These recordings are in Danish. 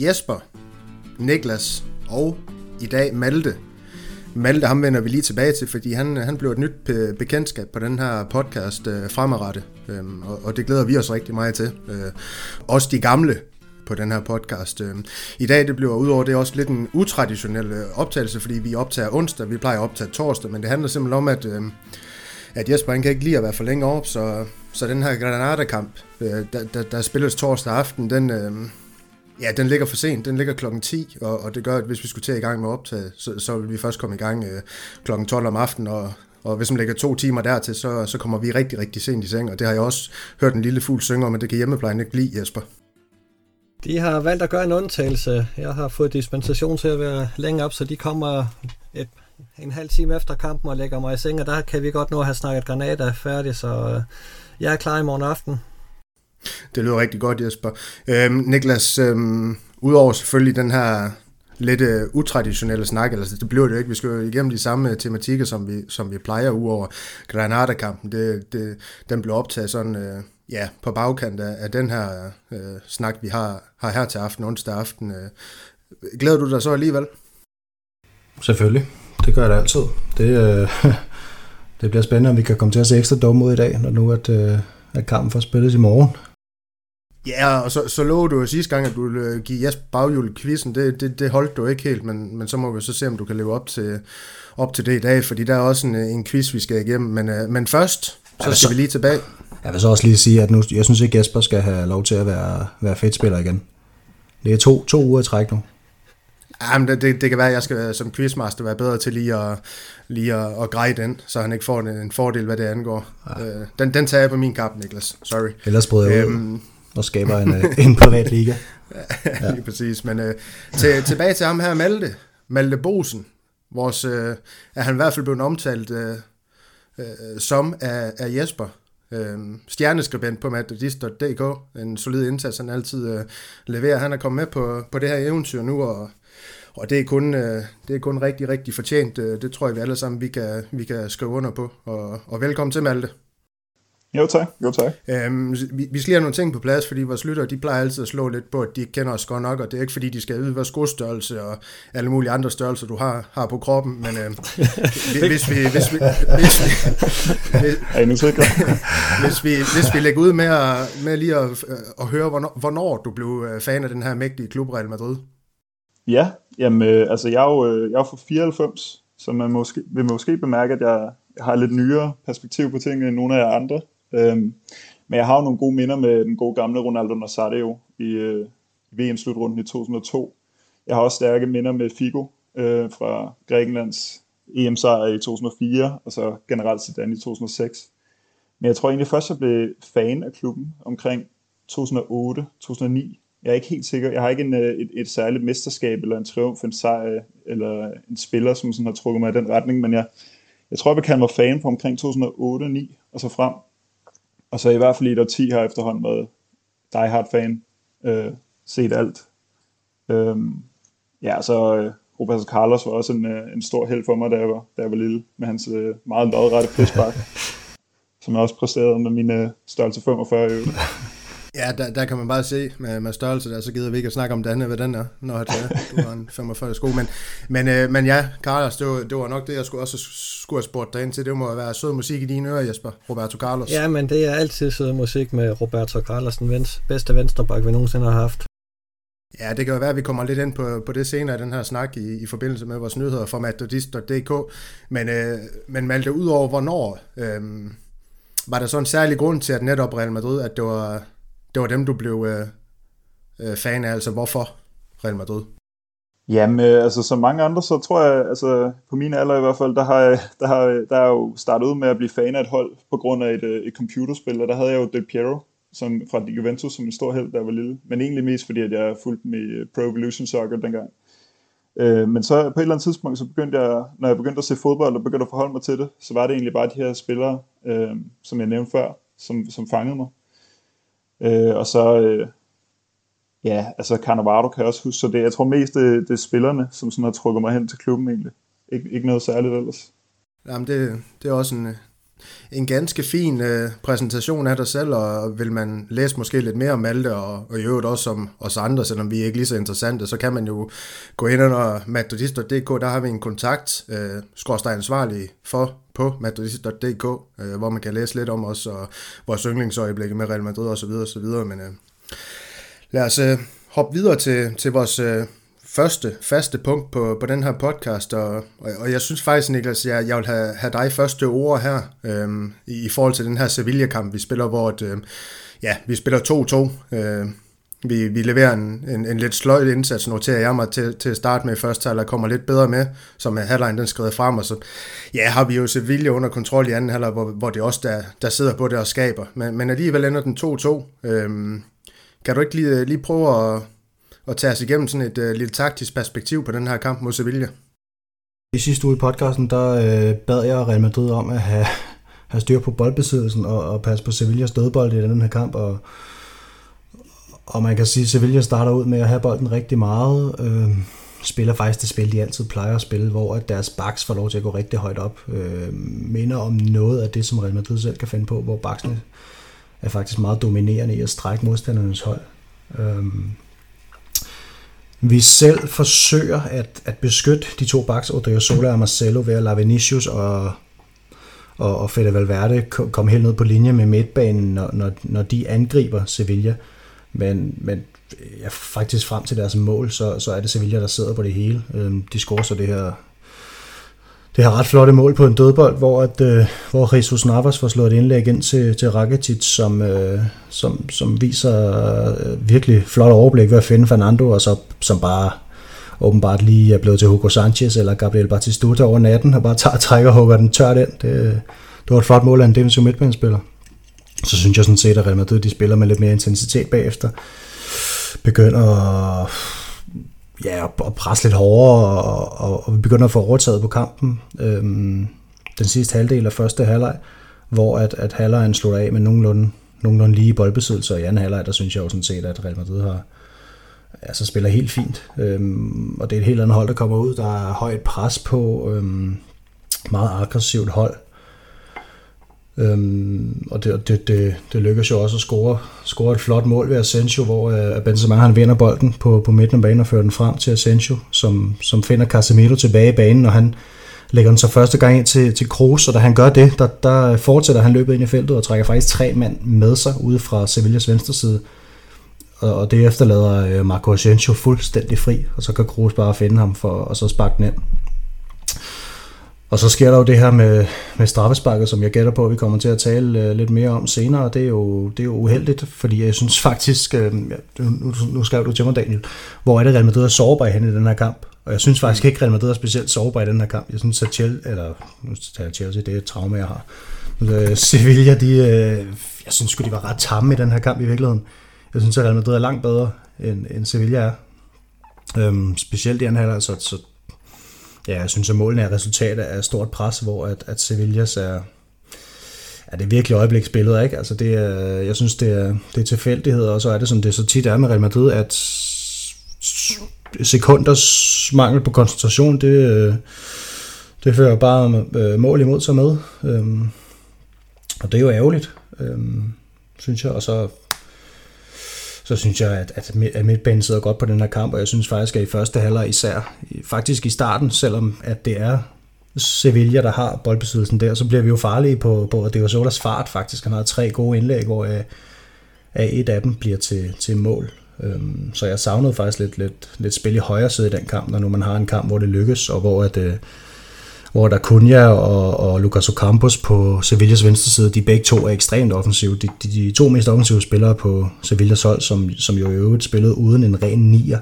Jesper, Niklas og i dag Malte. Malte, ham vender vi lige tilbage til, fordi han, han blev et nyt bekendtskab på den her podcast øh, fremadrettet, øhm, og, og det glæder vi os rigtig meget til. Øh, også de gamle på den her podcast. Øhm. I dag det bliver udover det også lidt en utraditionel øh, optagelse, fordi vi optager onsdag, vi plejer at optage torsdag, men det handler simpelthen om, at, øhm, at Jesper han kan ikke lide at være for længe op, så, så den her Granada-kamp, øh, der, der, der spilles torsdag aften, den... Øhm, ja, den ligger for sent. Den ligger klokken 10, og, og det gør, at hvis vi skulle til i gang med optaget, så, så vil vi først komme i gang øh, klokken 12 om aftenen, og, og hvis man lægger to timer dertil, så, så kommer vi rigtig, rigtig sent i seng, og det har jeg også hørt en lille fugl synge om, at det kan hjemmeplejen ikke blive, Jesper. De har valgt at gøre en undtagelse. Jeg har fået dispensation til at være længe op, så de kommer et, en halv time efter kampen og lægger mig i seng, og der kan vi godt nå at have snakket granater færdig, så øh, jeg er klar i morgen aften. Det lyder rigtig godt, Jesper. Øhm, Niklas, øhm, udover selvfølgelig den her lidt øh, utraditionelle snak, altså det bliver det ikke, vi skal jo igennem de samme øh, tematikker, som vi, som vi plejer udover Granada-kampen, det, det, den blev optaget sådan, Øh ja, på bagkant af, af den her uh, snak, vi har, har her til aften, onsdag aften. Uh, glæder du dig så alligevel? Selvfølgelig, det gør jeg da altid. Det, uh, det bliver spændende, om vi kan komme til at se ekstra dumme ud i dag, når nu at, uh, at kampen får spillet i morgen. Ja, og så, så lovede du jo sidste gang, at du ville give Jesper baghjul quizzen. Det, det, det holdt du ikke helt, men, men så må vi så se, om du kan leve op til, op til det i dag, fordi der er også en, en quiz, vi skal igennem. Men, uh, men først, så skal vi lige tilbage. Jeg vil så også lige sige, at nu, jeg synes ikke, Jesper skal have lov til at være, være fedtspiller igen. Det er to, to uger i træk nu. Jamen, det, det, det kan være, at jeg skal som quizmaster være bedre til lige at, lige at, at greje den, så han ikke får en, en fordel, hvad det angår. Ja. Uh, den, den tager jeg på min kap, Niklas. Sorry. Ellers bryder jeg øhm, ud og skaber en, øh, en privat liga. ja, lige præcis. Men uh, til, tilbage til ham her, Malte. Malte Bosen. Vores, uh, er han i hvert fald blevet omtalt uh, uh, som af, af Jesper øh, stjerneskribent på madridist.dk. En solid indsats, han altid øh, leverer. Han er kommet med på, på det her eventyr nu, og og det er kun, øh, det er kun rigtig, rigtig fortjent. Øh, det tror jeg, vi alle sammen vi kan, vi kan skrive under på. Og, og velkommen til, Malte. Jo tak, jo tak. Øhm, vi, vi skal lige have nogle ting på plads, fordi vores lyttere, de plejer altid at slå lidt på, at de ikke kender os godt nok, og det er ikke fordi, de skal vide, hvad skostørrelse og alle mulige andre størrelser, du har, har på kroppen, men øh, hvis vi... Hvis vi, hvis vi, hvis, hvis, vi, hvis vi lægger ud med, at, med lige at, at høre, hvornår, hvornår du blev øh, fan af den her mægtige klub Real Madrid. Ja, jamen, øh, altså jeg er jo, øh, jeg er fra 94, så man måske, vil måske bemærke, at jeg har lidt nyere perspektiv på tingene end nogle af jer andre. Øhm, men jeg har jo nogle gode minder med den gode gamle Ronaldo Nazario i øh, VM-slutrunden i 2002. Jeg har også stærke minder med Figo øh, fra Grækenlands EM-sejr i 2004, og så generelt Zidane i 2006. Men jeg tror egentlig først, jeg blev fan af klubben omkring 2008-2009, jeg er ikke helt sikker. Jeg har ikke en, øh, et, et særligt mesterskab, eller en triumf, en sejr, eller en spiller, som sådan har trukket mig i den retning, men jeg, jeg tror, jeg kan mig fan på omkring 2008-9 og så frem. Og så i hvert fald i et årti har efterhånden været die hard fan, øh, set alt. Øhm, ja, så øh, Roberto Carlos var også en, øh, en stor held for mig, da jeg var, da jeg var lille, med hans øh, meget lodrette frispark, som jeg også præsterede med mine størrelse 45 øvrigt. Ja, der, der kan man bare se med, med størrelse der, så gider vi ikke at snakke om den, hvad den er, når det er. Du har en 45 sko. Men, men, øh, men ja, Carlos, det var, det var nok det, jeg skulle også skulle have spurgt dig ind til. Det må være sød musik i dine ører, Jesper. Roberto Carlos. Ja, men det er altid sød musik med Roberto Carlos, den vens, bedste venstreback, vi nogensinde har haft. Ja, det kan jo være, at vi kommer lidt ind på, på det senere i den her snak i, i forbindelse med vores nyheder fra matadist.dk. Men, øh, men Malte, ud over hvornår, øh, var der så en særlig grund til, at netop Real Madrid, at det var, det var dem, du blev øh, øh, fan af, altså hvorfor Real Madrid? Jamen, øh, altså som mange andre, så tror jeg, altså på min alder i hvert fald, der har jeg, der har, der er jo startet ud med at blive fan af et hold på grund af et, øh, et computerspil, og der havde jeg jo Del Piero som, fra Juventus som en stor held, da jeg var lille, men egentlig mest fordi, at jeg fulgte med øh, Pro Evolution Soccer dengang. Øh, men så på et eller andet tidspunkt, så begyndte jeg, når jeg begyndte at se fodbold og begyndte at forholde mig til det, så var det egentlig bare de her spillere, øh, som jeg nævnte før, som, som fangede mig. Øh, og så, øh, ja, altså Cannavaro kan jeg også huske, så det, jeg tror mest, det, det er spillerne, som sådan har trukket mig hen til klubben egentlig. ikke, ikke noget særligt ellers. Jamen det, det er også en, øh, en ganske fin øh, præsentation af dig selv, og vil man læse måske lidt mere om Malte, og, og i øvrigt også om os andre, selvom vi er ikke lige så interessante, så kan man jo gå ind under matodist.dk, der har vi en kontakt, øh, skorsteg ansvarlig for på matodist.dk, øh, hvor man kan læse lidt om os, og vores yndlingsøjeblikke med Real Madrid osv. osv. Men øh, lad os øh, hoppe videre til, til vores øh, første faste punkt på, på den her podcast, og, og, jeg synes faktisk, Niklas, jeg, jeg vil have, have dig første ord her, øhm, i, i forhold til den her Sevilla-kamp, vi spiller, hvor et, øh, ja, vi spiller 2-2, øh, vi, vi leverer en, en, en lidt sløjt indsats, noterer jeg mig til, til at starte med i første halvleg, kommer lidt bedre med, som er halvlejen den skrider frem, og så ja, har vi jo Sevilla under kontrol i anden halvleg, hvor, hvor det også der, der sidder på det og skaber, men, men alligevel ender den 2-2. Øhm, kan du ikke lige, lige prøve at, at tage os igennem sådan et øh, lille taktisk perspektiv på den her kamp mod Sevilla. I sidste uge i podcasten, der øh, bad jeg Real Madrid om at have, have styr på boldbesiddelsen og, og passe på Sevillas dødbold i den her kamp. Og, og man kan sige, at Sevilla starter ud med at have bolden rigtig meget. Øh, spiller faktisk det spil, de altid plejer at spille, hvor at deres backs får lov til at gå rigtig højt op. Øh, minder om noget af det, som Real Madrid selv kan finde på, hvor backsene er faktisk meget dominerende i at strække modstandernes hold. Øh, vi selv forsøger at, at beskytte de to backs, Odriozola og Marcelo, ved at lade Vinicius og, og, og Fede Valverde komme helt ned på linje med midtbanen, når, når, når de angriber Sevilla. Men, men ja, faktisk frem til deres mål, så, så er det Sevilla, der sidder på det hele. Øhm, de scorer så det her det her ret flotte mål på en dødbold, hvor, at, øh, hvor Jesus Navas får slået et indlæg ind til, til Rakitic, som, øh, som, som viser øh, virkelig flot overblik ved at finde Fernando, og så, som bare åbenbart lige er blevet til Hugo Sanchez eller Gabriel Batistuta over natten, og bare tager, trækker og hugger den tørt ind. Det, det var et flot mål af en defensiv midtbanespiller. Så synes jeg sådan set, at Real Madrid de spiller med lidt mere intensitet bagefter. Begynder at ja, og presse lidt hårdere, og, og, og vi begynder at få overtaget på kampen. Øhm, den sidste halvdel af første halvleg, hvor at, at halvlejen slutter af med nogenlunde, nogenlunde lige boldbesiddelse, og i anden halvleg, der synes jeg jo sådan set, at Real Madrid har, altså spiller helt fint. Øhm, og det er et helt andet hold, der kommer ud. Der er højt pres på, øhm, meget aggressivt hold. Øhm, og det, det, det, det lykkes jo også at score, score et flot mål ved Asensio, hvor øh, Benzema han vinder bolden på, på midten af banen og fører den frem til Asensio, som, som finder Casemiro tilbage i banen, og han lægger den så første gang ind til, til Kroos, og da han gør det, der, der fortsætter han løbet ind i feltet og trækker faktisk tre mand med sig ude fra Sevillas venstre side. Og, og det efterlader øh, Marco Asensio fuldstændig fri, og så kan Kroos bare finde ham for, og så sparke den ind. Og så sker der jo det her med, med straffesparket, som jeg gætter på, at vi kommer til at tale uh, lidt mere om senere, det er jo, det er jo uheldigt, fordi jeg synes faktisk, uh, nu, nu skrev du til mig, Daniel, hvor er det Real Madrid er sårbar hen i den her kamp? Og jeg synes faktisk ikke, at Real Madrid er specielt sårbar i den her kamp. Jeg synes, at Chelsea, eller nu tager Chelsea, det er et traume, jeg har. Uh, Sevilla, de, uh, jeg synes sgu, de var ret tamme i den her kamp i virkeligheden. Jeg synes, at Real Madrid er langt bedre, end, end Sevilla er. Um, specielt i anden halvleg, så, så Ja, jeg synes, at målene er resultat af stort pres, hvor at, at Sevillas er, er det virkelig øjebliksbilleder, ikke? Altså det er, jeg synes, det er, det er tilfældighed, og så er det, som det så tit er med Real Madrid, at sekunders mangel på koncentration, det, øh, det fører bare øh, mål imod sig med. Øhm, og det er jo ærgerligt, øhm, synes jeg. Og så så synes jeg, at, at, at midtbanen sidder godt på den her kamp, og jeg synes faktisk, at i første halvleg især, faktisk i starten, selvom at det er Sevilla, der har boldbesiddelsen der, så bliver vi jo farlige på, på det var Solas fart faktisk. Han har tre gode indlæg, hvor af, af et af dem bliver til, til mål. Øhm, så jeg savnede faktisk lidt, lidt, lidt spil i højre side i den kamp, når nu man har en kamp, hvor det lykkes, og hvor at, øh, hvor der Cunha og, og Lucas Ocampos på Sevillas venstre side, de begge to er ekstremt offensive. De, de, de to mest offensive spillere på Sevillas hold, som, som jo i øvrigt spillede uden en ren nier.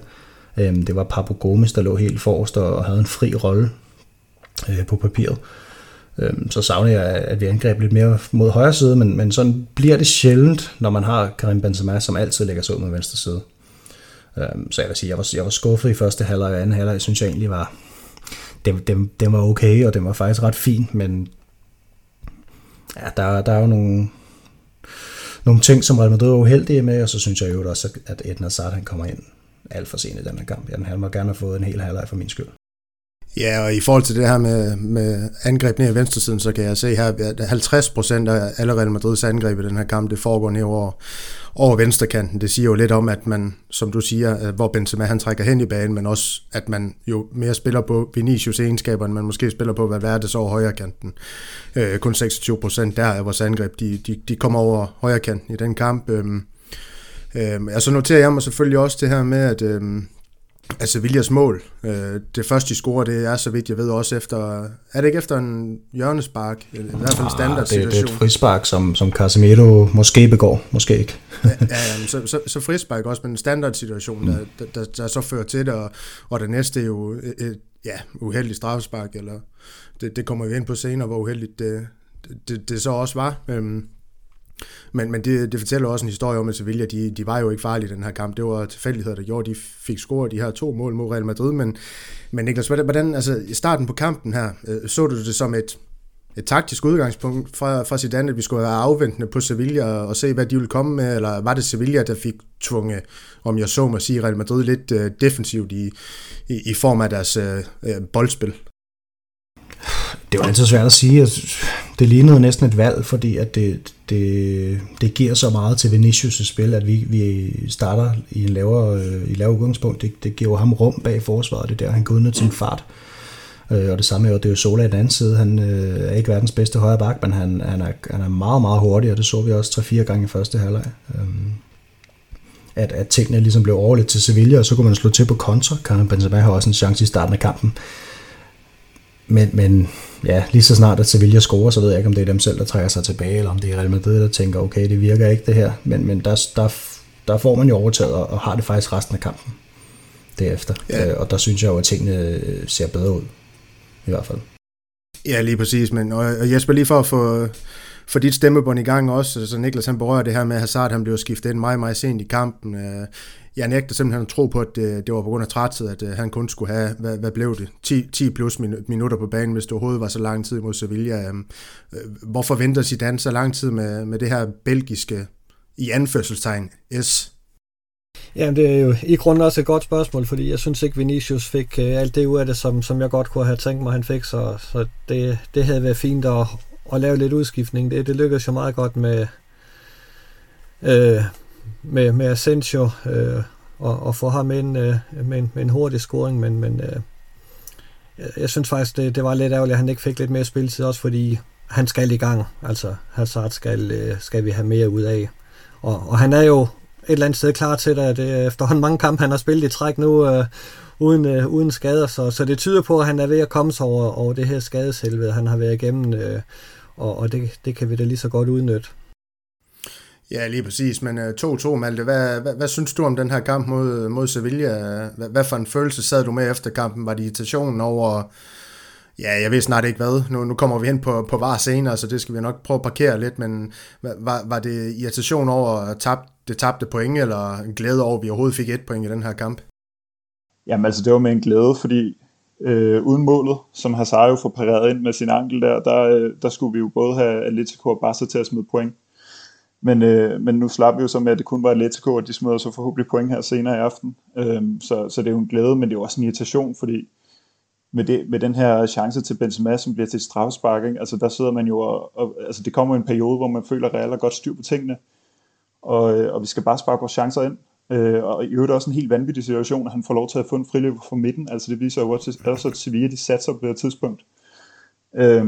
Øhm, det var Papo Gomes, der lå helt forrest og havde en fri rolle øh, på papiret. Øhm, så savner jeg, at vi angreb lidt mere mod højre side, men, men sådan bliver det sjældent, når man har Karim Benzema, som altid lægger sig ud med venstre side. Øhm, så jeg vil sige, jeg var, jeg var skuffet i første halvleg og anden halvleg. Jeg synes jeg egentlig var, den, den, den var okay, og den var faktisk ret fin, men ja, der, der er jo nogle, nogle ting, som Real Madrid er uheldige med, og så synes jeg jo også, at Edna Hazard han kommer ind alt for sent i den her kamp. Han må gerne have fået en hel halvleg for min skyld. Ja, og i forhold til det her med, med angreb ned i venstresiden, så kan jeg se her, at 50 procent af alle Real Madrids angreb i den her kamp, det foregår ned over, over venstrekanten. Det siger jo lidt om, at man, som du siger, øh, hvor Benzema han trækker hen i banen, men også, at man jo mere spiller på Vinicius egenskaber, end man måske spiller på, hvad over højre kanten. Øh, kun 26 procent der af vores angreb, de, de, de kommer over højre kanten i den kamp. Øh, øh, og så noterer jeg mig selvfølgelig også det her med, at øh, af Sevillas mål. Øh, det første, de scorer, det er, så vidt jeg ved, også efter... Er det ikke efter en hjørnespark? I hvert fald en standard situation? Det, det er et frispark, som, som Casemiro måske begår, måske ikke. ja, ja så, så, så frispark også, men en standard situation, mm. der, der, der, der så fører til det, og, og det næste er jo et, ja, uheldigt straffespark, eller det, det kommer vi ind på senere, hvor uheldigt det, det, det så også var. Øhm, men, men det, det fortæller også en historie om, at Sevilla, de, de var jo ikke farlige i den her kamp. Det var tilfældigheder, der gjorde, at de fik scoret de her to mål mod Real Madrid. Men, men Niklas, hvordan, altså i starten på kampen her, øh, så du det som et, et taktisk udgangspunkt fra, fra Zidane, at vi skulle være afventende på Sevilla og se, hvad de ville komme med, eller var det Sevilla, der fik tvunget, om jeg så må sige, Real Madrid lidt uh, defensivt i, i, i form af deres uh, boldspil? Det var altid svært at sige. Det lignede næsten et valg, fordi at det, det, det giver så meget til Vinicius' spil, at vi, vi starter i en lavere, øh, i lavere udgangspunkt. Det, det giver ham rum bag forsvaret, det der, han går ud sin fart. Øh, og det samme er jo, det er jo Sola i den anden side. Han øh, er ikke verdens bedste højre bak, men han, han, er, han er meget, meget hurtig, og det så vi også 3-4 gange i første halvleg. Øhm, at, at tingene ligesom blev overledt til Sevilla, og så kunne man slå til på kontra. Karim Benzema har også en chance i starten af kampen. Men, men ja, lige så snart at Sevilla scorer, så ved jeg ikke, om det er dem selv, der trækker sig tilbage, eller om det er Real Madrid, der tænker, okay, det virker ikke det her. Men, men der, der, der får man jo overtaget, og har det faktisk resten af kampen derefter. Ja. Øh, og der synes jeg jo, at tingene ser bedre ud, i hvert fald. Ja, lige præcis. Men, og Jesper, lige for at få, for dit stemmebånd i gang også, så Niklas han berører det her med, at Hazard han blev skiftet ind meget, meget sent i kampen. Øh, jeg nægter simpelthen at tro på, at det, det var på grund af træthed, at øh, han kun skulle have, hvad, hvad blev det, 10, 10 plus minutter på banen, hvis det overhovedet var så lang tid mod Sevilla. Øhm, øh, hvorfor venter Zidane så lang tid med, med det her belgiske, i anførselstegn, S? Ja, det er jo i grunden også et godt spørgsmål, fordi jeg synes ikke, Vinicius fik uh, alt det ud af det, som, som jeg godt kunne have tænkt mig, han fik, så, så det, det havde været fint at, at lave lidt udskiftning. Det, det lykkedes jo meget godt med, øh, med, med Asensio øh, og, og få ham ind øh, med, en, med en hurtig scoring, men, men øh, jeg, synes faktisk, det, det var lidt ærgerligt, at han ikke fik lidt mere spilletid, også fordi han skal i gang. Altså, Hazard skal, øh, skal vi have mere ud af. Og, og han er jo et eller andet sted klar til det. Det er øh, efterhånden mange kampe, han har spillet i træk nu, øh, uden, øh, uden skader, så, så det tyder på, at han er ved at komme sig over, over det her skadeshelvede, han har været igennem, øh, og, og det, det kan vi da lige så godt udnytte. Ja, lige præcis, men 2-2, uh, Malte, hvad, hvad, hvad synes du om den her kamp mod, mod Sevilla? Hvad, hvad for en følelse sad du med efter kampen? Var det irritationen over, ja, jeg ved snart ikke hvad, nu, nu kommer vi hen på, på var senere, så det skal vi nok prøve at parkere lidt, men var, var det irritation over at tabe, det tabte point, eller en glæde over, at vi overhovedet fik et point i den her kamp? Jamen altså, det var med en glæde, fordi øh, uden målet, som Hazard jo får pareret ind med sin ankel der, der, øh, der skulle vi jo både have Atletico og Barca til at smide point. Men, øh, men nu slap vi jo så med, at det kun var Atletico, og de smider så forhåbentlig point her senere i aften. Øh, så, så det er jo en glæde, men det er jo også en irritation, fordi med, det, med den her chance til Benzema, som bliver til straffespark, ikke? altså der sidder man jo, og, og, altså det kommer en periode, hvor man føler, at Real er godt styr på tingene, og, øh, og vi skal bare sparke vores chancer ind. Øh, og i øvrigt også en helt vanvittig situation, at han får lov til at få en friløb fra midten, altså det viser jo også, at Sevilla de satser på det tidspunkt. Øh,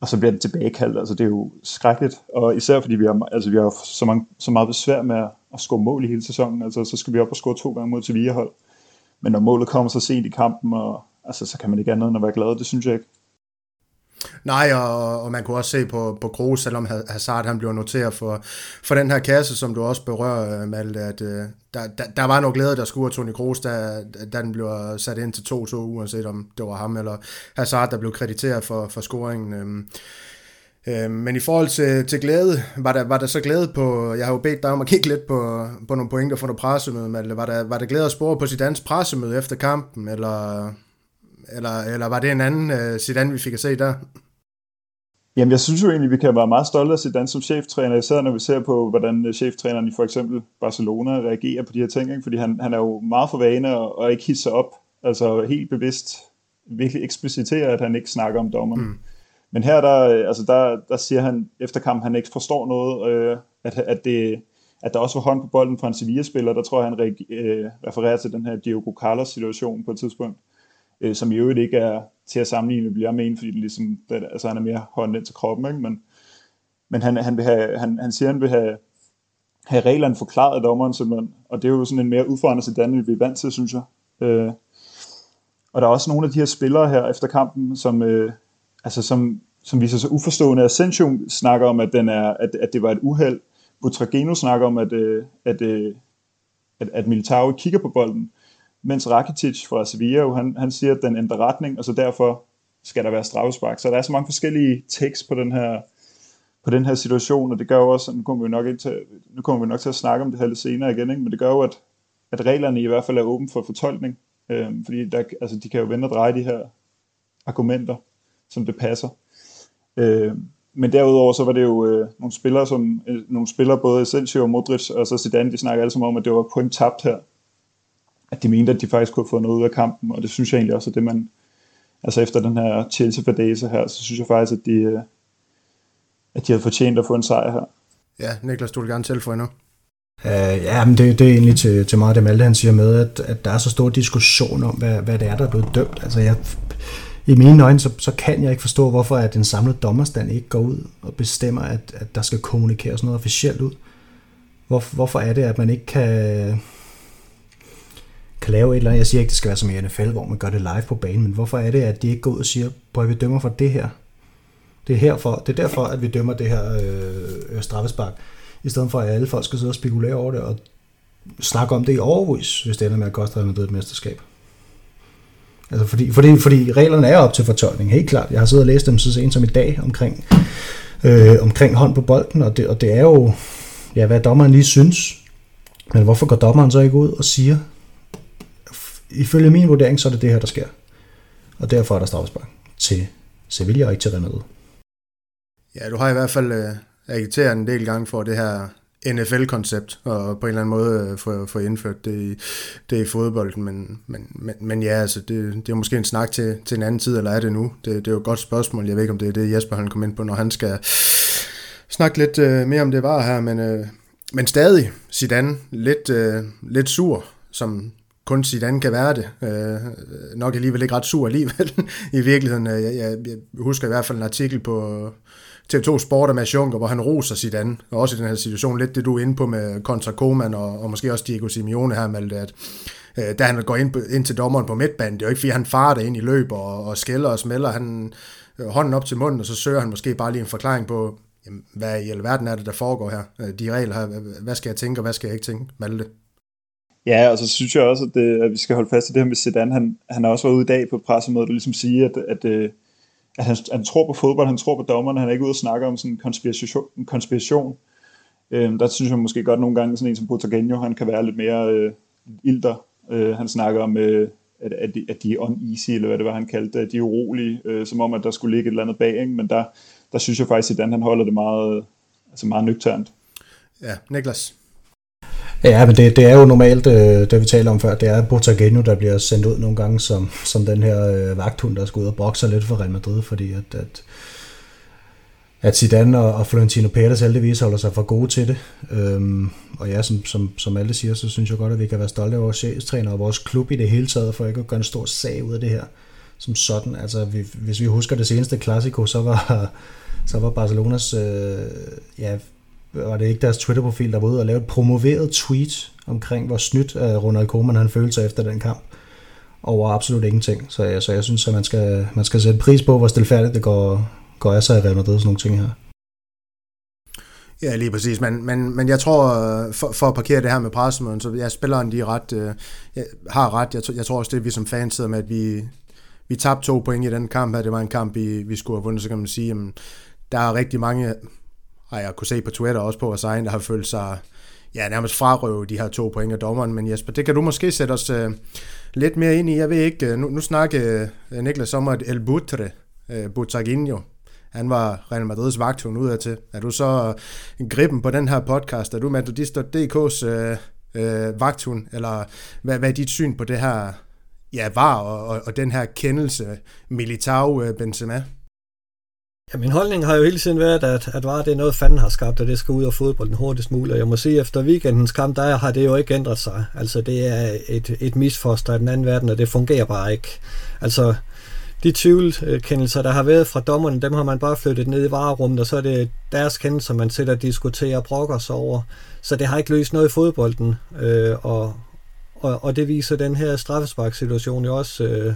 og så bliver det tilbagekaldt. Altså det er jo skrækkeligt, og især fordi vi har, altså, vi har så, mange, så meget besvær med at, at score mål i hele sæsonen. Altså så skal vi op og score to gange mod Sevilla hold. Men når målet kommer så sent i kampen, og, altså, så kan man ikke andet end at være glad. Det synes jeg ikke. Nej, og, og man kunne også se på, på Kroos, selvom Hazard han blev noteret for, for den her kasse, som du også berører, øh, Malte, at øh, der, der, der var noget glæde, der skulle Toni Kroos, da, da den blev sat ind til 2-2, uanset om det var ham eller Hazard, der blev krediteret for, for scoringen. Øhm, øhm, men i forhold til, til glæde, var der, var der så glæde på, jeg har jo bedt dig om at kigge lidt på, på nogle pointer fra noget pressemøde, Malte. Var der, var der glæde at spore på sit dansk pressemøde efter kampen, eller eller, eller var det en anden uh, Zidane, vi fik at se der? Jamen, jeg synes jo egentlig, vi kan være meget stolte af Zidane som cheftræner, især når vi ser på, hvordan øh, cheftræneren i for eksempel Barcelona reagerer på de her ting, ikke? fordi han, han er jo meget for vane og, og ikke hisse op, altså helt bevidst virkelig ekspliciterer, at han ikke snakker om dommeren. Mm. Men her der, altså der, der siger han efter kampen, han ikke forstår noget, øh, at, at, det, at der også var hånd på bolden fra en Sevilla-spiller. Der tror jeg, han øh, refererer til den her Diogo Carlos-situation på et tidspunkt, øh, som i øvrigt ikke er til at sammenligne med med en, fordi det ligesom, det, altså han er mere hånden ind til kroppen, ikke? Men, men han, han, vil have, han, han siger, han vil have, have reglerne forklaret af dommeren simpelthen, og det er jo sådan en mere udfordrende sedan, vi er vant til, synes jeg. Øh, og der er også nogle af de her spillere her efter kampen, som, øh, altså som, som viser sig uforstående. Asensio snakker om, at, den er, at, at det var et uheld. Butrageno snakker om, at, øh, at, øh, at, at Militao kigger på bolden, mens Rakitic fra Sevilla, han, han siger, at den ændrer retning, og så derfor skal der være straffespark. Så der er så mange forskellige tekst på den her, på den her situation, og det gør jo også, nu kommer vi nok, ind til, nu kommer vi nok til at snakke om det her lidt senere igen, ikke? men det gør jo, at, at reglerne i hvert fald er åbne for fortolkning, øh, fordi der, altså, de kan jo vende og dreje de her argumenter, som det passer. Øh, men derudover så var det jo øh, nogle spillere, som, øh, nogle spillere både Asensio og Modric, og så Zidane, de snakker alle sammen om, at det var point tabt her. At de mente, at de faktisk kunne få noget ud af kampen, og det synes jeg egentlig også, at det man, altså efter den her chelsea fadese her, så synes jeg faktisk, at de, øh, at de havde fortjent at få en sejr her. Ja, Niklas, du vil gerne tilføje nu. Uh, ja, men det, det er egentlig til, til meget det Malte, han siger med, at, at der er så stor diskussion om, hvad, hvad det er, der er blevet dømt. Altså, jeg, i mine øjne, så, så kan jeg ikke forstå, hvorfor at en samlet dommerstand ikke går ud og bestemmer, at, at der skal kommunikeres noget officielt ud. Hvor, hvorfor er det, at man ikke kan, kan lave et eller andet, jeg siger ikke, det skal være som i NFL, hvor man gør det live på banen, men hvorfor er det, at de ikke går ud og siger, at vi dømmer for det her? Det er, herfor, det er derfor, at vi dømmer det her øh, øh, straffespark, i stedet for at alle folk skal sidde og spekulere over det, og snakke om det i overvis, hvis det ender med at koste dem et mesterskab. Altså fordi, fordi, fordi reglerne er op til fortolkning, helt klart. Jeg har siddet og læst dem så sent som i dag omkring, øh, omkring hånd på bolden, og det, og det er jo, ja, hvad dommeren lige synes. Men hvorfor går dommeren så ikke ud og siger, ifølge min vurdering, så er det det her, der sker. Og derfor er der straffespark til Sevilla og ikke til Real Ja, du har i hvert fald øh, agiteret en del gange for det her NFL-koncept, og på en eller anden måde øh, få, få indført det i, det i fodbolden, men, men, men, men ja, altså, det, det er måske en snak til, til en anden tid, eller er det nu? Det, det er jo et godt spørgsmål, jeg ved ikke, om det er det, Jesper han kom ind på, når han skal snakke lidt øh, mere om det var her, men, øh, men stadig Zidane lidt, øh, lidt sur, som kun Zidane kan være det. Øh, nok alligevel ikke ret sur alligevel i virkeligheden. Øh, jeg, jeg, jeg husker i hvert fald en artikel på, TV2 Sport og Mads Juncker, hvor han roser Zidane, og også i den her situation, lidt det du er inde på med kontra Koeman og, og måske også Diego Simeone her, Malte, at øh, da han går ind, ind til dommeren på midtbanen, det er jo ikke fordi han farer ind i løb og, og skælder og smelter, han øh, hånden op til munden, og så søger han måske bare lige en forklaring på, jamen, hvad i alverden er det, der foregår her? Øh, de regler her, hvad skal jeg tænke, og hvad skal jeg ikke tænke, Malte? Ja, og så synes jeg også, at, det, at vi skal holde fast i det her med Zidane. Han, han har også været ude i dag på pressemødet og ligesom sige, at, at, at at han, han tror på fodbold, han tror på dommerne, han er ikke ude og snakke om sådan en konspiration. En konspiration. Øhm, der synes jeg måske godt nogle gange, sådan en som Botagenio, han kan være lidt mere øh, ilter. Øh, han snakker om, øh, at, at, de, at de er uneasy, eller hvad det var, han kaldte det, de er urolige, øh, som om, at der skulle ligge et eller andet bag, ikke? men der, der synes jeg faktisk, at han holder det meget, altså meget nøgternt. Ja, Niklas? Ja, men det, det er jo normalt, øh, det vi taler om før, det er Botagenio, der bliver sendt ud nogle gange som, som den her øh, vagthund, der skal ud og bokse lidt for Real Madrid, fordi at, at, at Zidane og, og Florentino Pérez heldigvis holder sig for gode til det. Øhm, og ja, som, som, som alle siger, så synes jeg godt, at vi kan være stolte af vores chefstræner og vores klub i det hele taget, for ikke at gøre en stor sag ud af det her som sådan. Altså, vi, hvis vi husker det seneste klassiko, så var, så var Barcelonas øh, ja, var det ikke deres Twitter-profil, der var ude og lave et promoveret tweet omkring, hvor snydt Ronald Koeman han følte sig efter den kamp over absolut ingenting. Så, ja, så jeg synes, at man skal, man skal sætte pris på, hvor stilfærdigt det går, går af sig i Real Madrid, sådan nogle ting her. Ja, lige præcis. Men, men, men jeg tror, for, for at parkere det her med pressemøden, så jeg spilleren de ret, øh, har ret. Jeg, jeg tror også, det vi som fans sidder med, at vi, vi tabte to point i den kamp her. Det var en kamp, vi, vi skulle have vundet, så kan man sige, jamen, der er rigtig mange har jeg kunne se på Twitter også på vores egen, der har følt sig ja, nærmest frarøve de her to point af dommeren. Men Jesper, det kan du måske sætte os uh, lidt mere ind i. Jeg ved ikke, uh, nu, nu snakker uh, øh, Niklas om, at El Butre, uh, Butaginho, han var Real Madrids vagthund ud af til. Er du så uh, griben på den her podcast? Er du Madridista.dk's uh, uh, vagthund? Eller hvad, hvad er dit syn på det her ja, var og, og, og den her kendelse Militao-Benzema? Ja, min holdning har jo hele tiden været, at, at var det er noget, fanden har skabt, og det skal ud af fodbolden hurtigst muligt. Og jeg må sige, at efter weekendens kamp, der har det jo ikke ændret sig. Altså, det er et, et misfoster i den anden verden, og det fungerer bare ikke. Altså, de tvivlkendelser, der har været fra dommerne, dem har man bare flyttet ned i varerummet, og så er det deres kendelser, man sætter og diskuterer og brokker sig over. Så det har ikke løst noget i fodbolden, øh, og, og, og det viser den her straffesparksituation jo også øh,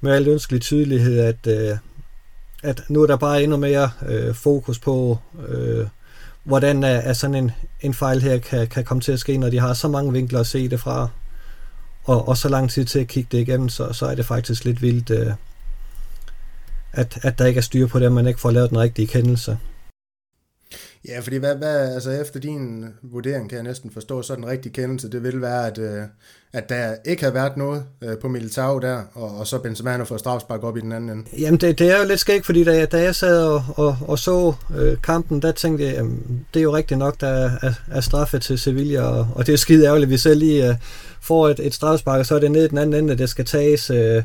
med al ønskelig tydelighed, at, øh, at nu er der bare endnu mere øh, fokus på, øh, hvordan øh, er, er sådan en, en fejl her kan, kan komme til at ske, når de har så mange vinkler at se det fra, og, og så lang tid til at kigge det igennem, så, så er det faktisk lidt vildt, øh, at, at der ikke er styr på det, at man ikke får lavet den rigtige kendelse. Ja, fordi hvad, hvad, altså efter din vurdering kan jeg næsten forstå, så den rigtige kendelse, det vil være, at, øh, at der ikke har været noget øh, på Militao der, og, og så Benzema har fået strafspark op i den anden ende. Jamen det, det er jo lidt skægt, fordi da jeg, da jeg sad og, og, og så øh, kampen, der tænkte jeg, jamen, det er jo rigtigt nok, der er, er straffe til Sevilla, og, og det er skide ærgerligt, at vi selv lige øh, får et, et strafspark, og så er det ned i den anden ende, det skal tages. Øh,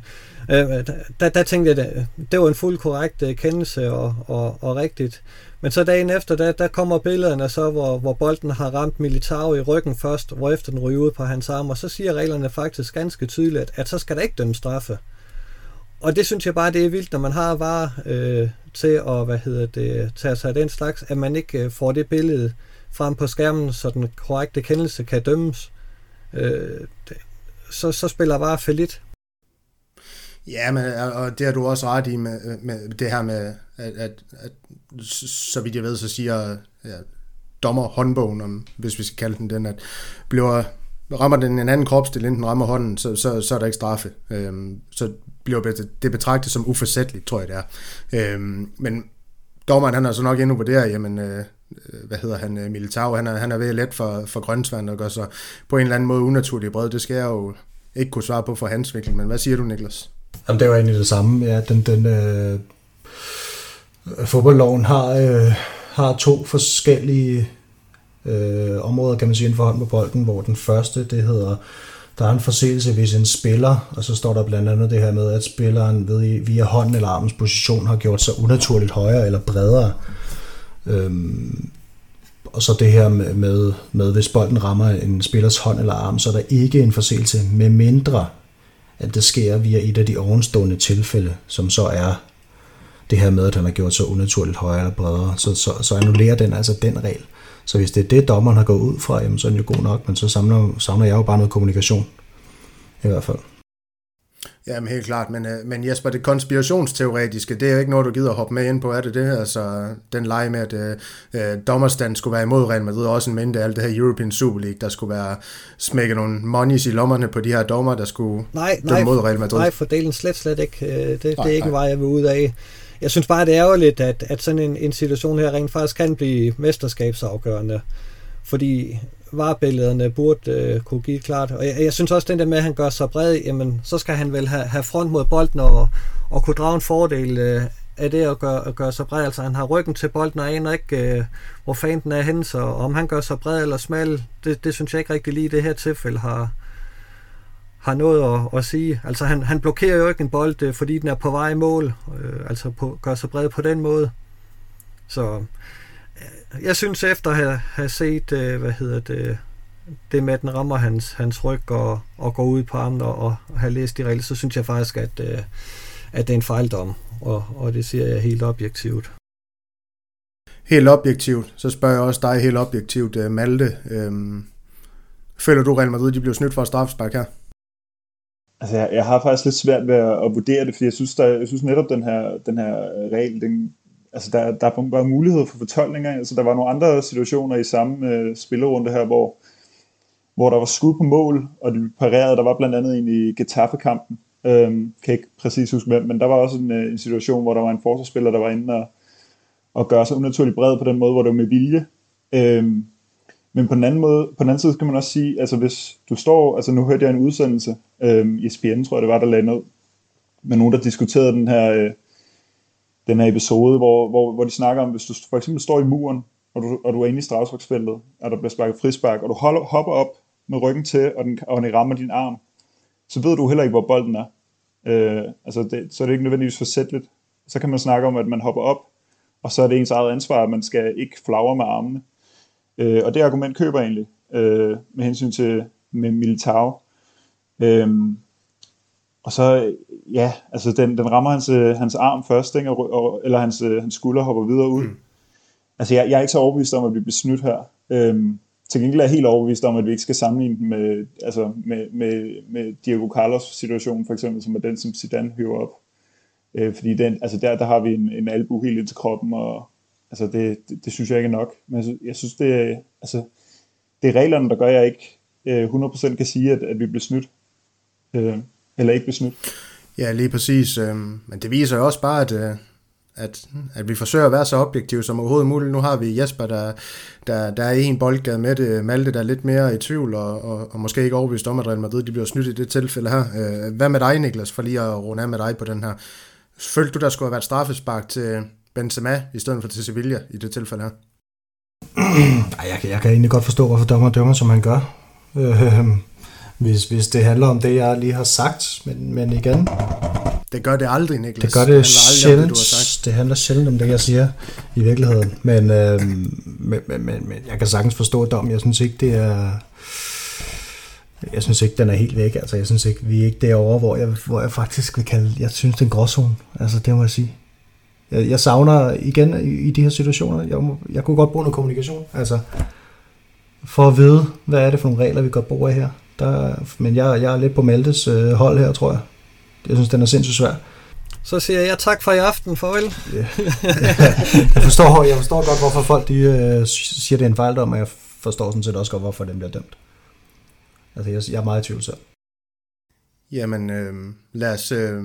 øh, der, der tænkte jeg, det, det var en fuld korrekt øh, kendelse og, og, og rigtigt. Men så dagen efter, der, der kommer billederne så, hvor, hvor bolden har ramt Militao i ryggen først, hvor efter den ryger ud på hans arm, og så siger reglerne faktisk ganske tydeligt, at, så skal der ikke dømme straffe. Og det synes jeg bare, det er vildt, når man har var øh, til at hvad hedder det, tage sig af den slags, at man ikke øh, får det billede frem på skærmen, så den korrekte kendelse kan dømmes. Øh, det, så, så spiller bare for lidt. Ja, men, og det har du også ret i med, med det her med, at, at, at så vidt jeg ved, så siger ja, dommer håndbogen, om, hvis vi skal kalde den den, at bliver, rammer den en anden kropsdel, enten rammer hånden, så, så, så er der ikke straffe. Øhm, så bliver det betragtet som uforsætteligt, tror jeg det er. Øhm, men dommeren, han har så nok endnu vurderet, jamen, øh, øh hvad hedder han, øh, Militao, han er, han er ved let for, for grøntsvand og gør så på en eller anden måde unaturlig bred. Det skal jeg jo ikke kunne svare på for hans vinkel, men hvad siger du, Niklas? Jamen, det var egentlig det samme. Ja, den, den, øh, fodboldloven har, øh, har to forskellige øh, områder, kan man sige, inden for hånd på bolden, hvor den første, det hedder, der er en forseelse, hvis en spiller, og så står der blandt andet det her med, at spilleren ved, via hånden eller armens position har gjort sig unaturligt højere eller bredere. Øhm, og så det her med, med, med, hvis bolden rammer en spillers hånd eller arm, så er der ikke en forseelse, med mindre at det sker via et af de ovenstående tilfælde, som så er det her med, at han har gjort så unaturligt højere eller bredere, så, så, så annullerer den altså den regel. Så hvis det er det, dommeren har gået ud fra, jamen, så er den jo god nok, men så samler, samler jeg jo bare noget kommunikation. I hvert fald. Jamen helt klart, men, øh, men Jesper, det konspirationsteoretiske, det er ikke noget, du gider hoppe med ind på, er det det? Altså den lege med, at øh, øh dommerstand skulle være imod Real Madrid, også en mente alt det her European Super League, der skulle være smækket nogle monies i lommerne på de her dommer, der skulle nej, nej, mod Real Madrid. Nej, fordelen slet, slet ikke. Øh, det, det er ikke en vej, jeg vil ud af. Jeg synes bare, det er ærgerligt, at, at sådan en, en situation her rent faktisk kan blive mesterskabsafgørende. Fordi varebillederne burde øh, kunne give klart. Og jeg, jeg synes også, den der med, at han gør sig bred, jamen, så skal han vel have, have front mod bolden og, og kunne drage en fordel øh, af det at gøre, at gøre sig bred. Altså han har ryggen til bolden og aner ikke, øh, hvor fanden den er henne, så om han gør sig bred eller smal, det, det synes jeg ikke rigtig lige i det her tilfælde har, har noget at, at sige. Altså han, han blokerer jo ikke en bold, øh, fordi den er på vej i mål, øh, altså på, gør sig bred på den måde. Så jeg synes efter at have, have set, øh, hvad hedder det, det med, at den rammer hans, hans ryg og, og går ud på armen og, og have læst de regler, så synes jeg faktisk, at, øh, at det er en fejldom, og, og det siger jeg helt objektivt. Helt objektivt, så spørger jeg også dig helt objektivt, øh, Malte. Øhm, føler du Real Madrid, de blev snydt for straffespark her? Altså, jeg, jeg har faktisk lidt svært ved at, at vurdere det, fordi jeg synes, der, jeg synes netop, den her, den her regel, den, altså der, der var mulighed for fortolkninger. Altså der var nogle andre situationer i samme øh, spillerunde her, hvor, hvor der var skud på mål, og de parerede. Der var blandt andet en i Getafe-kampen. Øhm, kan ikke præcis huske hvem, men der var også en, øh, en situation, hvor der var en forsvarsspiller, der var inde og, og gøre sig unaturligt bred på den måde, hvor det var med vilje. Øhm, men på den anden måde, på den anden side kan man også sige, altså hvis du står, altså nu hørte jeg en udsendelse, øhm, i SPN tror jeg det var, der lagde ned, med nogen, der diskuterede den her, øh, den her episode, hvor, hvor, hvor de snakker om, hvis du for eksempel står i muren, og du, og du er inde i strafsparksfeltet, og der bliver sparket frispark, og du holder, hopper op med ryggen til, og den, og den rammer din arm, så ved du heller ikke, hvor bolden er. Øh, altså det, så er det ikke nødvendigvis forsætteligt. Så kan man snakke om, at man hopper op, og så er det ens eget ansvar, at man skal ikke flagre med armene. Øh, og det argument køber jeg egentlig, øh, med hensyn til med Militao. Øh, og så, ja, altså den, den rammer hans, øh, hans arm først, ikke? Og, eller hans, øh, hans skulder hopper videre ud. Mm. Altså jeg, jeg er ikke så overbevist om, at vi bliver snydt her. Øhm, til gengæld er jeg helt overbevist om, at vi ikke skal sammenligne den med, altså med, med, med Diego Carlos situation, for eksempel, som er den, som Zidane hører op. Øh, fordi den, altså der, der har vi en, en albu helt ind til kroppen, og altså det, det, det synes jeg ikke er nok. Men jeg synes, jeg synes det, altså, det er reglerne, der gør, at jeg ikke øh, 100% kan sige, at, at vi bliver snydt. Øh, eller ikke bliver snydt. Ja, lige præcis. Øhm, men det viser jo også bare, at, øh, at, at vi forsøger at være så objektive som overhovedet muligt. Nu har vi Jesper, der, der, der er en boldgade med det, Malte, der er lidt mere i tvivl, og, og, og måske ikke overbevist om, at Real Madrid de bliver snydt i det tilfælde her. Øh, hvad med dig, Niklas, for lige at runde af med dig på den her? Følte du, der skulle have været straffespark til Benzema, i stedet for til Sevilla i det tilfælde her? jeg, jeg kan egentlig godt forstå, hvorfor dommer dømmer, som han gør. Øh, hvis, hvis det handler om det, jeg lige har sagt, men, men igen, det gør det aldrig, Niklas. Det gør det, det sjældent. Det, du har sagt. det handler sjældent om det, jeg siger i virkeligheden. Men, øh, men, men, men, jeg kan sagtens forstå dom. Jeg synes ikke, det er... Jeg synes ikke, den er helt væk. Altså, jeg synes ikke, vi er ikke derovre, hvor jeg, hvor jeg faktisk vil kalde... Jeg synes, det er en gråzone. Altså, det må jeg sige. Jeg, jeg savner igen i, i de her situationer, jeg, må, jeg kunne godt bruge noget kommunikation. Altså, for at vide, hvad er det for nogle regler, vi går bruge af her. Der, men jeg, jeg er lidt på Maltes øh, hold her, tror jeg. Jeg synes, den er sindssygt svær. Så siger jeg tak for i aften. Farvel. Yeah. jeg, forstår, jeg forstår godt, hvorfor folk de, uh, siger, det er en fejl og jeg forstår sådan set også godt, hvorfor den bliver dømt. Altså, jeg, jeg er meget i tvivl selv. Jamen, øh, lad os... Øh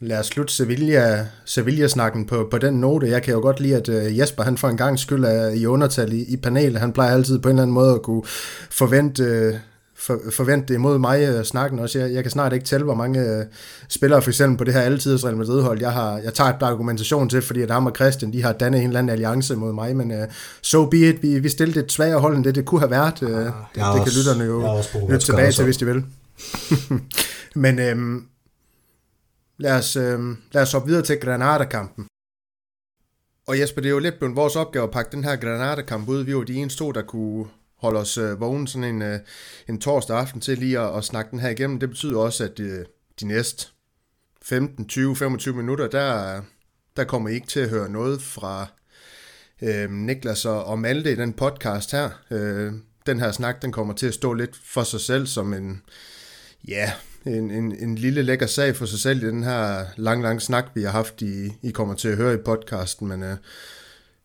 Lad os slutte Sevilla, Sevilla-snakken på, på den note. Jeg kan jo godt lide, at uh, Jesper han for en gang skyld er i undertal i, i panelet. Han plejer altid på en eller anden måde at kunne forvente, uh, for, forvente det imod mig uh, snakken også. Jeg, jeg kan snart ikke tælle, hvor mange uh, spillere for eksempel på det her altidens Real Madrid-hold, jeg, har, jeg tager et argumentation til, fordi at ham og Christian, de har dannet en eller anden alliance mod mig, men uh, so be it. Vi, vi stillede et svagere hold, end det det kunne have været. Uh, det, det kan lytterne jo lytte tilbage til, hvis de vil. men øhm, lad, os, øhm, lad os hoppe videre til Granada-kampen. Og Jesper, det er jo lidt blevet vores opgave at pakke den her Granada-kamp ud. Vi var de eneste to, der kunne holde os øh, vågen sådan en, øh, en torsdag aften til lige at, at snakke den her igennem. Det betyder også, at øh, de næste 15, 20, 25 minutter, der, der kommer I ikke til at høre noget fra øh, Niklas og, og Malte i den podcast her. Øh, den her snak, den kommer til at stå lidt for sig selv som en, ja, en, en, en lille lækker sag for sig selv i den her lang, lang snak, vi har haft, I, I kommer til at høre i podcasten, men Øh,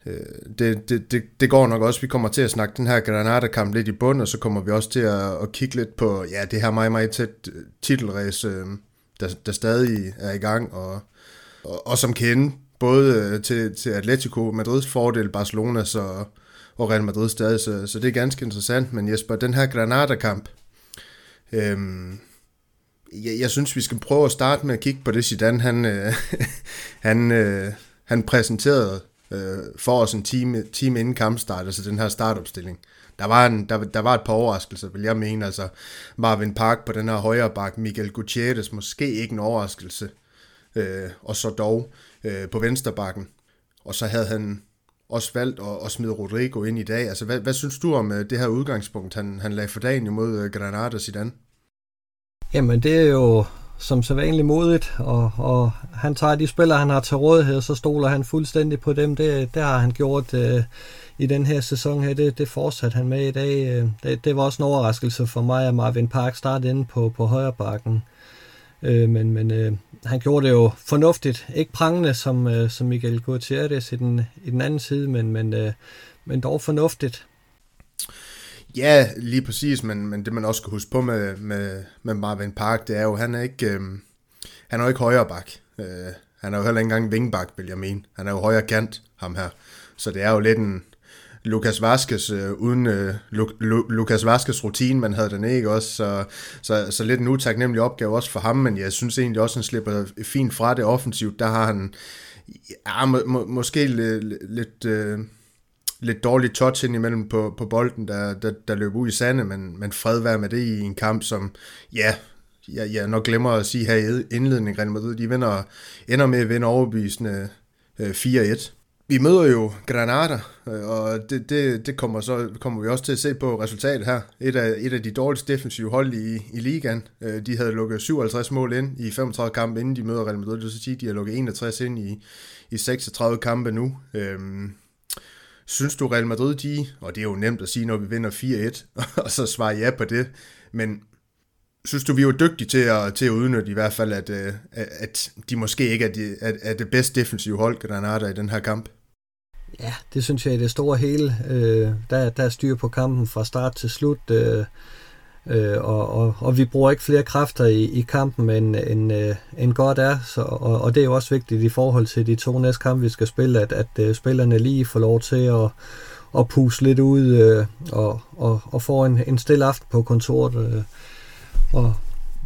Øh, det, det, det, det går nok også. Vi kommer til at snakke den her Granada-kamp lidt i bund, og så kommer vi også til at, at kigge lidt på ja, det her meget, meget tæt øh, titelræs, øh, der, der stadig er i gang, og, og, og som kende både til, til Atletico Madrids fordel, Barcelona så, og Real Madrid stadig, så, så det er ganske interessant. Men Jesper, den her Granada-kamp, øhm, jeg, jeg synes, vi skal prøve at starte med at kigge på det, Zidane han, øh, han, øh, han præsenterede øh, for os en time, time inden kampstart, altså den her startopstilling. Der var, en, der, der var et par overraskelser, vil jeg mene. Altså Marvin Park på den her højre bak, Miguel Gutierrez, måske ikke en overraskelse. Øh, og så dog øh, på venstre bakken. Og så havde han også valgt at, at smide Rodrigo ind i dag. Altså, hvad, hvad synes du om øh, det her udgangspunkt, han, han lagde for dagen imod uh, Granada Zidane? Jamen, det er jo som så vanligt modigt, og, og han tager de spillere, han har til rådighed, så stoler han fuldstændig på dem. Det, det har han gjort øh, i den her sæson her. Det, det fortsatte han med i dag. Øh, det, det var også en overraskelse for mig, at Marvin Park startede inde på, på højre bakken. Øh, men men øh, han gjorde det jo fornuftigt. Ikke prangende som, øh, som Miguel Gutierrez i den, i den anden side, men, men, øh, men dog fornuftigt. Ja, lige præcis, men, men det man også skal huske på med, med, med Marvin Park, det er jo, han er ikke, øh, han er jo ikke højre bak. Øh, han er jo heller ikke engang vingbak, vil jeg mene. Han er jo højre kant, ham her. Så det er jo lidt en Lukas Vaskes, øh, uden øh, Lu, Lu, Lukas Vaskes rutine, man havde den ikke også. Så, så, så lidt en utaknemmelig opgave også for ham, men jeg synes egentlig også, han slipper fint fra det offensivt. Der har han ja, må, må, måske lidt, lidt øh, lidt dårligt touch ind imellem på, på bolden, der, der, der løb ud i sande, men, men fred være med det i en kamp, som, ja, jeg, jeg nok glemmer at sige her i indledningen, Real Madrid, de vinder, ender med at vinde overbevisende øh, 4-1. Vi møder jo Granada, øh, og det, det, det kommer, så, kommer vi også til at se på resultatet her. Et af, et af de dårligste defensive hold i, i ligaen. Øh, de havde lukket 57 mål ind i 35 kampe, inden de møder Real Madrid. Det vil sige, at de har lukket 61 ind i, i 36 kampe nu. Øhm, synes du Real Madrid, de, og det er jo nemt at sige, når vi vinder 4-1, og så svarer ja på det, men synes du, vi er jo dygtige til at, til at udnytte i hvert fald, at, øh, at de måske ikke er, de, er, er det bedste defensive hold, Granada i den her kamp? Ja, det synes jeg er det store hele. Øh, der, der er styr på kampen fra start til slut, øh, øh, og, og, og vi bruger ikke flere kræfter i, i kampen, end, end, øh, end godt er. Så, og, og det er jo også vigtigt i forhold til de to næste kampe, vi skal spille, at, at øh, spillerne lige får lov til at, at puse lidt ud øh, og, og, og få en, en stille aften på kontoret. Øh, og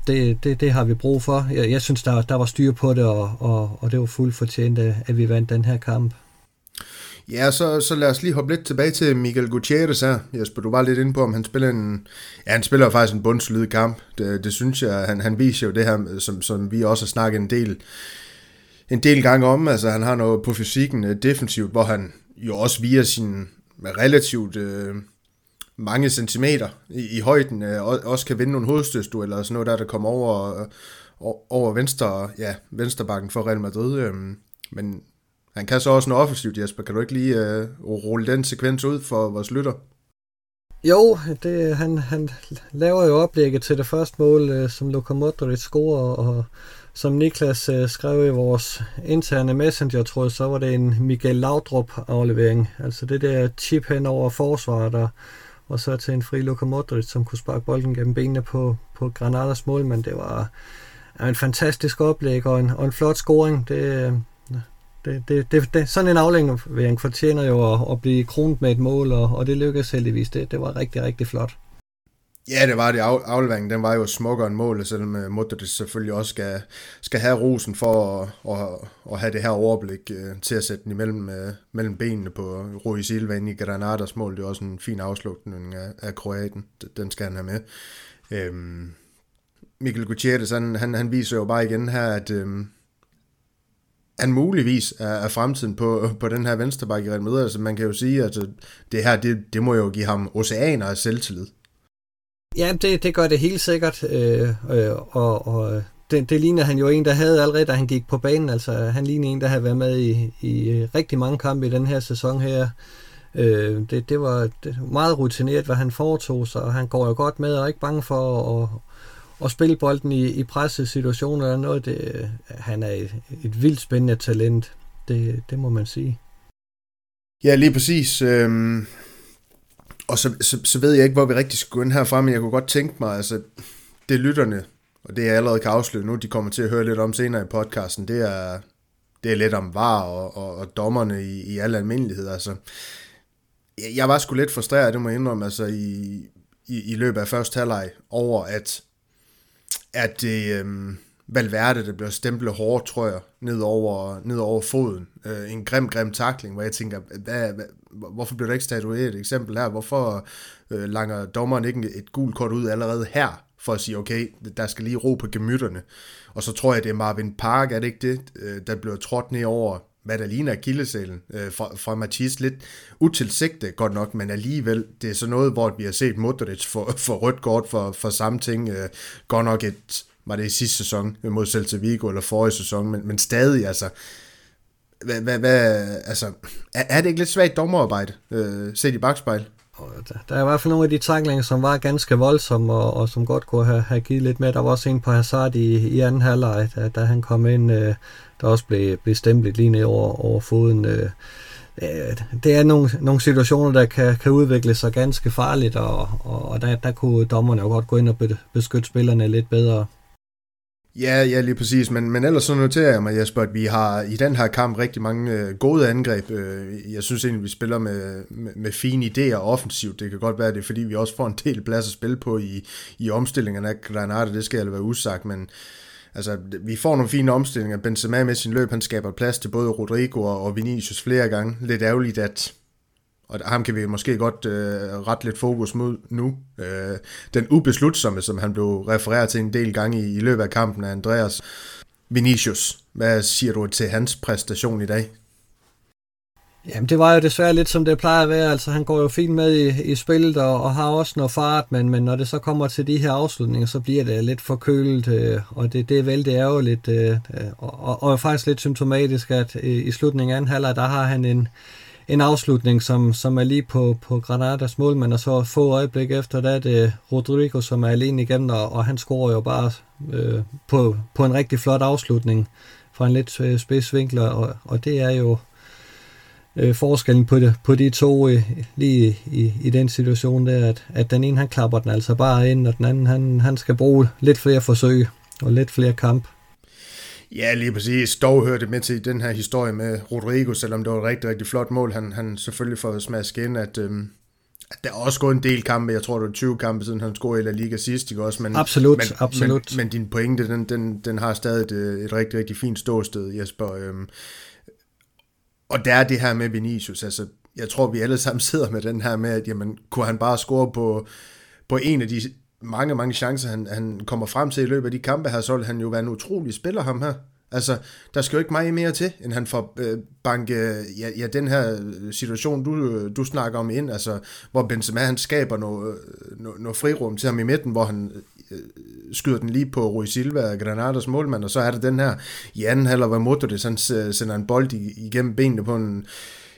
det, det, det har vi brug for. Jeg, jeg synes, der, der var styr på det, og, og, og det var fuldt fortjent, at vi vandt den her kamp. Ja, så, så lad os lige hoppe lidt tilbage til Miguel Gutierrez her. Jesper, du var lidt inde på, om han spiller en... Ja, han spiller faktisk en bundsolid kamp. Det, det synes jeg, han, han viser jo det her, som, som vi også har snakket en del, en del gange om. Altså, han har noget på fysikken øh, defensivt, hvor han jo også via sin relativt... Øh, mange centimeter i, i højden, øh, også kan vinde nogle hovedstødsdueller eller sådan noget der, der kommer over, øh, over venstre, ja, venstrebakken for Real Madrid. Øh, men han kan så også noget offensivt, Jesper. Kan du ikke lige øh, rulle den sekvens ud for vores lytter? Jo, det, han, han laver jo oplægget til det første mål, øh, som Luka Modric scorer, og som Niklas øh, skrev i vores interne messenger, tror jeg, så var det en Miguel Laudrup aflevering. Altså det der chip hen over forsvaret, der og så til en fri Luka Modric, som kunne sparke bolden gennem benene på, på Granadas mål, men det var en fantastisk oplæg og en, og en flot scoring. Det, det, det, det, det, sådan en aflægning fortjener jo at, at blive kronet med et mål, og, og det lykkedes heldigvis. Det, det var rigtig, rigtig flot. Ja, det var det. Afleveringen, den var jo smukkere end målet, selvom øh, Modric selvfølgelig også skal, skal have rosen for at, at, at have det her overblik uh, til at sætte den imellem uh, mellem benene på Rui Silva ind i Granadas mål. Det er også en fin afslutning af, af Kroaten. Den skal han have med. Øhm, Mikkel Gutierrez, han, han, han viser jo bare igen her, at øhm, han muligvis er, er fremtiden på, på den her venstreback i Real Madrid. Altså man kan jo sige, at øh, det her, det, det må jo give ham oceaner af selvtillid. Ja, det, det gør det helt sikkert, øh, øh, og, og øh, det, det ligner han jo en, der havde allerede, da han gik på banen. Altså, han ligner en, der har været med i, i rigtig mange kampe i den her sæson her. Øh, det, det var det, meget rutineret, hvad han foretog sig, og han går jo godt med og er ikke bange for at, og spille bolden i, i pressede situationer er noget. Det, han er et, et vildt spændende talent, det, det må man sige. Ja, lige præcis. Øhm, og så, så, så ved jeg ikke, hvor vi rigtig skal gå ind herfra, men jeg kunne godt tænke mig, altså det lytterne, og det jeg allerede kan afsløre nu, de kommer til at høre lidt om senere i podcasten, det er, det er lidt om var og, og, og dommerne i, i al almindelighed. Altså, jeg, jeg var sgu lidt frustreret, det må jeg indrømme, altså i, i, i løbet af første halvleg over, at, at det, øh, Valverde, der bliver stemplet hårdt, tror jeg, ned over, ned over foden. Øh, en grim, grim takling, hvor jeg tænker, hvad, hvad, hvorfor bliver der ikke statueret et eksempel her? Hvorfor øh, langer dommeren ikke et gult kort ud allerede her, for at sige, okay, der skal lige ro på gemytterne. Og så tror jeg, det er Marvin Park, er det ikke det, øh, der bliver trådt ned over, hvad der ligner kildesælen øh, fra, fra Matisse. lidt utilsigtet godt nok, men alligevel, det er så noget, hvor vi har set Modric for, for rødt kort for, for samme ting, øh, godt nok et var det i sidste sæson øh, mod Celta Vigo, eller forrige sæson, men, men stadig, altså, hvad, hvad, hvad, altså, er, er det ikke lidt svagt dommerarbejde, øh, set i bagspejl? Øh, der, der er i hvert fald nogle af de taklinger, som var ganske voldsomme, og, og som godt kunne have, have givet lidt mere. Der var også en på Hazard i, i anden halvleg, da, da han kom ind, øh, der også blev, blev stemplet lige ned over, over foden. Øh, øh det er nogle, nogle situationer, der kan, kan udvikle sig ganske farligt, og, og, og der, der kunne dommerne jo godt gå ind og beskytte spillerne lidt bedre. Ja, ja, lige præcis. Men, men ellers så noterer jeg mig, Jesper, at vi har i den her kamp rigtig mange øh, gode angreb. Øh, jeg synes egentlig, vi spiller med, med, med fine idéer offensivt. Det kan godt være, det er fordi, vi også får en del plads at spille på i, i omstillingerne af Granada. Det skal jeg være usagt, men altså, vi får nogle fine omstillinger. Benzema med sin løb, han skaber plads til både Rodrigo og Vinicius flere gange. Lidt ærgerligt, at og ham kan vi måske godt øh, ret lidt fokus mod nu. Øh, den ubeslutsomme, som han blev refereret til en del gange i, i løbet af kampen af Andreas Vinicius. Hvad siger du til hans præstation i dag? Jamen, det var jo desværre lidt som det plejer at være. Altså, han går jo fint med i, i spillet og, og har også noget fart, men, men når det så kommer til de her afslutninger, så bliver det lidt forkølet, øh, og det, det er vældig ærgerligt, øh, øh og, og, og faktisk lidt symptomatisk, at øh, i slutningen af anden halvleg, der har han en, en afslutning, som, som er lige på, på Granadas målmand, og så få øjeblik efter, der er det Rodrigo, som er alene igen, og, og han scorer jo bare øh, på, på en rigtig flot afslutning fra en lidt øh, spids vinkel, og, og det er jo øh, forskellen på, det, på de to øh, lige i, i den situation der, at, at den ene han klapper den altså bare ind, og den anden han, han skal bruge lidt flere forsøg og lidt flere kamp. Ja, lige præcis. Dog hørte det med til den her historie med Rodrigo, selvom det var et rigtig, rigtig flot mål. Han, han selvfølgelig får smasket ind, at, øhm, at der er også gået en del kampe. Jeg tror, det var 20 kampe, siden han scorede i La Liga sidst, ikke også? Men, absolut, men, absolut. Men, men din pointe, den, den, den har stadig et, et rigtig, rigtig fint ståsted, Jesper. Øhm, og der er det her med Vinicius, altså jeg tror, vi alle sammen sidder med den her med, at jamen, kunne han bare score på, på en af de mange, mange chancer, han, han kommer frem til i løbet af de kampe her, så vil han jo være en utrolig spiller, ham her. Altså, der skal jo ikke meget mere til, end han får øh, banke, ja, ja, den her øh, situation, du, øh, du snakker om ind, altså, hvor Benzema, han skaber noget, øh, noget, noget frirum til ham i midten, hvor han øh, skyder den lige på Rui Silva, Granadas målmand, og så er der den her i anden halvdel, hvor Modric han sender en bold igennem benene på en,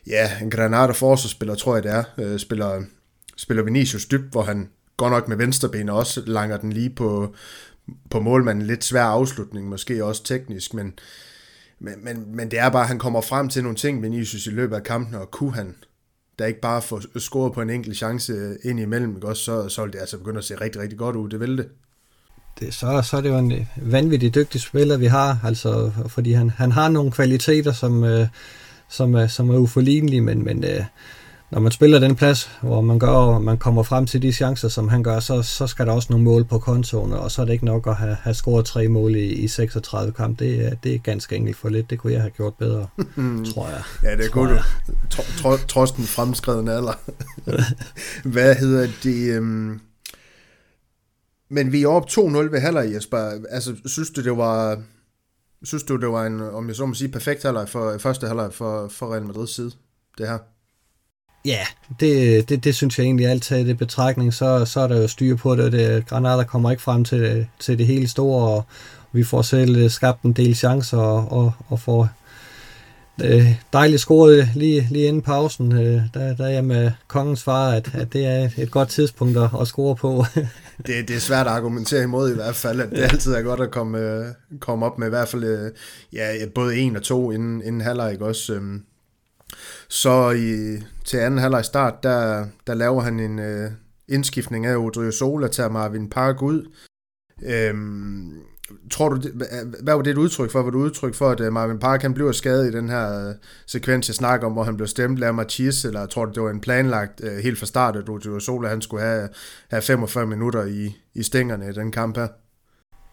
ja, en Granada forsvarsspiller, tror jeg det er, øh, spiller, spiller Vinicius dybt, hvor han godt nok med venstreben ben også langer den lige på, på målmanden. Lidt svær afslutning, måske også teknisk, men, men, men, men det er bare, at han kommer frem til nogle ting, Vinicius i løbet af kampen, og kunne han der ikke bare få scoret på en enkelt chance ind imellem, ikke også, så, så vil det altså begynde at se rigtig, rigtig godt ud. Det vil det. det så, så er det jo en vanvittig dygtig spiller, vi har, altså, fordi han, han har nogle kvaliteter, som, øh, som, er, som er uforlignelige, men, men øh, når man spiller den plads, hvor man gør, og man kommer frem til de chancer, som han gør, så, så skal der også nogle mål på kontoen, og så er det ikke nok at have, have scoret tre mål i, i 36 kamp. Det, er, det er ganske enkelt for lidt. Det kunne jeg have gjort bedre, tror jeg. Ja, det kunne du. Trods den fremskredende alder. Hvad hedder det? Um... Men vi er oppe 2-0 ved halvleg, Jesper. Altså, synes du, det var... Synes du, det var en, om jeg så må sige, perfekt halvleg for første halvleg for, for Real Madrids side, det her? Ja, det, det, det synes jeg egentlig alt taget i betragtning, så, så er der jo styr på det, det Granada kommer ikke frem til, til det hele store, og vi får selv skabt en del chancer, og, og, og får øh, dejligt scoret lige, lige inden pausen, øh, der, der er jeg med kongens far, at, at det er et godt tidspunkt at, at score på. det, det er svært at argumentere imod i hvert fald, at det altid er godt at komme, øh, komme op med i hvert fald øh, ja, både en og to inden, inden halvleg, også? Øh, så i, til anden halvleg start, der, der laver han en øh, indskiftning af Odrio Sola, tager Marvin Park ud. Øhm, tror du, det, hvad var det et udtryk for? Var det et udtryk for, at øh, Marvin Park han bliver skadet i den her øh, sekvens, jeg snakker om, hvor han blev stemt af Mathias, eller tror du, det var en planlagt øh, helt fra start, at Odrio Sola han skulle have, have 45 minutter i, i stængerne i den kamp her?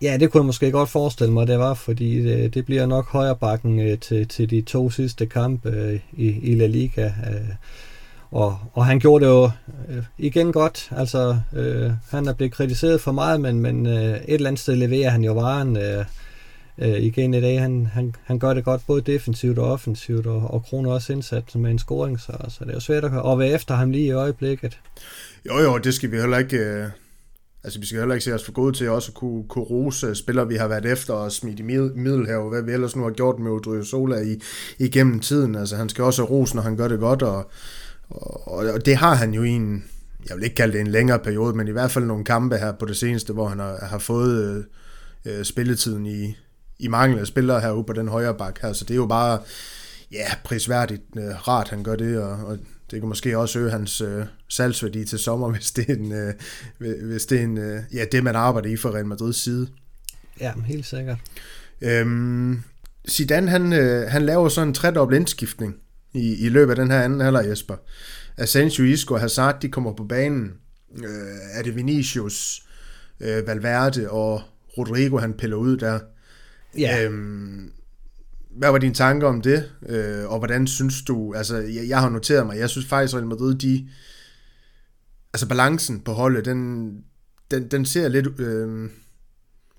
Ja, det kunne jeg måske godt forestille mig, det var, fordi det, det bliver nok højere bakken øh, til, til de to sidste kampe øh, i, i La Liga. Øh, og, og han gjorde det jo øh, igen godt. Altså, øh, han er blevet kritiseret for meget, men, men øh, et eller andet sted leverer han jo varen øh, øh, igen i dag. Han, han, han gør det godt både defensivt og offensivt, og, og kroner også indsat med en scoring, så, så det er jo svært at, at være efter ham lige i øjeblikket. Jo, jo, det skal vi heller ikke... Øh Altså, vi skal heller ikke se os for gode til også at kunne, kunne rose spillere, vi har været efter og smidt i middelhav, hvad vi ellers nu har gjort med Odrio Sola i, igennem tiden. Altså, han skal også rose, ros, når han gør det godt, og, og, og det har han jo i en, jeg vil ikke kalde det en længere periode, men i hvert fald nogle kampe her på det seneste, hvor han har, har fået øh, øh spilletiden i, i mangel af spillere herude på den højre bak her, så det er jo bare, ja, prisværdigt øh, rart, han gør det, og, og det kan måske også øge hans øh, salgsværdi til sommer, hvis det er, en, øh, hvis det, er en, øh, ja, det, man arbejder i for Real Madrids side. Ja, helt sikkert. Øhm, Zidane, han, øh, han laver sådan en tredobbelt indskiftning i, i løbet af den her anden halvleg, Jesper. Asensio, Isco og Hazard, de kommer på banen. Øh, er det Vinicius, øh, Valverde og Rodrigo, han piller ud der. Ja. Øhm, hvad var dine tanker om det, øh, og hvordan synes du, altså jeg, jeg har noteret mig, jeg synes faktisk, at Real Madrid, de, altså balancen på holdet, den, den, den ser lidt øh,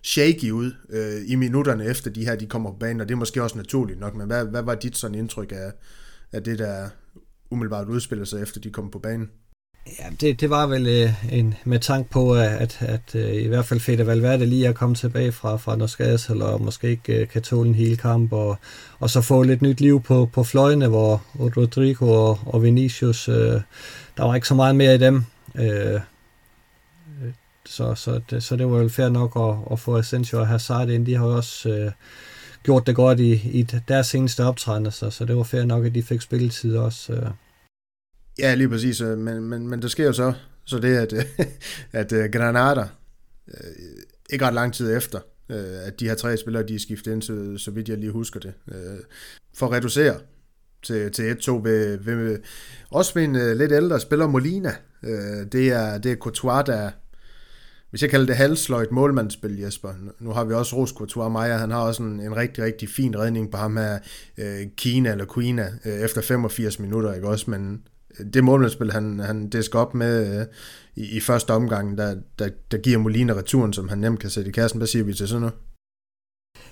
shaky ud øh, i minutterne efter de her, de kommer på banen, og det er måske også naturligt nok, men hvad, hvad var dit sådan indtryk af, af det, der umiddelbart udspiller altså, sig efter de kommer på banen? Ja, det, det var vel øh, en, med tanke på, at, at, at øh, i hvert fald Fede Valverde lige er kommet tilbage fra, fra noget skades, eller måske ikke øh, kan tåle en hel kamp, og, og så få lidt nyt liv på, på fløjene, hvor Rodrigo og, og Vinicius, øh, der var ikke så meget mere i dem. Øh, så, så, det, så det var vel fair nok at, at få Asensio og Hazard ind. De har jo også øh, gjort det godt i, i deres seneste optræden, så, så det var fair nok, at de fik spilletid også. Øh. Ja, lige præcis. Øh, men, men, men der sker jo så, så det, at, øh, at øh, Granada, ikke ret lang tid efter, at de her tre spillere, de er skiftet ind, så, så vidt jeg lige husker det, for at reducere til, til 1-2 ved, ved, også med en lidt ældre spiller, Molina. Det er, det er Courtois, der, hvis jeg kalder det halsløjt målmandsspil, Jesper. Nu har vi også Ros Courtois Maja, han har også en, en rigtig, rigtig fin redning på ham her, Kina eller Quina, efter 85 minutter, ikke også? Men det målmandsspil, han, han disker op med øh, i, i første omgang, der, der, der giver Molina returen, som han nemt kan sætte i kassen. Hvad siger vi til sådan noget?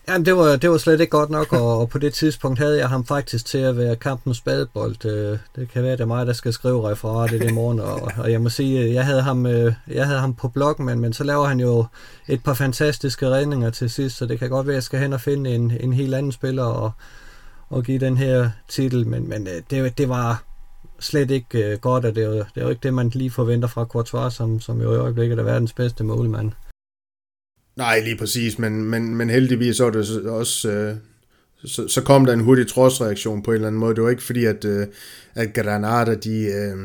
Jamen, det var, det var slet ikke godt nok, og, og på det tidspunkt havde jeg ham faktisk til at være kampens badebold. Øh, det kan være, det er mig, der skal skrive referatet i morgen, og, og jeg må sige, øh, jeg havde ham, øh, jeg havde ham på bloggen, men, men så laver han jo et par fantastiske redninger til sidst, så det kan godt være, at jeg skal hen og finde en, en helt anden spiller og, og give den her titel, men, men det, det var slet ikke øh, godt, og det er, jo, det er jo ikke det, man lige forventer fra Courtois, som, som jo i øjeblikket er verdens bedste målmand. Nej, lige præcis, men, men, men heldigvis så er det også... Øh, så, så kom der en hurtig trodsreaktion på en eller anden måde. Det var ikke fordi, at, øh, at Granada, de... Øh,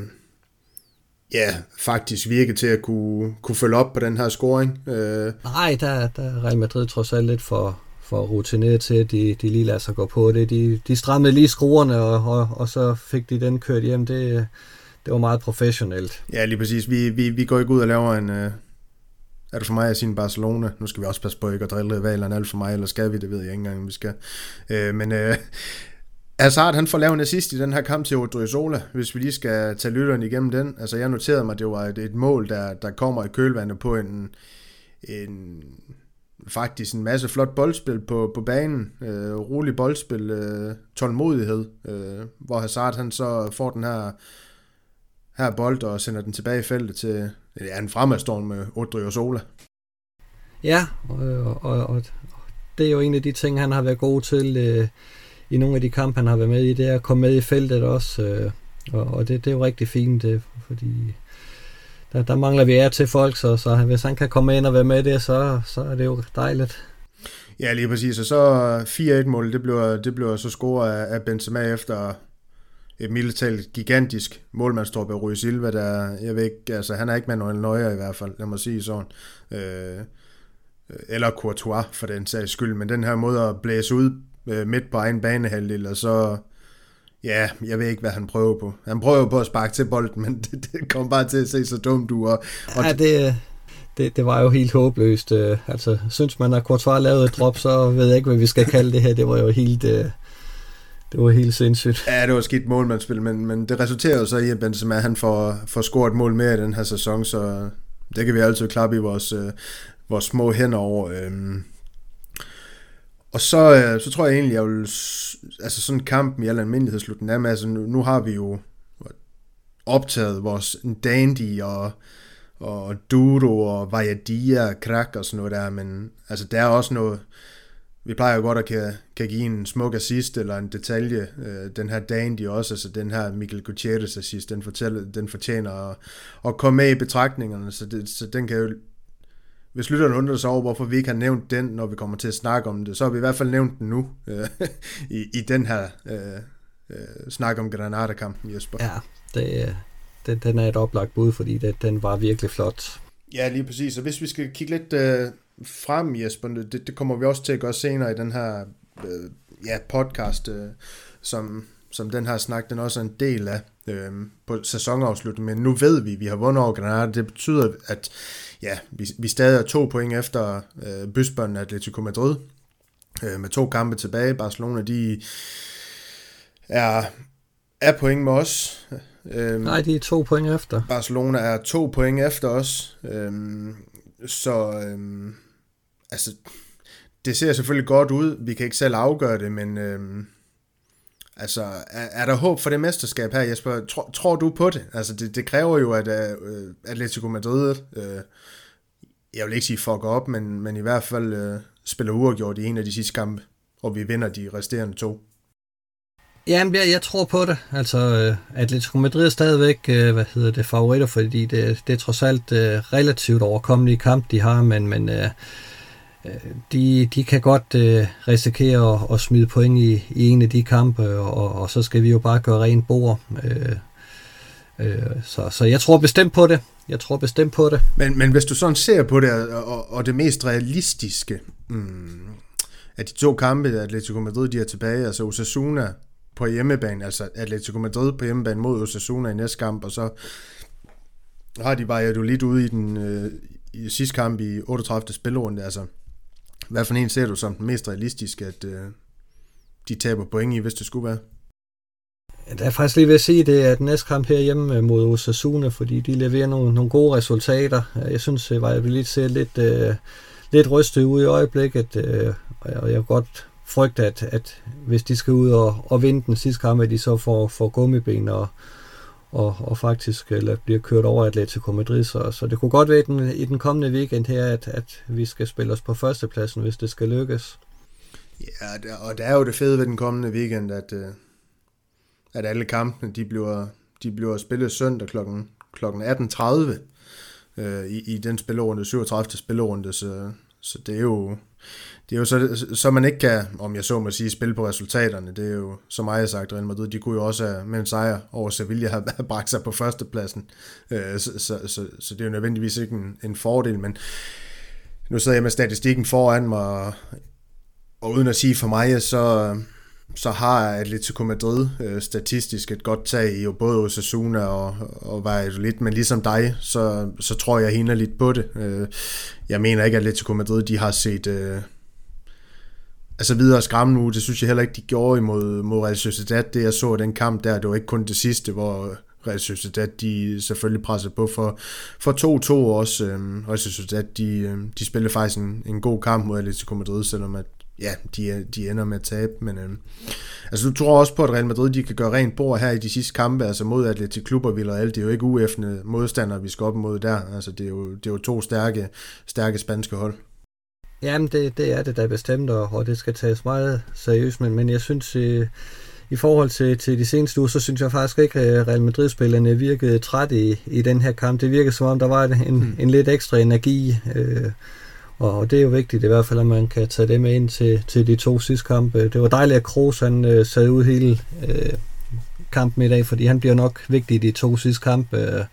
ja, faktisk virkede til at kunne, kunne følge op på den her scoring. Øh. Nej, der, der er Real Madrid trods alt lidt for, for rutineret til, at de, de lige lader sig gå på det. De, de strammede lige skruerne, og, og, og så fik de den kørt hjem. Det, det var meget professionelt. Ja, lige præcis. Vi, vi, vi går ikke ud og laver en... Øh, er du for mig at sige Barcelona? Nu skal vi også passe på ikke at drille valerne alt for mig, eller skal vi? Det ved jeg ikke engang, vi skal. Øh, men øh, Hazard, han får lavet en assist i den her kamp til Odriozola, hvis vi lige skal tage lytteren igennem den. Altså, jeg noterede mig, at det var et, et mål, der, der kommer i kølvandet på en, en faktisk en masse flot boldspil på, på banen, øh, rolig boldspil, øh, tålmodighed, øh, hvor Hazard han så får den her, her bold og sender den tilbage i feltet til ja, en fremadstorm med Odrio og Sola. Ja, og, og, og det er jo en af de ting, han har været god til øh, i nogle af de kampe, han har været med i, det er at komme med i feltet også, øh, og, og det, det er jo rigtig fint, det, fordi der, der mangler vi er til folk, så, så hvis han kan komme ind og være med det, så, så er det jo dejligt. Ja, lige præcis. Og så 4-1-mål, det bliver, det bliver så scoret af, af Benzema efter et militært gigantisk målmandstrop af Rui Silva, der, jeg ved ikke, altså han er ikke Manuel Neuer i hvert fald, lad mig sige sådan. Øh, eller Courtois for den sags skyld, men den her måde at blæse ud øh, midt på egen banehalvdel, og så Ja, jeg ved ikke, hvad han prøver på. Han prøver på at sparke til bolden, men det, det kom bare til at se så dumt ud. Og, og ja, det, det, det var jo helt håbløst. Øh, altså, synes man, at Courtois lavede et drop, så ved jeg ikke, hvad vi skal kalde det her. Det var jo helt... Øh, det var helt sindssygt. Ja, det var skidt målmandsspil, men, men det resulterer jo så i, at Benzema han får, får scoret mål mere i den her sæson, så det kan vi altid klappe i vores, øh, vores små hænder over. Øh, og så, øh, så tror jeg egentlig, jeg vil... Altså sådan kampen kamp i al almindelighed slutte den af med. Altså nu, nu har vi jo optaget vores Dandy og, og Dudo og Vajadia og Krak og sådan noget der, men altså der er også noget... Vi plejer jo godt at kan, kan give en smuk assist eller en detalje. Øh, den her Dandy også, altså den her Michael Gutierrez assist, den, fortæller, den fortjener at, at komme med i betragtningerne, så, det, så den kan jo hvis lytterne undrer sig over, hvorfor vi ikke har nævnt den, når vi kommer til at snakke om det, så har vi i hvert fald nævnt den nu, øh, i, i den her øh, øh, snak om Granada-kampen, Jesper. Ja, det, det, den er et oplagt bud, fordi det, den var virkelig flot. Ja, lige præcis. Og hvis vi skal kigge lidt øh, frem, Jesper, det, det kommer vi også til at gøre senere i den her øh, ja, podcast, øh, som, som den her snak, den også er en del af øh, på sæsonafslutningen. Men nu ved vi, at vi har vundet over Granada. Det betyder, at ja, vi, vi stadig er to point efter øh, bysbørnen Atletico Madrid. øh, med to kampe tilbage. Barcelona, de er, er point med os. Øhm, Nej, de er to point efter. Barcelona er to point efter os. Øhm, så øhm, altså, det ser selvfølgelig godt ud. Vi kan ikke selv afgøre det, men øhm, altså, er, er der håb for det mesterskab her, Jesper? Tror, tror du på det? Altså, det, det kræver jo, at uh, Atletico Madrid, uh, jeg vil ikke sige fuck op, men, men i hvert fald uh, spiller uafgjort i en af de sidste kampe, og vi vinder de resterende to. Jamen, jeg, jeg tror på det. Altså, Atletico Madrid er stadigvæk, hvad hedder det, favoritter, fordi det, det er trods alt uh, relativt overkommelige kamp, de har, men, men uh, de, de kan godt øh, risikere at, at smide point i, i en af de kampe, og, og så skal vi jo bare gøre rent bord. Øh, øh, så, så jeg tror bestemt på det. Jeg tror bestemt på det. Men, men hvis du sådan ser på det, og, og det mest realistiske mm, af de to kampe, Atletico Madrid de er tilbage, altså Osasuna på hjemmebane, altså Atletico Madrid på hjemmebane mod Osasuna i næste kamp, og så har de Valladolid ude i den øh, i sidste kamp i 38. spillerunde. Altså, hvad for en ser du som den mest realistiske, at øh, de taber point i, hvis det skulle være? Der er faktisk lige ved at sige, det er den næste kamp herhjemme øh, mod Osasuna, fordi de leverer nogle, nogle gode resultater. Øh, jeg synes, øh, at Valladolid ser lidt, øh, lidt rystet ud i øjeblikket, øh, og jeg kan godt frygte, at, at hvis de skal ud og, og vinde den sidste kamp, at de så får, får gummiben og, og, og faktisk eller bliver kørt over Atletico Madrid. Så, så det kunne godt være i den, i den kommende weekend her, at, at vi skal spille os på førstepladsen, hvis det skal lykkes. Ja, og det er jo det fede ved den kommende weekend, at, øh, at alle kampene de bliver, de bliver spillet søndag kl. kl. 18.30 øh, i, i den spillerunde, 37. spillerunde, så, så det er jo det er jo så, så man ikke kan, om jeg så må sige, spille på resultaterne. Det er jo, som jeg har sagt, Real Madrid, de kunne jo også med en sejr over Sevilla have, bragt sig på førstepladsen. Øh, så, så, så, så det er jo nødvendigvis ikke en, en fordel, men nu sidder jeg med statistikken foran mig, og, og uden at sige for mig, så, så har Atletico Madrid øh, statistisk et godt tag i jo både Osasuna og, og Valladolid, men ligesom dig, så, så tror jeg hende lidt på det. Øh, jeg mener ikke, at Atletico Madrid de har set øh, altså videre skræmme nu, det synes jeg heller ikke, de gjorde imod mod Real Sociedad. Det jeg så den kamp der, det var ikke kun det sidste, hvor Real Sociedad, de selvfølgelig pressede på for, for 2-2 også. Øhm, Real Sociedad, de, øhm, de spillede faktisk en, en god kamp mod Atletico Madrid, selvom at ja, de, de ender med at tabe, men øhm, altså du tror også på, at Real Madrid de kan gøre rent bord her i de sidste kampe, altså mod Atletico Klub og Villarreal, det er jo ikke uæffende modstandere, vi skal op mod der, altså det er jo, det er jo to stærke, stærke spanske hold. Jamen det, det er det da bestemt, og, og det skal tages meget seriøst, men, men jeg synes, øh, i forhold til, til de seneste uger, så synes jeg faktisk ikke, at Real Madrid-spillerne virkede træt i, i den her kamp. Det virkede som om, der var en, mm. en lidt ekstra energi, øh, og det er jo vigtigt i hvert fald, at man kan tage det med ind til, til de to sidste kampe. Det var dejligt, at Kroos han øh, sad ud hele øh, kampen i dag, fordi han bliver nok vigtig i de to sidste kampe. Øh,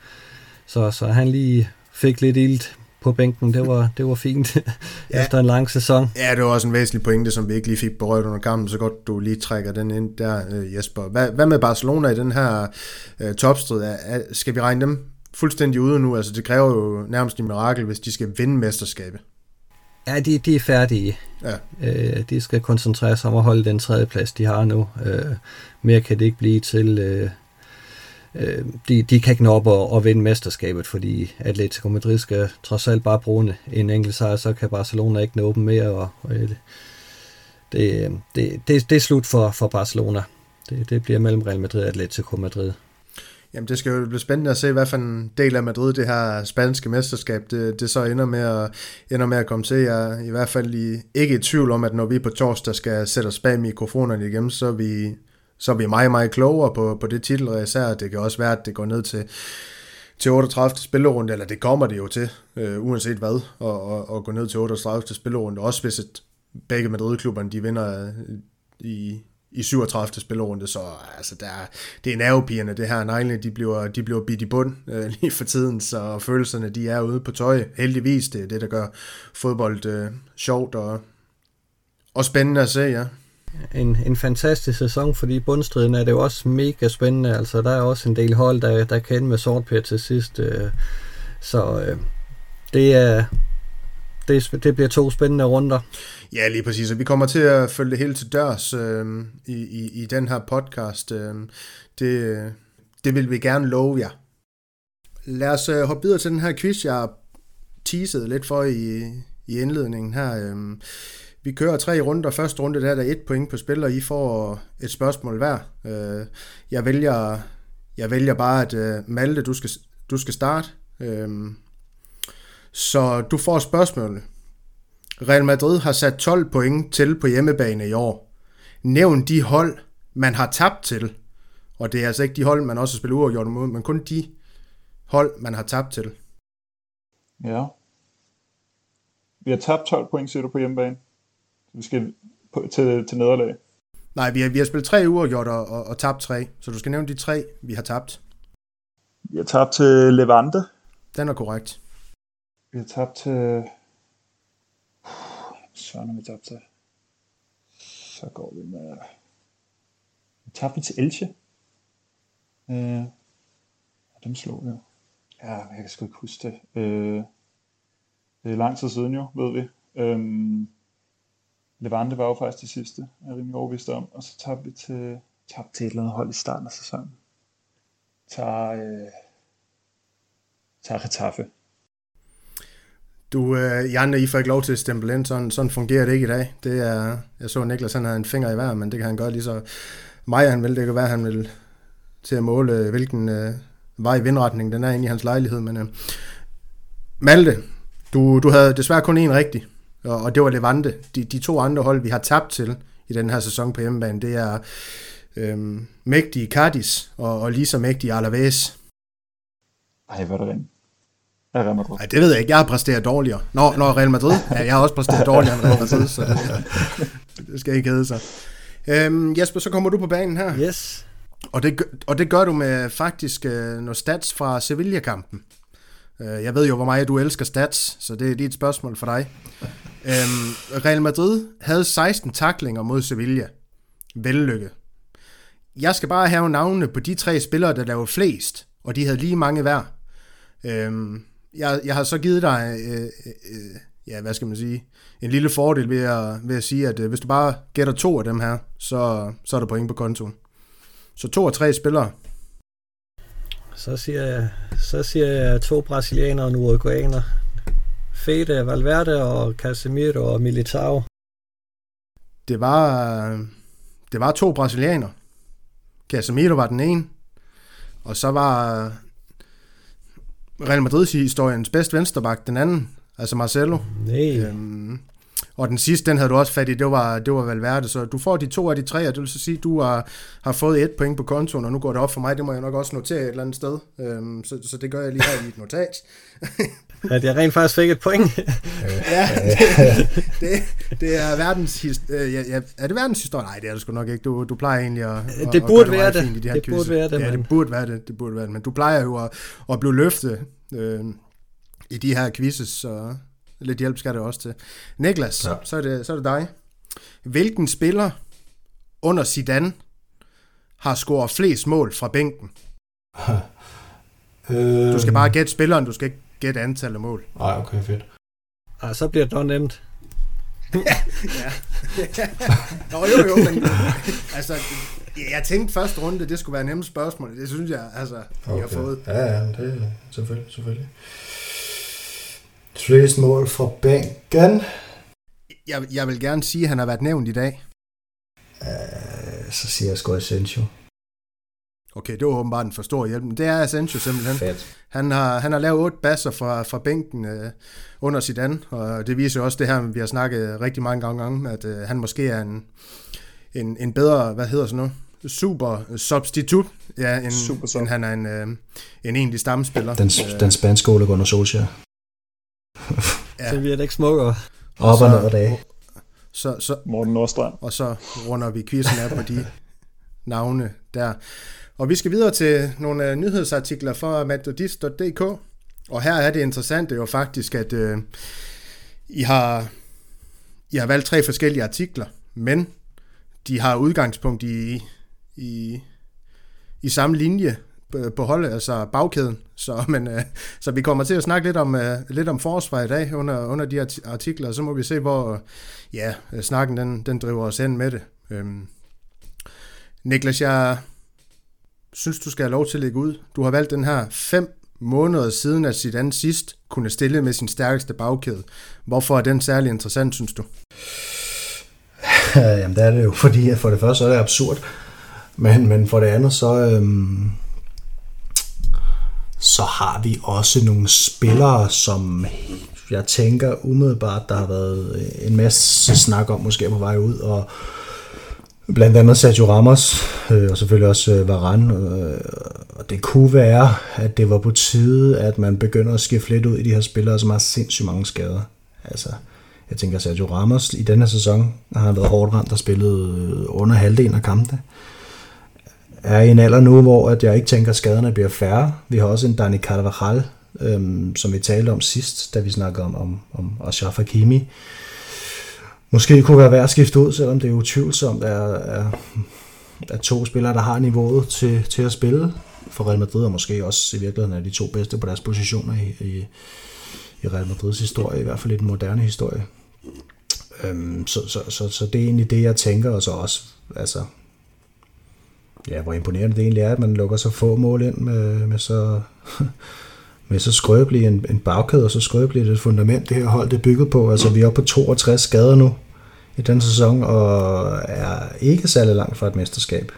så, så han lige fik lidt ilt på bænken. Det var, det var fint ja. efter en lang sæson. Ja, det var også en væsentlig pointe, som vi ikke lige fik berørt under kampen, så godt du lige trækker den ind der, øh, Jesper. Hvad, hvad med Barcelona i den her uh, topstrid? Skal vi regne dem fuldstændig ude nu? Altså, det kræver jo nærmest en mirakel, hvis de skal vinde mesterskabet. Ja, de, de er færdige. Ja. Øh, de skal koncentrere sig om at holde den tredje plads, de har nu. Øh, mere kan det ikke blive til. Øh, øh, de, de kan ikke nå op og, og vinde mesterskabet, fordi Atletico Madrid skal trods alt bare bruge en enkelt sejr, så kan Barcelona ikke nå dem mere. Og, og øh, det, øh, det, det, det er slut for, for Barcelona. Det, det bliver mellem Real Madrid og Atletico Madrid. Jamen det skal jo blive spændende at se, hvad for en del af Madrid det her spanske mesterskab, det, det så ender med, at, ender med at komme til. Jeg er i hvert fald i, ikke i tvivl om, at når vi på torsdag skal sætte os bag mikrofonerne igen, så er vi, så er vi meget, meget klogere på, på det titel, især det kan også være, at det går ned til, til 38. spillerunde, eller det kommer det jo til, øh, uanset hvad, og, og, og gå ned til 38. spillerunde, også hvis et, begge Madrid-klubberne de vinder øh, i, i 37. spillerunde, så altså, der, det er nervepigerne, det her. Neglene, de bliver, de bliver bidt i bund øh, lige for tiden, så følelserne, de er ude på tøj. Heldigvis, det er det, der gør fodbold øh, sjovt og, og spændende at se, ja. En, en fantastisk sæson, fordi bundstriden er det jo også mega spændende. Altså, der er også en del hold, der, der kan med sortpær til sidst. Øh, så øh, det er det, det bliver to spændende runder. Ja, lige præcis. Og vi kommer til at følge det hele til dørs øh, i, i, i den her podcast. Øh, det, det vil vi gerne love jer. Lad os øh, hoppe videre til den her quiz, jeg teasede lidt for i, i indledningen her. Øh, vi kører tre runder. Første runde der er der et point på spil, og I får et spørgsmål hver. Øh, jeg vælger, jeg vælger bare, at øh, Malte, du skal, du skal starte. Øh, så du får spørgsmålet. Real Madrid har sat 12 point til på hjemmebane i år. Nævn de hold, man har tabt til. Og det er altså ikke de hold, man også har spillet uafgjort mod, men kun de hold, man har tabt til. Ja. Vi har tabt 12 point, siger du, på hjemmebane. Vi skal på, til, til nederlag. Nej, vi har, vi har spillet tre uafgjort og, og, og tabt tre. Så du skal nævne de tre, vi har tabt. Vi har tabt til Levante. Den er korrekt. Vi har tabt til... Søren, har vi tabt til. Så går vi med... Vi tabte vi til Elche. Øh, dem slog vi jo. Ja, jeg kan sgu ikke huske det. Øh, det er lang tid siden jo, ved vi. Øh, Levante var jo faktisk det sidste, er rimelig overbevist om. Og så tabte vi til, tabte til et eller andet hold i starten af sæsonen. Tager, øh, tager Getafe. Du, øh, I andre, I får ikke lov til at stemple ind, sådan, sådan fungerer det ikke i dag. Det er, jeg så Niklas, han havde en finger i hver, men det kan han gøre lige så mig, han vil. Det kan være, han vil til at måle, hvilken øh, vej vindretning den er inde i hans lejlighed. Men øh, Malte, du, du havde desværre kun én rigtig, og, og det var Levante. De, de to andre hold, vi har tabt til i den her sæson på hjemmebane, det er øh, mægtige Cardis og, og lige så mægtige Alaves. Ej, hvad er det rent? Real Madrid? Nej, det ved jeg ikke. Jeg har præsteret dårligere. Nå, når Real Madrid? Ja, jeg har også præsteret dårligere end Real Madrid, så det, det skal ikke hedde sig. Øhm, Jesper, så kommer du på banen her. Yes. Og det, og det gør du med faktisk øh, noget stats fra Sevilla-kampen. Øh, jeg ved jo, hvor meget du elsker stats, så det er lige et spørgsmål for dig. Øhm, Real Madrid havde 16 taklinger mod Sevilla. Vellykket. Jeg skal bare have navnene på de tre spillere, der lavede flest, og de havde lige mange hver. Øhm, jeg, jeg har så givet dig, øh, øh, øh, ja, hvad skal man sige, en lille fordel ved at, ved at sige, at øh, hvis du bare gætter to af dem her, så, så er der point på kontoen. Så to og tre spillere. Så siger jeg, så siger jeg to brasilianere og en uruguaner. Fede, Valverde og Casemiro og Militao. Det var, det var to brasilianere. Casemiro var den ene, og så var Real Madrids historiens bedste vensterbak, den anden, altså Marcelo. Nej. Øhm, og den sidste, den havde du også fat i, det var, det var Valverde, så du får de to af de tre, og det vil så sige, at du har, har fået et point på kontoen, og nu går det op for mig, det må jeg nok også notere et eller andet sted, øhm, så, så det gør jeg lige her i et notat. at jeg rent faktisk fik et point. ja, det, det, det er verdens øh, ja, ja, er det verdens historie? Nej, det er det sgu nok ikke. Du, du plejer egentlig at, at det burde være det. De det burde være det. Ja, det burde være det. Det burde være det. Men du plejer jo at, at blive løftet øh, i de her quizzes, så lidt hjælp skal det også til. Niklas, ja. så, er det, så er det dig. Hvilken spiller under Zidane har scoret flest mål fra bænken? du skal bare gætte spilleren, du skal ikke gætte antallet af mål. Nej, okay, fedt. Ej, så bliver det nok nemt. ja. Nå, jo, jo, men altså, jeg tænkte første runde, det skulle være nemme spørgsmål. Det synes jeg, altså, okay. jeg har fået. Ja, ja, det er selvfølgelig, selvfølgelig. Flest mål fra bænken. Jeg, jeg vil gerne sige, at han har været nævnt i dag. Uh, så siger jeg sgu Asensio. Okay, det var åbenbart en for stor hjælp. Men det er Asensio simpelthen. Fedt. Han har, han har lavet otte basser fra, fra bænken øh, under Zidane, og det viser også det her, vi har snakket rigtig mange gange om, at øh, han måske er en, en, en bedre, hvad hedder sådan noget, super substitut, ja, en, super end han er en, øh, en egentlig stamspiller. Den, øh, den spanske Ole Gunnar Solskjaer. ja. Så bliver det ikke smukkere. Op og ned af dage. Så, så, Morten Nordstrand. Og så runder vi quizzen af på de navne der. Og vi skal videre til nogle uh, nyhedsartikler fra metodist.dk. Og her er det interessante jo faktisk, at uh, I, har, I har valgt tre forskellige artikler, men de har udgangspunkt i, i, i samme linje. Øh, på holdet, altså bagkæden. Så, men, øh, så vi kommer til at snakke lidt om, øh, lidt om forsvar i dag under, under de artikler, og så må vi se, hvor ja, øh, snakken den, den driver os hen med det. Øhm. Niklas, jeg synes, du skal have lov til at lægge ud. Du har valgt den her fem måneder siden, at Zidane sidst kunne stille med sin stærkeste bagkæde. Hvorfor er den særlig interessant, synes du? Jamen, det er det jo, fordi for det første så er det absurd. Men, men for det andet, så, øhm, så har vi også nogle spillere, som jeg tænker umiddelbart, der har været øh, en masse snak om, måske på vej ud, og blandt andet Sergio Ramos, øh, og selvfølgelig også øh, Varane. Øh, og det kunne være, at det var på tide, at man begynder at skifte lidt ud i de her spillere, som har sindssygt mange skader. Altså, jeg tænker Sergio Ramos i denne sæson har han været hårdt ramt og spillet øh, under halvdelen af kampene. Er i en alder nu, hvor at jeg ikke tænker, at skaderne bliver færre. Vi har også en Dani Carvajal, øhm, som vi talte om sidst, da vi snakkede om, om, om Ashraf Hakimi. Måske kunne være værd at skifte ud, selvom det er utvivlsomt, at er, er, er to spillere, der har niveauet til, til at spille for Real Madrid, og måske også i virkeligheden er de to bedste på deres positioner i, i, i Real Madrids historie, i hvert fald i den moderne historie. Øhm, så, så, så, så det er egentlig det, jeg tænker, og så også, altså, ja, hvor imponerende det egentlig er, at man lukker så få mål ind med, med så med så skrøbelig en, en bagkæde og så skrøbeligt et fundament, det her hold det er bygget på. Altså vi er oppe på 62 skader nu i den sæson, og er ikke særlig langt fra et mesterskab.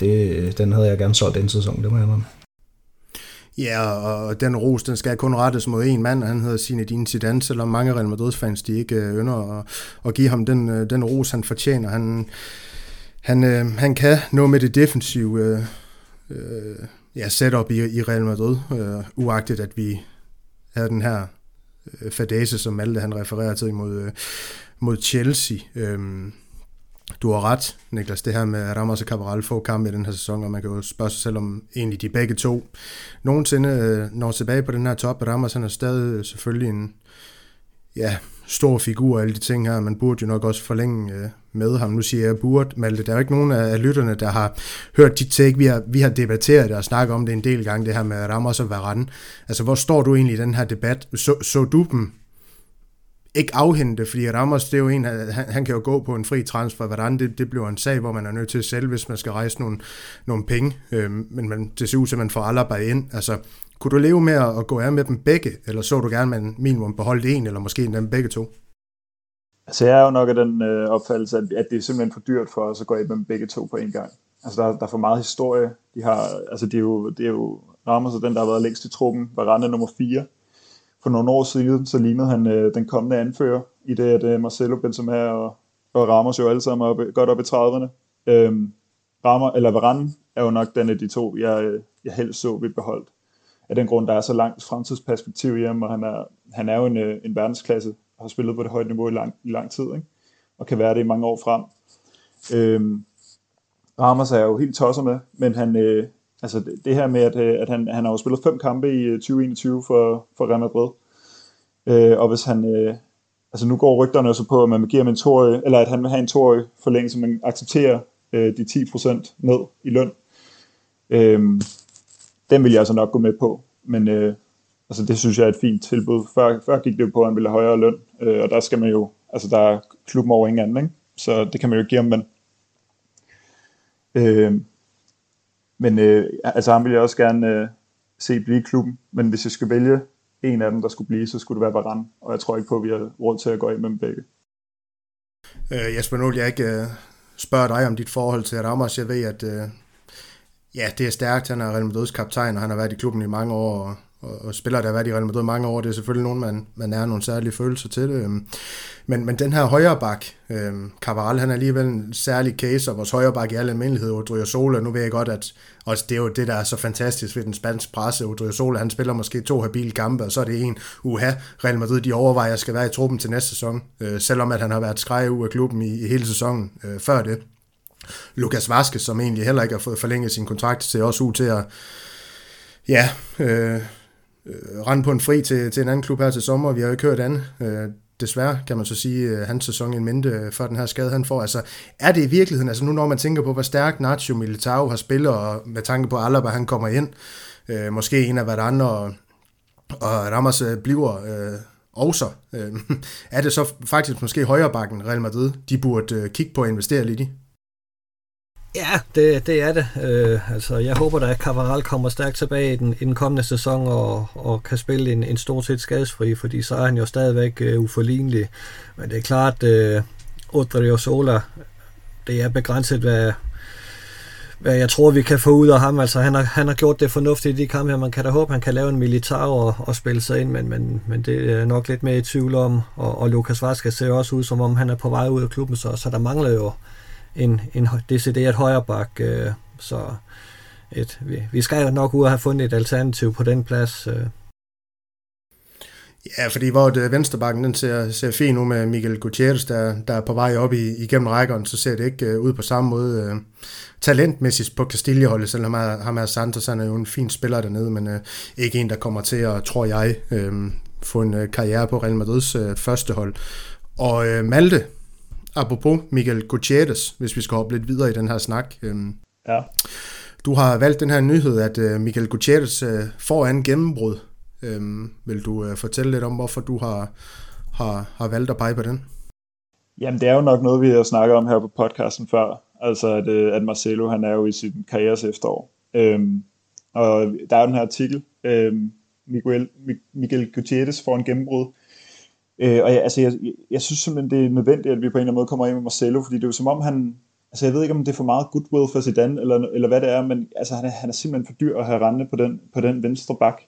Det, den havde jeg gerne solgt den sæson, det må jeg med. Ja, og den ros, den skal kun rettes mod en mand, han hedder Zinedine Zidane, selvom mange Real Madrid-fans, de ikke øh, ønsker at, at give ham den, øh, den ros, han fortjener. Han, han, øh, han kan nå med det defensive øh, øh, ja, setup i, i Real Madrid, øh, uagtet at vi havde den her øh, fadase, som Malte han refererer til mod, øh, mod Chelsea. Øh, du har ret, Niklas, det her med Ramos og Cabral få kampe i den her sæson, og man kan jo spørge sig selv om egentlig de begge to nogensinde øh, når tilbage på den her top. Ramos han er stadig øh, selvfølgelig en ja, stor figur og alle de ting her. Man burde jo nok også forlænge øh, med ham. Nu siger jeg Burt, Malte. Der er jo ikke nogen af lytterne, der har hørt dit take. Vi har, vi har debatteret det og snakket om det en del gange, det her med Ramos og Varane. Altså, hvor står du egentlig i den her debat? Så, så du dem ikke afhente, fordi Ramos, det er jo en, han, han kan jo gå på en fri transfer. Varane, det, det bliver en sag, hvor man er nødt til at sælge, hvis man skal rejse nogle, nogle penge. Øhm, men man, det ser ud til, at man får Alaba ind. Altså, kunne du leve med at gå af med dem begge, eller så du gerne, at man minimum beholdt en, eller måske dem begge to? Altså jeg er jo nok af den øh, opfattelse, at, at det er simpelthen for dyrt for os at gå ind med dem begge to på en gang. Altså der, der er for meget historie. De har, altså det er jo, det er jo Ramos og den, der har været længst i truppen, Varane nummer 4 for nogle år siden, så lignede han øh, den kommende anfører, i det at øh, Marcelo Benzema og, og Ramos jo alle sammen op, godt op i 30'erne. Øhm, Rammer, eller Varane er jo nok den af de to, jeg, øh, jeg helst så vi beholdt. Af den grund, der er så langt fremtidsperspektiv i ham, og han er, han er jo en, øh, en verdensklasse, har spillet på det høje niveau i lang, i lang tid, ikke? og kan være det i mange år frem. Øhm, Ramos er jeg jo helt tosset med, men han, øh, Altså det, det her med, at, øh, at han, han har jo spillet fem kampe i øh, 2021 for, for Real Madrid. Øh, og hvis han, øh, altså nu går rygterne så på, at man giver ham en toårig, eller at han vil have en toårig forlængelse, man accepterer øh, de 10% ned i løn. Øh, den vil jeg altså nok gå med på, men øh, altså det synes jeg er et fint tilbud. Før, før gik det jo på, at han ville have højere løn, øh, og der skal man jo, altså der er klubben over ingen anden, ikke? så det kan man jo give ham, men øh, men øh, altså ham vil jeg også gerne øh, se blive i klubben, men hvis jeg skulle vælge en af dem, der skulle blive, så skulle det være Varane, og jeg tror ikke på, at vi har råd til at gå ind med dem begge. Øh, Jesper Null, jeg ikke øh, spørger dig om dit forhold til Ramos. Jeg ved, at øh, ja, det er stærkt. Han er Real Madrid's kaptajn, og han har været i klubben i mange år, og og, og spillere, der har været i Real Madrid mange år, det er selvfølgelig nogen, man, man er nogle særlige følelser til det. Øhm. Men, men den her højre bak, øh, Cavaral, han er alligevel en særlig case, og vores højre bak i al almindelighed, Odrio Sola, nu ved jeg godt, at også det er jo det, der er så fantastisk ved den spanske presse. Odrio Sola, han spiller måske to habile kampe, og så er det en, uha, Real Madrid, de overvejer, at skal være i truppen til næste sæson, øh, selvom at han har været skrej ud af klubben i, i hele sæsonen øh, før det. Lukas Vaskes, som egentlig heller ikke har fået forlænget sin kontrakt, ser også ud til at ja, øh, øh, rende på en fri til, til en anden klub her til sommer. Vi har jo ikke hørt andet. Øh, desværre, kan man så sige, øh, hans sæson en mente øh, for den her skade, han får. Altså, er det i virkeligheden, altså nu når man tænker på, hvor stærkt Nacho Militao har spillet, og med tanke på Alaba, han kommer ind, øh, måske en af hvad andre, og, og Ramos øh, bliver øh, også, øh, er det så faktisk måske højrebakken Real Madrid, de burde øh, kigge på at investere lidt i? Ja, det, det er det. Øh, altså, jeg håber da, at Cavaral kommer stærkt tilbage i den, i den kommende sæson og, og kan spille en, en stort set skadesfri, fordi så er han jo stadigvæk øh, uforlignelig. Men det er klart, øh, Odrio Sola, det er begrænset, hvad, hvad jeg tror, vi kan få ud af ham. Altså, han har, han har gjort det fornuftigt i de kampe her. Man kan da håbe, han kan lave en militar og, og spille sig ind, men, men, men det er nok lidt mere i tvivl om. Og, og Lukas Vaska ser også ud, som om han er på vej ud af klubben, så, så der mangler jo en, en decideret højre bak, øh, så et, vi, vi skal jo nok ud og have fundet et alternativ på den plads. Øh. Ja, fordi hvor det venstrebakken den ser, ser fin nu med Miguel Gutierrez, der, der er på vej op i, igennem rækkerne, så ser det ikke øh, ud på samme måde øh, talentmæssigt på Castilleholdet, selvom ham er, ham er Santos, han er jo en fin spiller dernede, men øh, ikke en, der kommer til at, tror jeg, øh, få en øh, karriere på Real Madrids øh, første hold. Og øh, Malte, apropos Miguel Gutierrez, hvis vi skal hoppe lidt videre i den her snak. Øhm, ja. Du har valgt den her nyhed, at øh, Miguel Gutierrez øh, får en gennembrud. Øhm, vil du øh, fortælle lidt om, hvorfor du har, har, har valgt at pege på den? Jamen, det er jo nok noget, vi har snakket om her på podcasten før. Altså, at, at Marcelo, han er jo i sin karrieres efterår. Øhm, og der er jo den her artikel, øhm, Miguel, Miguel Gutierrez får en gennembrud. Øh, og jeg, altså, jeg, jeg synes simpelthen, det er nødvendigt, at vi på en eller anden måde kommer ind med Marcelo, fordi det er jo som om han, altså jeg ved ikke, om det er for meget goodwill for Zidane, eller, eller hvad det er, men altså, han, er, han er simpelthen for dyr at have rendende på den, på den venstre bak.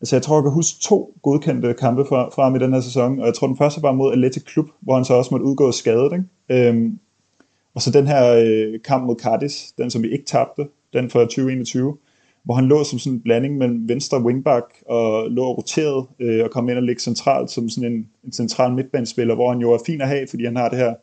Altså jeg tror, jeg kan huske to godkendte kampe fra, fra ham i den her sæson, og jeg tror, den første var mod Atletic Klub, hvor han så også måtte udgå skadet. Ikke? Øhm, og så den her øh, kamp mod Cardis, den som vi ikke tabte, den fra 2021, hvor han lå som sådan en blanding mellem venstre wingback og lå roteret øh, og kom ind og ligge centralt som sådan en, en central midtbanespiller, hvor han jo er fin at have, fordi han har det her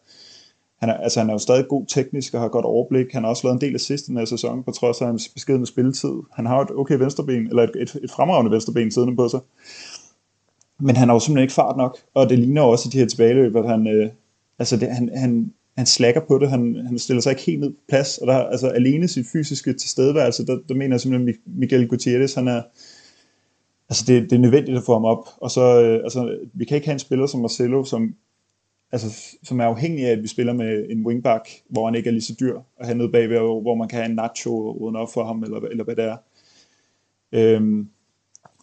han er, altså han er jo stadig god teknisk og har godt overblik. Han har også lavet en del assist i den her sæson, på trods af hans beskedende spilletid. Han har et okay venstreben, eller et, et, et fremragende venstreben siddende på sig. Men han har jo simpelthen ikke fart nok, og det ligner også i de her tilbageløb, at han, øh, altså det, han, han, han slækker på det, han, han stiller sig ikke helt ned på plads, og der, altså alene sit fysiske tilstedeværelse, der, der mener jeg simpelthen, Miguel Gutierrez, han er, altså det, det er nødvendigt at få ham op, og så, øh, altså, vi kan ikke have en spiller som Marcelo, som, altså, som er afhængig af, at vi spiller med en wingback, hvor han ikke er lige så dyr, og have noget bagved, hvor man kan have en nacho uden op for ham, eller, eller hvad det er. Øhm,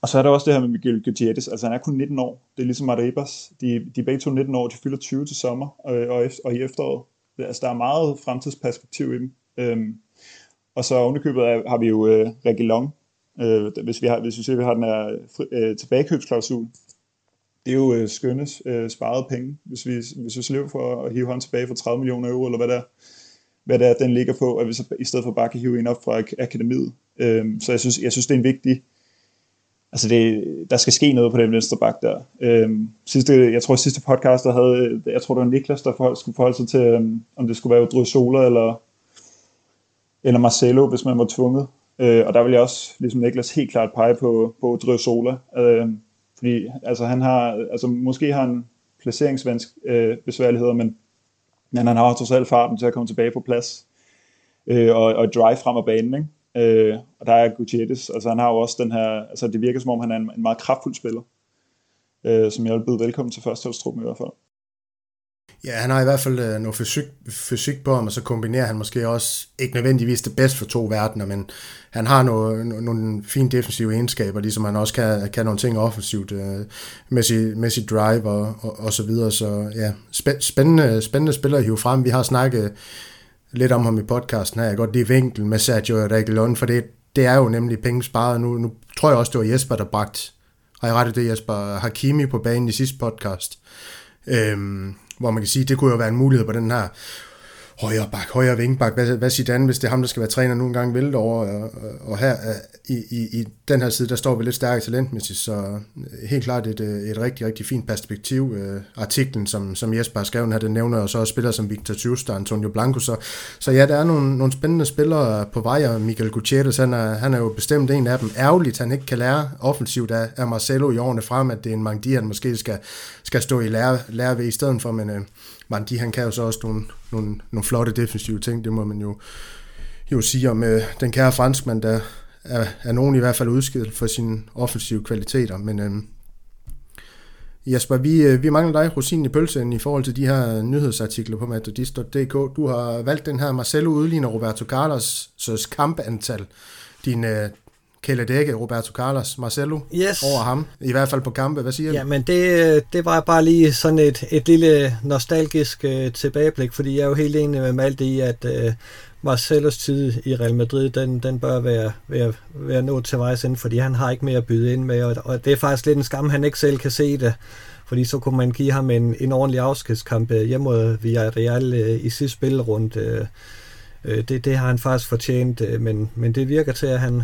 og så er der også det her med Miguel Gutierrez, altså han er kun 19 år, det er ligesom Arribas, de, de er begge to 19 år, de fylder 20 til sommer øh, og, og, og i efteråret. Altså der er meget fremtidsperspektiv i dem. Øhm, og så ovenikøbet har vi jo øh, Reguilon, øh, hvis, vi har, hvis vi siger, at vi har den her øh, tilbagekøbsklausul. Det er jo øh, skønne øh, sparede penge, hvis vi, hvis vi slipper for at hive ham tilbage for 30 millioner euro, eller hvad det er, hvad det er den ligger på, at vi så i stedet for bare kan hive en op fra akademiet. Øhm, så jeg synes, jeg synes, det er en vigtig altså det, der skal ske noget på den venstre bak der. Øhm, sidste, jeg tror sidste podcast, der havde, jeg tror det var Niklas, der forhold, skulle forholde sig til, øhm, om det skulle være Odriozola eller, eller Marcelo, hvis man var tvunget. Øh, og der vil jeg også, ligesom Niklas, helt klart pege på, på Odriozola. Øh, fordi altså, han har, altså, måske har han placeringsvansk øh, besværligheder, men, men han har trods alt farten til at komme tilbage på plads øh, og, og drive frem af banen. Ikke? Øh, og der er Gutierrez, altså han har jo også den her, altså det virker som om han er en, en meget kraftfuld spiller, øh, som jeg vil byde velkommen til førsteholdstruppen i hvert fald. Ja, han har i hvert fald øh, noget fysik, fysik på ham, og så kombinerer han måske også ikke nødvendigvis det bedste for to verdener, men han har nogle, nogle fine defensive egenskaber, ligesom han også kan, kan nogle ting offensivt øh, med, sit, med sit drive og, og, og så videre. Så ja, spændende, spændende spillere at hive frem. Vi har snakket lidt om ham i podcasten her. Jeg godt lide vinkel med Sergio Reguilon, for det, det er jo nemlig penge sparet. Nu, nu tror jeg også, det var Jesper, der bragt, har jeg rettet det, Jesper Hakimi på banen i sidste podcast, øhm, hvor man kan sige, det kunne jo være en mulighed på den her højre bak, højre vingbak, hvad, hvad siger Dan, hvis det er ham, der skal være træner nogle gange vælte over, og, og her øh, i, i, i den her side, der står vi lidt stærkere talentmæssigt, så øh, helt klart et, øh, et rigtig, rigtig fint perspektiv. Artiklen, som, som Jesper har skrevet her, den nævner og så også spillere som Victor Tjust og Antonio Blanco, så, så ja, der er nogle, nogle spændende spillere på vej, og Michael Gutierrez, han er, han er jo bestemt en af dem. Ærgerligt, han ikke kan lære offensivt af, af Marcelo i årene frem, at det er en Mangdi, han måske skal, skal stå i lære, lære ved i stedet for, men uh, Mangdi, han kan jo så også nogle, nogle, nogle flotte defensive ting, det må man jo, jo sige om øh, den kære franskmand, der er, er nogen i hvert fald udskilt for sine offensive kvaliteter, men øh, Jesper, vi, øh, vi mangler dig rosinen i pølsen i forhold til de her nyhedsartikler på madridist.dk. Du har valgt den her Marcelo udligner Roberto Carlos' kampantal. Din, øh, Kelle Dække, Roberto Carlos, Marcelo yes. over ham, i hvert fald på kampe. Hvad siger du? Ja, men det, det var bare lige sådan et, et lille nostalgisk uh, tilbageblik, fordi jeg er jo helt enig med Malte i, at uh, Marcelos tid i Real Madrid, den, den bør være, være, være nået til vejs ind, fordi han har ikke mere at byde ind med, og, og det er faktisk lidt en skam, han ikke selv kan se det, fordi så kunne man give ham en, en ordentlig afskedskamp øh, hjemme mod Villarreal uh, i sidste spillerunde. Uh, det, det har han faktisk fortjent, uh, men, men det virker til, at han,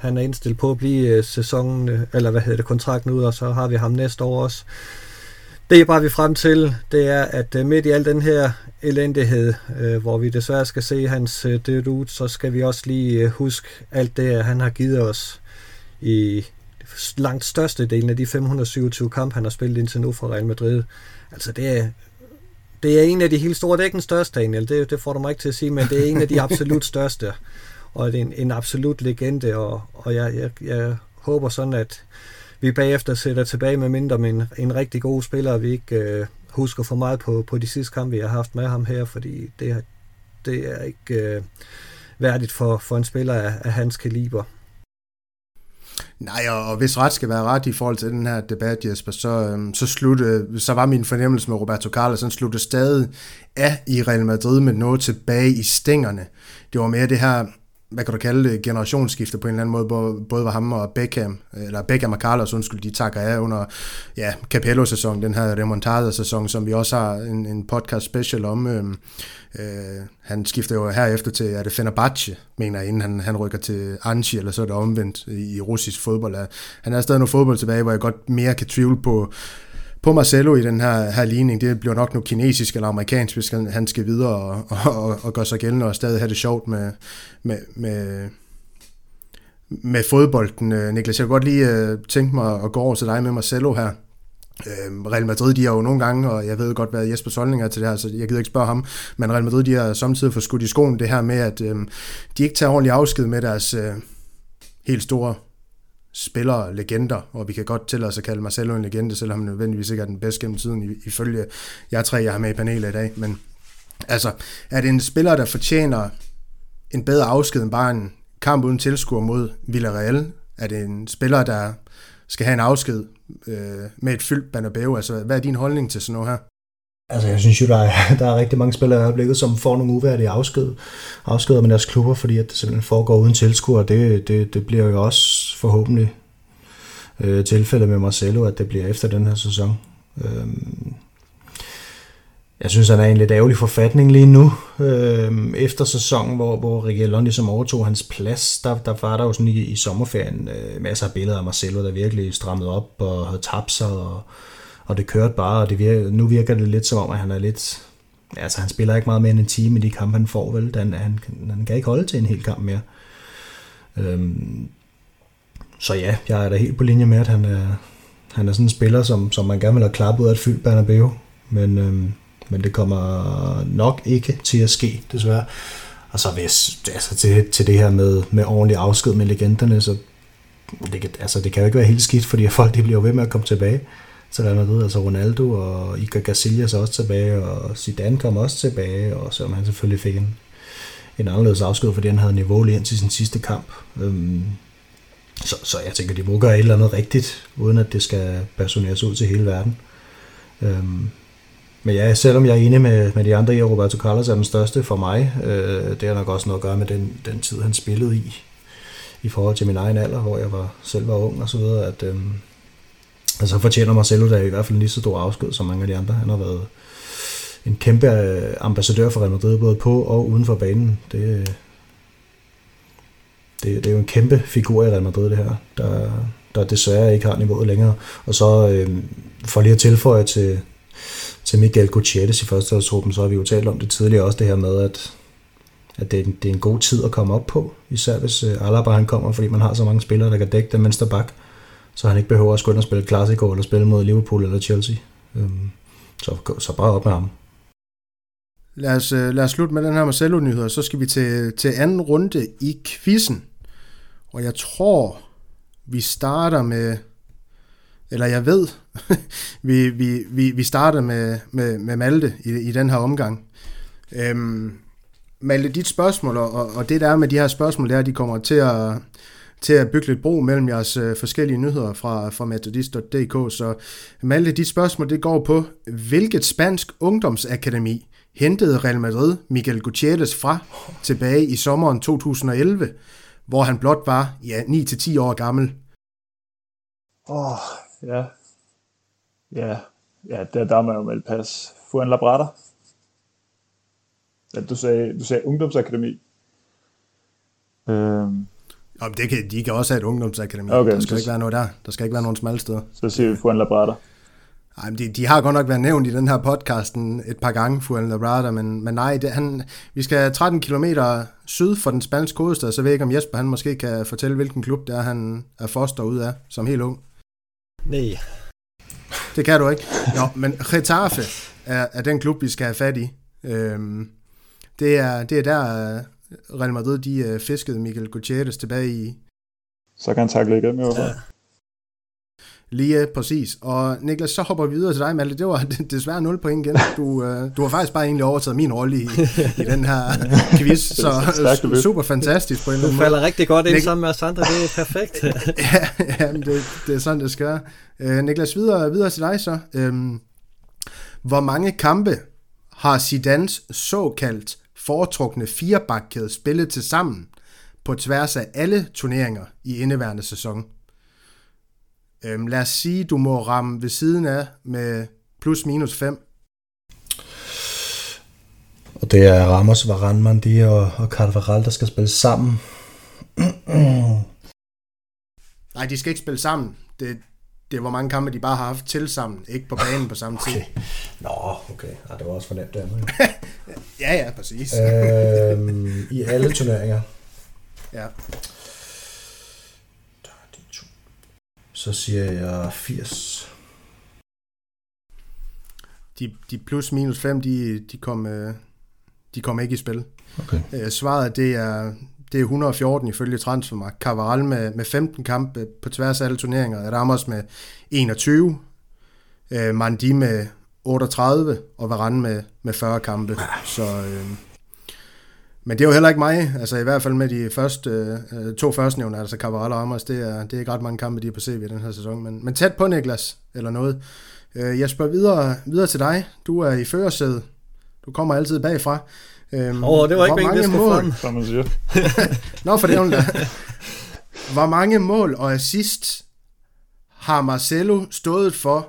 han er indstillet på at blive øh, sæsonen, øh, eller hvad hedder det, kontrakten ud, og så har vi ham næste år også. Det er bare vi frem til, det er, at øh, midt i al den her elendighed, hvor vi desværre skal se hans død ud, så skal vi også lige huske alt det, han har givet os i langt største delen af de 527 kampe, han har spillet indtil nu for Real Madrid. Altså det er, det er en af de helt store, det er ikke den største, Daniel, det, det får du mig ikke til at sige, men det er en af de absolut største og er en, en absolut legende, og, og jeg, jeg, jeg håber sådan, at vi bagefter sætter tilbage med mindre en, en rigtig god spiller, og vi ikke øh, husker for meget på, på de sidste kampe, vi har haft med ham her, fordi det, det er ikke øh, værdigt for, for en spiller af, af hans kaliber. Nej, og hvis ret skal være ret i forhold til den her debat, Jesper, så, øhm, så, slutte, så var min fornemmelse med Roberto Carlos, han sluttede stadig af i Real Madrid med noget tilbage i stængerne. Det var mere det her hvad kan du kalde det, generationsskifte på en eller anden måde, både, både var ham og Beckham, eller Beckham og Carlos, undskyld, de takker af under ja, Capello-sæson, den her remontada-sæson, som vi også har en, en podcast special om. Øh, øh, han skifter jo herefter til, er det Fenerbahce, mener jeg, inden han, han rykker til Anchi, eller så er det omvendt i, i russisk fodbold. Han er stadig noget fodbold tilbage, hvor jeg godt mere kan tvivle på, på Marcelo i den her, her ligning. Det bliver nok noget kinesisk eller amerikansk, hvis han skal videre og, og, og gøre sig gældende og stadig have det sjovt med, med, med, med fodbolden. Øh, Niklas, jeg kunne godt lige øh, tænke mig at gå over til dig med Marcelo her. Øh, Real Madrid, de har jo nogle gange, og jeg ved godt, hvad Jesper Solning er til det her, så jeg gider ikke spørge ham, men Real Madrid, de har samtidig fået skudt i skoen det her med, at øh, de ikke tager ordentlig afsked med deres øh, helt store spillere, legender, og vi kan godt til os at kalde Marcelo en legende, selvom han nødvendigvis ikke er den bedste gennem tiden, ifølge jeg tre, jeg har med i panelet i dag. Men altså, er det en spiller, der fortjener en bedre afsked end bare en kamp uden tilskuer mod Villarreal? Er det en spiller, der skal have en afsked øh, med et fyldt Banabeo? Altså, hvad er din holdning til sådan noget her? Altså, jeg synes jo, der er, der er rigtig mange spillere i øjeblikket, som får nogle uværdige afsked, afskeder med deres klubber, fordi at det simpelthen foregår uden tilskuer. Det, det, det bliver jo også forhåbentlig øh, tilfældet med Marcelo, at det bliver efter den her sæson. Øhm, jeg synes, han er i en lidt ærgerlig forfatning lige nu. Øhm, efter sæsonen, hvor, hvor Reguilon ligesom overtog hans plads, der, der var der jo sådan i, i sommerferien øh, masser af billeder af Marcelo, der virkelig strammede op og havde tabt sig og og det kørte bare, og det virker, nu virker det lidt som om, at han er lidt... Altså, han spiller ikke meget mere end en time i de kampe, han får, vel? Han, han, han kan ikke holde til en hel kamp mere. Øhm, så ja, jeg er da helt på linje med, at han er, han er sådan en spiller, som, som man gerne vil have klappet ud af et fyldt Bernabeu. Men, øhm, men det kommer nok ikke til at ske, desværre. Og så hvis, altså til, til det her med, med ordentlig afsked med legenderne, så det, altså, det kan jo ikke være helt skidt, fordi folk de bliver ved med at komme tilbage til Real Madrid, altså Ronaldo og Iker Casillas også tilbage, og Zidane kom også tilbage, og selvom han selvfølgelig fik en, en anderledes afsked, fordi han havde niveau lige til sin sidste kamp. Øhm, så, så jeg tænker, de må gøre et eller andet rigtigt, uden at det skal personeres ud til hele verden. Øhm, men ja, selvom jeg er enig med, med de andre i, at Roberto Carlos er den største for mig, øh, det har nok også noget at gøre med den, den tid, han spillede i, i forhold til min egen alder, hvor jeg var, selv var ung og så videre, at, øhm, øhm, Altså fortjener Marcelo da i hvert fald lige så stor afsked som mange af de andre. Han har været en kæmpe øh, ambassadør for Real Madrid, både på og uden for banen. Det, øh, det, det er jo en kæmpe figur i Real Madrid, det her, der, der desværre ikke har niveauet længere. Og så øh, for lige at tilføje til, til Miguel Gutierrez i førsteårsgruppen, så har vi jo talt om det tidligere også, det her med, at, at det, er en, det er en god tid at komme op på, især hvis øh, Alaba han kommer, fordi man har så mange spillere, der kan dække den venstre bak, så han ikke behøver at skulle ind og spille Clasico eller spille mod Liverpool eller Chelsea. Øhm, så, så bare op med ham. Lad os, øh, lad os slutte med den her Marcelo-nyhed, så skal vi til, til anden runde i quizzen. Og jeg tror, vi starter med, eller jeg ved, vi, vi, vi, vi starter med, med, med Malte i, i den her omgang. Øhm, Malte, dit spørgsmål, og, og det der er med de her spørgsmål, det er, at de kommer til at, til at bygge lidt bro mellem jeres øh, forskellige nyheder fra, fra metodist.dk. Så Malte, dit spørgsmål det går på, hvilket spansk ungdomsakademi hentede Real Madrid Miguel Gutierrez fra tilbage i sommeren 2011, hvor han blot var ja, 9-10 år gammel. Åh, oh, ja. Ja, ja der, der må jeg jo melde pas. Fuan Labrada. Ja, du sagde, du sagde ungdomsakademi. Øhm. Jamen, det kan, de kan også have et ungdomsakademi. Okay, der skal så, ikke være noget der. Der skal ikke være nogen smalle steder. Så siger vi Fuan Labrada. Ej, de, de har godt nok været nævnt i den her podcasten et par gange, Fuan Labrada, men, men nej, det, han, vi skal 13 km syd for den spanske hovedstad, så ved jeg ikke, om Jesper han måske kan fortælle, hvilken klub det er, han er foster ud af, som helt ung. Nej. Det kan du ikke. Jo, men Getafe er, er den klub, vi skal have fat i. Øhm, det, er, det er der, Real Madrid de uh, fiskede Miguel Gutierrez tilbage i. Så kan han takle igen med ja. Lige præcis. Og Niklas, så hopper vi videre til dig, Malte. Det var desværre 0 point igen. Du, uh, du har faktisk bare egentlig overtaget min rolle i, i den her quiz, så super fantastisk på en eller anden måde. Du falder rigtig godt ind Nik- sammen med os andre, det er perfekt. ja, ja det, det er sådan, det skal være. Uh, Niklas, videre, videre til dig så. Um, hvor mange kampe har Zidans såkaldt foretrukne firebakkæde spillet til sammen på tværs af alle turneringer i indeværende sæson. Øhm, lad os sige, du må ramme ved siden af med plus minus 5. Og det er Ramos, Varane, Mandi og, og Carvajal, der skal spille sammen. Nej, de skal ikke spille sammen. Det, det hvor mange kampe de bare har haft til sammen, ikke på banen på samme tid. Okay. Nå, okay. Ja, det var også for nemt, det ja, ja, præcis. øhm, I alle turneringer. Ja. Der er de to. Så siger jeg 80. De, de plus minus 5, de, de, kom, øh, de kom ikke i spil. Okay. Øh, svaret, det er, det er 114 ifølge Transfermarkt. Cavaral med, med 15 kampe på tværs af alle turneringer. Ramos med 21. Øh, Mandi med 38. Og Varane med, med 40 kampe. Så, øh, men det er jo heller ikke mig. Altså i hvert fald med de første, øh, øh to nævner, altså Cavaral og Ramos, det er, det er ikke ret mange kampe, de er på CV i den her sæson. Men, men tæt på Niklas, eller noget. Øh, jeg spørger videre, videre til dig. Du er i førersædet. Du kommer altid bagfra. Øhm, oh, det var ikke mange mål, som man siger. Nå, for det er Hvor mange mål og assist har Marcelo stået for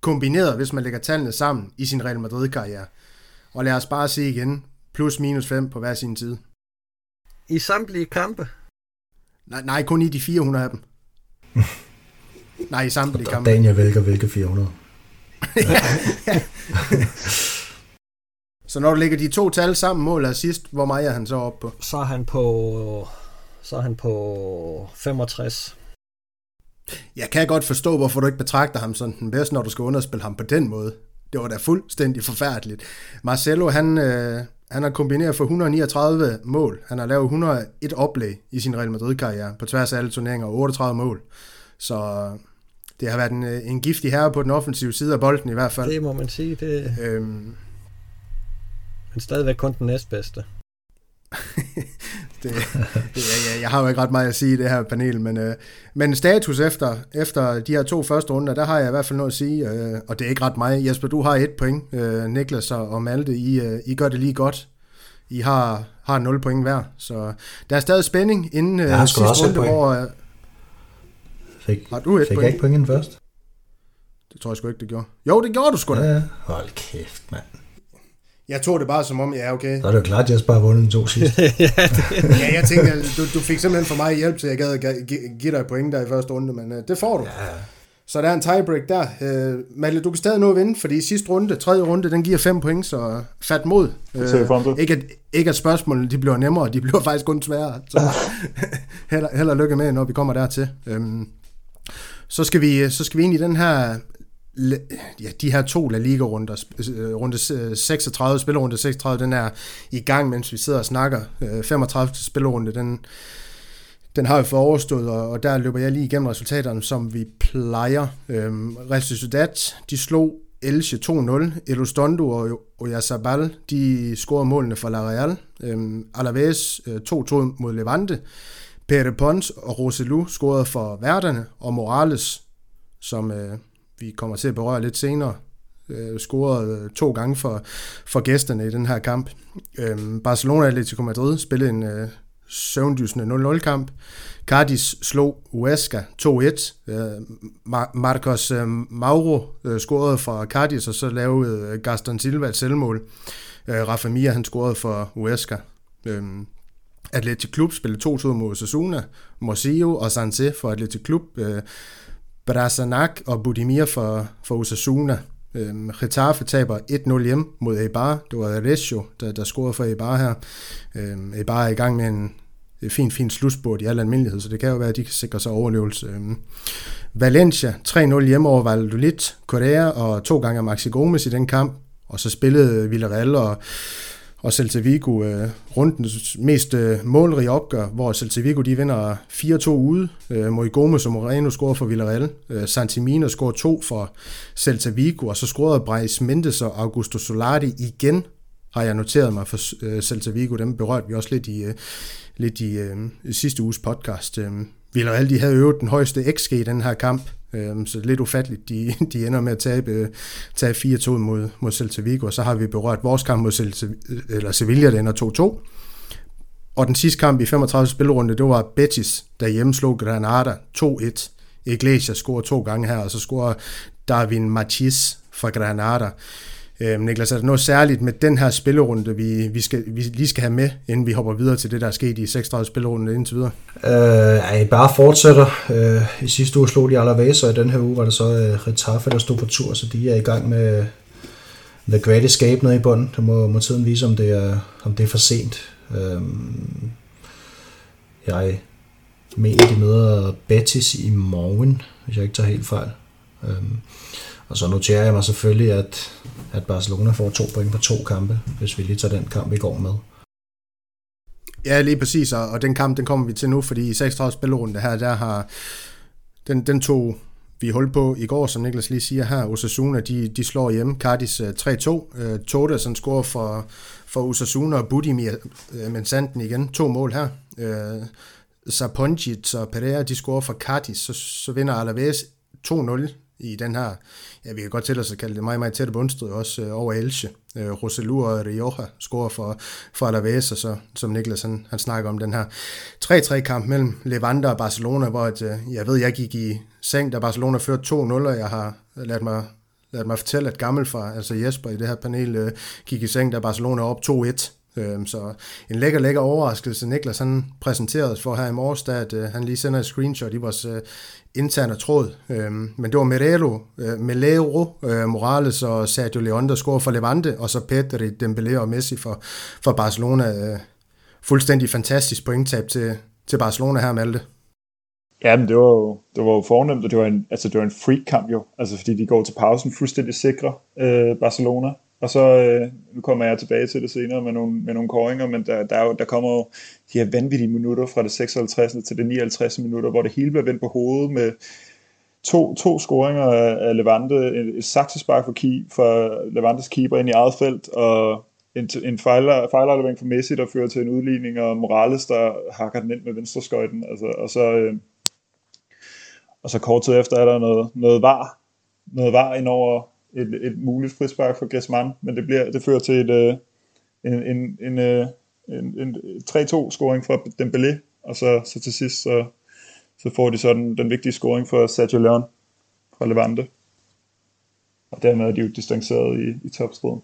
kombineret, hvis man lægger tallene sammen i sin Real Madrid-karriere? Og lad os bare se igen, plus minus 5 på hver sin tid. I samtlige kampe? Nej, nej kun i de 400 af dem. nej, i samtlige kampe. Daniel vælger hvilke 400. Så når du lægger de to tal sammen, mål og sidst, hvor meget er han så op på? Så er han på, så er han på 65. Jeg kan godt forstå, hvorfor du ikke betragter ham som den bedste, når du skal underspille ham på den måde. Det var da fuldstændig forfærdeligt. Marcelo, han, øh, han har kombineret for 139 mål. Han har lavet 101 oplæg i sin Real Madrid-karriere på tværs af alle turneringer, og 38 mål. Så det har været en, øh, en giftig herre på den offensive side af bolden i hvert fald. Det må man sige. Det... Øhm, men stadigvæk kun den næstbedste. det, det, jeg, jeg har jo ikke ret meget at sige i det her panel, men, øh, men status efter, efter de her to første runder, der har jeg i hvert fald noget at sige, øh, og det er ikke ret meget. Jesper, du har et point. Øh, Niklas og, Malte, I, øh, I gør det lige godt. I har, har 0 point hver, så der er stadig spænding inden øh, jeg sidste runde, hvor... Øh, fik, har du et fik point? jeg ikke point inden først? Det tror jeg sgu ikke, det gjorde. Jo, det gjorde du sgu da. Ja, hold kæft, mand. Jeg tog det bare som om, ja, okay. Så er det jo klart, at Jesper har vundet de to sidste. ja, jeg tænkte, du, du fik simpelthen for mig hjælp til, at jeg gad give dig point der i første runde, men uh, det får du. ja. Så der er en tiebreak der. Uh, Malle, du kan stadig nå at vinde, fordi sidste runde, tredje runde, den giver fem point, så fat mod. Uh, til. ikke, at, ikke at spørgsmålene de bliver nemmere, de bliver faktisk kun sværere. Så held, held og lykke med, når vi kommer dertil. Um, så skal vi så skal vi ind i den her ja, de her to La Liga runder, øh, runde 36, øh, spillerunde 36, den er i gang, mens vi sidder og snakker. Øh, 35. spillerunde, den, den har vi for overstået, og, og der løber jeg lige igennem resultaterne, som vi plejer. Øhm, Real Sociedad, de slog Elche 2-0. Elustondo og Oyazabal, de scorede målene for La Real. Øhm, Alaves 2-2 mod Levante. Pere Pons og Roselu scorede for værterne, og Morales, som øh, vi kommer til at berøre lidt senere, øh, scorede øh, to gange for, for gæsterne i den her kamp. Øhm, Barcelona Atletico Madrid spillede en øh, søvndysende 0-0 kamp. Cardis slog Huesca 2-1. Øh, Mar- Marcos øh, Mauro øh, scorede for Cardis, og så lavede øh, Gaston Silva et selvmål. Øh, Rafa Mia, han scorede for Huesca. Øhm, Atletic Klub spillede 2-2 mod Osasuna, Morcillo og Sanse for Atletic Klub, øh, Brazanak og Budimir for, for Osasuna. Øhm, Getafe taber 1-0 hjem mod Eibar. Det var Reggio, der, der scorede for Eibar her. Øhm, Eibar er i gang med en fin, fint, fint slutspurt i al almindelighed, så det kan jo være, at de kan sikre sig overlevelse. Øhm, Valencia 3-0 hjemme over Valladolid, Korea og to gange Maxi Gomes i den kamp. Og så spillede Villarreal og og Celta Vigo øh, rundens mest øh, målrige opgør, hvor Celta Vigo de vinder 4-2 ude. Øh, Moi Gomes Moreno scorer for Villarreal. Øh, Santimino scorer 2 for Celta Vigo, og så scorede Brais Mendes og Augusto Solari igen, har jeg noteret mig for øh, Celta Vigo. Dem berørte vi også lidt i, øh, lidt i øh, sidste uges podcast. Øh, Villarreal de havde øvet den højeste XG i den her kamp, Øh, så lidt ufatteligt, de, de ender med at tabe, øh, tage 4-2 mod, mod Celta Vigo, og så har vi berørt vores kamp mod Celta, øh, eller Sevilla, der ender 2-2. Og den sidste kamp i 35 spillerunde, det var Betis, der hjemmeslog Granada 2-1. Iglesias scorer to gange her, og så scorer Darwin Machis fra Granada. Øh, Niklas, er der noget særligt med den her spillerunde, vi, vi, skal, vi lige skal have med, inden vi hopper videre til det, der er sket i 36 spillerunde indtil videre? Øh, I bare fortsætter. Øh, I sidste uge slog de Alaves, og i den her uge var det så øh, Retafe, der stod på tur, så de er i gang med The Great Escape nede i bunden. Der må, må tiden vise, om det er, om det er for sent. Øh, jeg mener, de møder Betis i morgen, hvis jeg ikke tager helt fejl. Øh, og så noterer jeg mig selvfølgelig, at, at Barcelona får to point på to kampe, hvis vi lige tager den kamp i går med. Ja, lige præcis, og, den kamp, den kommer vi til nu, fordi i 36 spillerunde her, der har den, den tog vi hul på i går, som Niklas lige siger her. Osasuna, de, de slår hjemme. Cardis 3-2. Øh, uh, øh, Toda, som scorer for, for Osasuna, og Budimir, uh, men Sanden igen. To mål her. Uh, Saponjic og Pereira, de scorer for Cardis, så, så vinder Alaves 2-0 i den her, ja, vi kan godt tælle os at kalde det meget, meget tætte bundstrid, også øh, over Elche. Øh, Roselu og Rioja scorer for, for Alaves, og så, som Niklas han, han snakker om, den her 3-3-kamp mellem Levante og Barcelona, hvor et, øh, jeg ved, jeg gik i seng, da Barcelona førte 2-0, og jeg har ladt mig, ladt mig fortælle, at Gammelfar, altså Jesper i det her panel, øh, gik i seng, da Barcelona op 2-1. Øhm, så en lækker, lækker overraskelse. Niklas han præsenterede for her i morges, da at, øh, han lige sender et screenshot i vores øh, interne tråd. Øhm, men det var Merelo, øh, Melero, øh, Morales og Sergio Leon, der scorede for Levante, og så Pedri, Dembélé og Messi for, for Barcelona. Øh, fuldstændig fantastisk pointtab til, til Barcelona her, Malte. Ja, men det var jo, det var jo fornemt, og det var en, altså det var en freak kamp jo, altså fordi de går til pausen fuldstændig sikre, øh, Barcelona, og så, øh, nu kommer jeg tilbage til det senere med nogle, med nogle koringer, men der, der, er jo, der kommer jo de her vanvittige minutter fra det 56. til det 59. minutter, hvor det hele bliver vendt på hovedet med to, to scoringer af, Levante, et, et saksespark for, ki, for Levantes keeper ind i eget felt, og en, en fejlaflevering for Messi, der fører til en udligning, og Morales, der hakker den ind med venstreskøjten, altså, og så... Øh, og så kort tid efter er der noget, noget var, noget var ind over et, et muligt frispark for Griezmann, men det, bliver, det fører til et, øh, en, en, en, øh, en, en 3-2 scoring fra Dembélé, og så, så til sidst så, så får de sådan den vigtige scoring for Sergio Leon fra Levante. Og dermed er de jo distanceret i, i topstriden.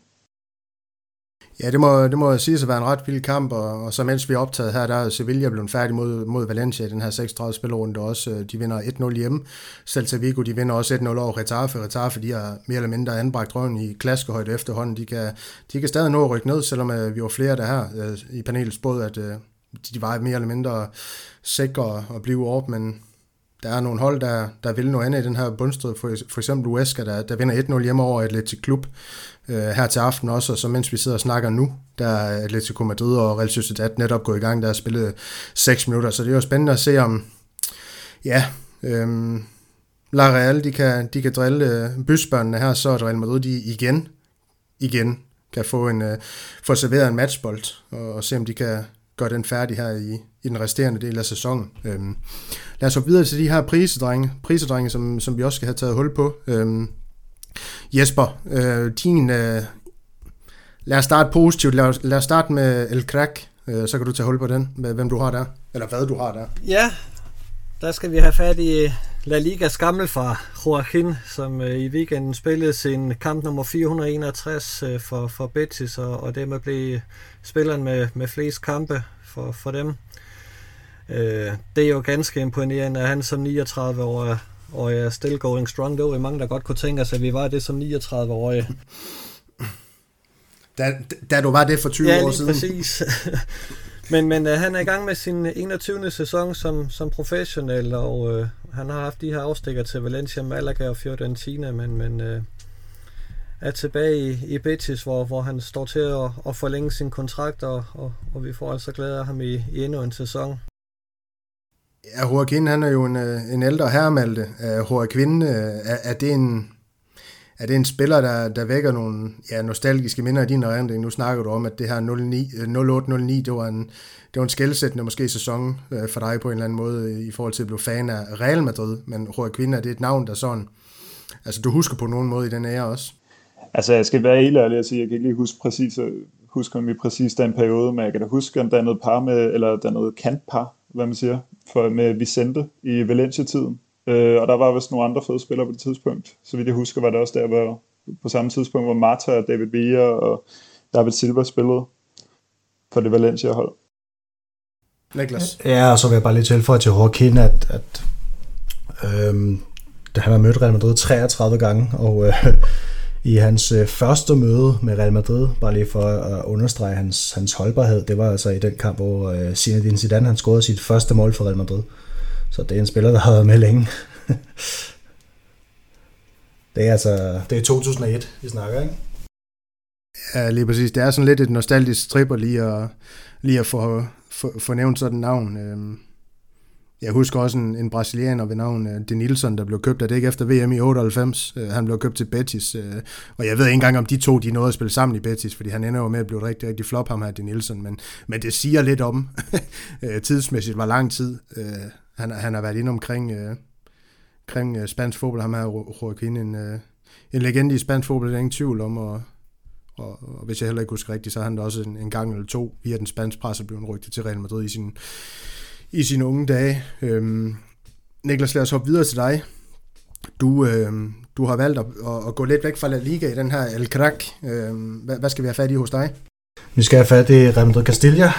Ja, det må, det må sige at være en ret vild kamp, og, og så mens vi er optaget her, der er Sevilla blevet færdig mod, mod Valencia i den her 36 spillerunde også. Øh, de vinder 1-0 hjemme. Celta Vigo, de vinder også 1-0 over Retafe. Retafe, de har mere eller mindre anbragt røven i klaskehøjde efterhånden. De kan, de kan stadig nå at rykke ned, selvom uh, vi var flere der her uh, i panelet spået, at uh, de var mere eller mindre sikre at blive op, men der er nogle hold, der, der vil noget andet i den her bundstrid. For, for eksempel Uesca, der, der vinder 1-0 hjemme over Atletic Klub øh, her til aften også, og så mens vi sidder og snakker nu, der er Atletico Madrid og Real Sociedad netop gået i gang, der har spillet 6 minutter, så det er jo spændende at se om, ja, øh, La Real, de kan, de kan drille øh, bysbørnene her, så at Real Madrid, de igen, igen kan få, en, øh, få serveret en matchbold, og, og se om de kan gøre den færdig her i, i den resterende del af sæsonen. Øhm, lad os gå videre til de her prisedrenge, prisedrenge som, som vi også skal have taget hul på. Øhm, Jesper, øh, din, øh, lad os starte positivt. Lad os, lad os starte med El Crack, øh, så kan du tage hul på den, med hvem du har der, eller hvad du har der. Ja, der skal vi have fat i øh, La Ligas gammelfar, Joaquin, som øh, i weekenden spillede sin kamp nummer 461 øh, for, for Betis, og, og dermed blev spilleren med, med flest kampe for, for dem. Øh, det er jo ganske imponerende, at han som 39 år og er still going strong. Det var mange, der godt kunne tænke sig, at vi var det som 39-årige. Da, da du var det for 20 ja, år siden. præcis. men men uh, han er i gang med sin 21. sæson som, som professionel, og uh, han har haft de her afstikker til Valencia, Malaga og Fiorentina, men, men uh, er tilbage i, i Betis, hvor, hvor han står til at, at forlænge sin kontrakt, og, og, og vi får altså glæde af ham i, i endnu en sæson. Ja, Joaquin, han er jo en, øh, en ældre herremalte. Uh, Joaquin, uh, er, er, det en, er det en spiller, der, der vækker nogle ja, nostalgiske minder i din erindring? Nu snakker du om, at det her 08-09, det var en, det var en skældsættende måske sæson uh, for dig på en eller anden måde i forhold til at blive fan af Real Madrid, men Joaquin, er det et navn, der sådan, altså du husker på nogen måde i den ære også? Altså, jeg skal være helt ærlig og sige, jeg kan ikke lige huske præcis, huske om vi præcis den periode, men jeg kan da huske, om der er noget par med, eller der er noget kantpar, hvad man siger, for, med Vicente i Valencia-tiden. Øh, og der var vist nogle andre fede spillere på det tidspunkt. Så vidt jeg husker, var det også der, hvor på samme tidspunkt, hvor Marta og David Villa og David Silva spillede for det Valencia-hold. Niklas? Ja, og så vil jeg bare lige tilføje til Joaquin, at, at øhm, han har mødt Real Madrid 33 gange, og øh, i hans øh, første møde med Real Madrid, bare lige for at understrege hans, hans holdbarhed, det var altså i den kamp, hvor øh, Zinedine Zidane han scorede sit første mål for Real Madrid. Så det er en spiller, der har været med længe. det er altså, det er 2001, vi snakker, ikke? Ja, lige præcis. Det er sådan lidt et nostalgisk stripper lige at, lige at få, få, få nævnt sådan navn. Øhm, jeg husker også en, en brasilianer ved navn øh, uh, Denilson, der blev købt, af det ikke efter VM i 98. Uh, øh, han blev købt til Betis, uh, og jeg ved ikke engang, om de to de nåede at spille sammen i Betis, fordi han ender jo med at blive rigtig, rigtig flop, ham her, Denilson, men, men det siger lidt om, tidsmæssigt var lang tid. Uh, han, han har været inde omkring, uh, omkring uh, spansk fodbold, ham her, Joaquin, en, uh, en legende i spansk fodbold, det er ingen tvivl om, og, og, og hvis jeg heller ikke husker rigtigt, så har han da også en, en gang eller to via den spanske presse blevet rygtet til Real Madrid i sin i sine unge dage. Øhm, Niklas, lad os hoppe videre til dig. Du, øhm, du har valgt at, at, gå lidt væk fra La Liga i den her El Crack. Øhm, hvad, hvad skal vi have fat i hos dig? Vi skal have fat i Real Madrid Castilla,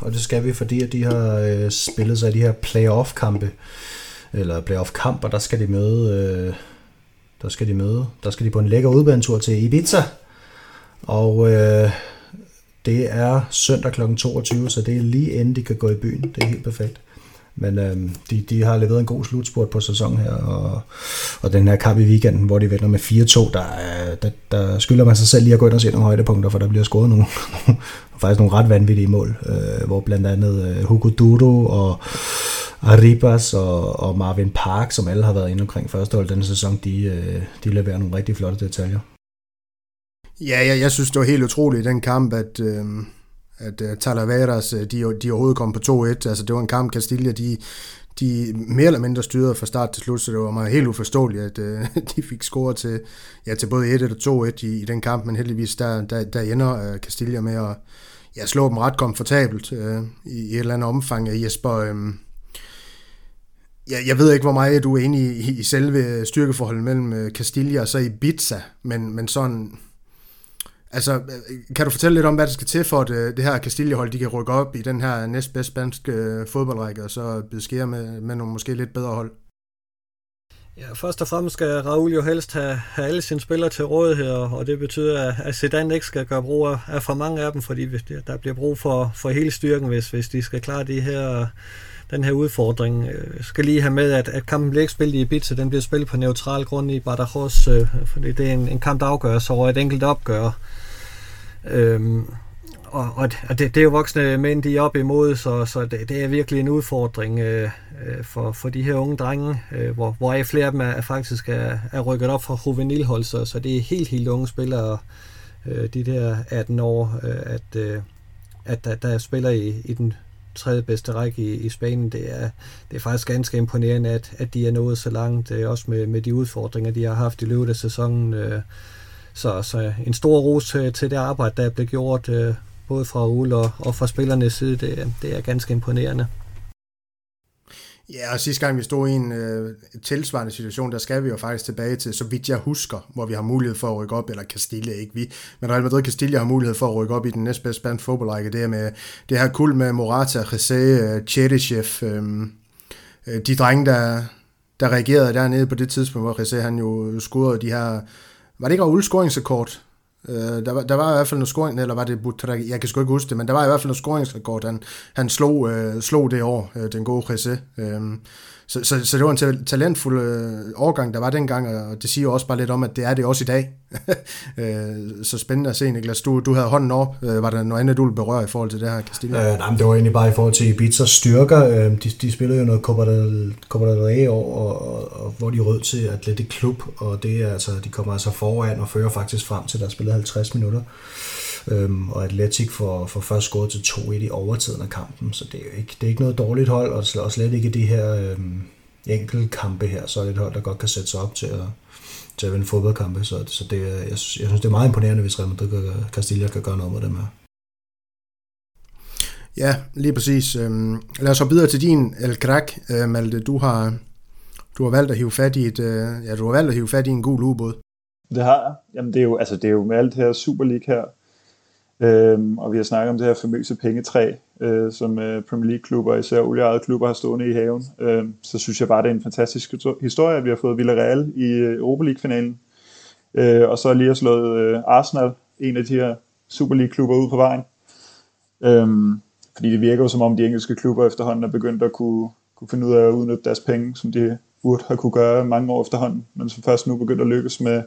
og det skal vi, fordi at de har øh, spillet sig i de her playoff-kampe, eller playoff-kamper, der skal de møde, øh, der skal de møde, der skal de på en lækker udbanetur til Ibiza, og øh, det er søndag kl. 22, så det er lige inden de kan gå i byen. Det er helt perfekt. Men øh, de, de har leveret en god slutspurt på sæsonen her, og, og den her kamp i weekenden, hvor de vinder med 4-2, der, der, der skylder man sig selv lige at gå ind og se nogle højdepunkter, for der bliver scoret nogle, faktisk nogle ret vanvittige mål, øh, hvor blandt andet øh, Hugo Duro og Arribas og, og Marvin Park, som alle har været inde omkring første hold denne sæson, de, øh, de leverer nogle rigtig flotte detaljer. Ja, jeg, jeg synes, det var helt utroligt i den kamp, at, øhm, øh, at uh, Talaveras, øh, de, de overhovedet kom på 2-1. Altså, det var en kamp, Castilla, de, de mere eller mindre styrede fra start til slut, så det var mig helt uforståeligt, at øh, de fik scoret til, ja, til både 1 og 2-1 i, i den kamp, men heldigvis der, der, der ender øh, Castilla med at ja, slå dem ret komfortabelt øh, i, i et eller andet omfang. Øh, Jesper, øh, jeg, jeg ved ikke, hvor meget du er inde i, i selve styrkeforholdet mellem øh, Castilla og så Ibiza, men, men sådan Altså, øh, kan du fortælle lidt om, hvad der skal til for, at øh, det her Castilla-hold, de kan rykke op i den her næstbedste spanske øh, fodboldrække, og så beskære med, med nogle måske lidt bedre hold? Ja, først og fremmest skal Raul jo helst have, have alle sine spillere til rådighed, og det betyder, at Zidane ikke skal gøre brug af for mange af dem, fordi der bliver brug for, for hele styrken, hvis, hvis de skal klare de her, den her udfordring. Jeg skal lige have med, at, at kampen bliver ikke spillet i Ibiza, den bliver spillet på neutral grund i Badajoz, fordi det er en, en kamp, der afgøres over et enkelt opgør. Øhm, og, og det, det er jo voksne mænd, de er op imod, så, så det, det er virkelig en udfordring øh, øh for, for de her unge drenge, øh, hvor, hvor flere af dem er, er faktisk er, er rykket op fra juvenilhold, så, så det er helt, helt unge spillere, øh, de der 18 år, øh, at, øh, at der, der spiller i, i den tredje bedste række i, i Spanien. Det er, det er faktisk ganske imponerende, at, at de er nået så langt, øh, også med, med de udfordringer, de har haft i løbet af sæsonen. Øh, så, så en stor ros til, til det arbejde, der blev gjort, øh, både fra Ole og, og fra spillernes side. Det, det er ganske imponerende. Ja, og sidste gang vi stod i en øh, tilsvarende situation, der skal vi jo faktisk tilbage til, så vidt jeg husker, hvor vi har mulighed for at rykke op, eller Castilla, ikke vi, men Real Madrid Castilla har mulighed for at rykke op i den næstbedste spanske fodboldrække. Det er med det her kul med Morata, José, øh, øhm, øh, de drenge, der, der reagerede dernede på det tidspunkt, hvor José han jo scorede de her, var det ikke Raul scoringsrekord? Øh, der, var, der var i hvert fald noget scoring, eller var det Butrag, jeg kan sgu ikke huske det, men der var i hvert fald noget scoringsrekord, han, han slog, øh, slog det år, øh, den gode Jesse. Øh, så, så, så det var en talentfuld øh, overgang, der var dengang, og det siger også bare lidt om, at det er det også i dag. øh, så spændende at se, Niklas. Du, du havde hånden op. Øh, var der noget andet, du ville berøre i forhold til det her, Christina? Øh, nej, men det var egentlig bare i forhold til Ibizas styrker. Øh, de, de spillede jo noget Copa del, Copa del Rey år, og, og, og, hvor de rød til Atletic Klub, og det er altså, de kommer altså foran og fører faktisk frem til, der spillede 50 minutter. Øhm, og Atletic får, får først scoret til 2-1 i overtiden af kampen, så det er jo ikke, det er ikke noget dårligt hold, og slet, og slet ikke de her øhm, enkelte kampe her, så er det et hold, der godt kan sætte sig op til at, til at vinde fodboldkampe, så, så det, jeg, jeg synes, det er meget imponerende, hvis Real Madrid og Castilla kan gøre noget med dem her. Ja, lige præcis. Øhm, lad os så videre til din El Crack, øh, Malte. Du har, du har valgt at hive fat i et, øh, ja, du har valgt at hive fat i en gul ubåd. Det har jeg. Jamen, det er jo, altså, det er jo med alt det her Super League her, Øhm, og vi har snakket om det her famøse pengetræ, øh, som øh, Premier League-klubber, især olieejede klubber, har stående i haven. Øhm, så synes jeg bare, det er en fantastisk historie, at vi har fået Villarreal i øh, Europa League-finalen. Øh, og så lige har slået øh, Arsenal, en af de her Super League-klubber, ud på vejen. Øhm, fordi det virker jo som om, de engelske klubber efterhånden er begyndt at kunne, kunne finde ud af at udnytte deres penge, som de burde have kunne gøre mange år efterhånden, men som først nu begynder at lykkes med,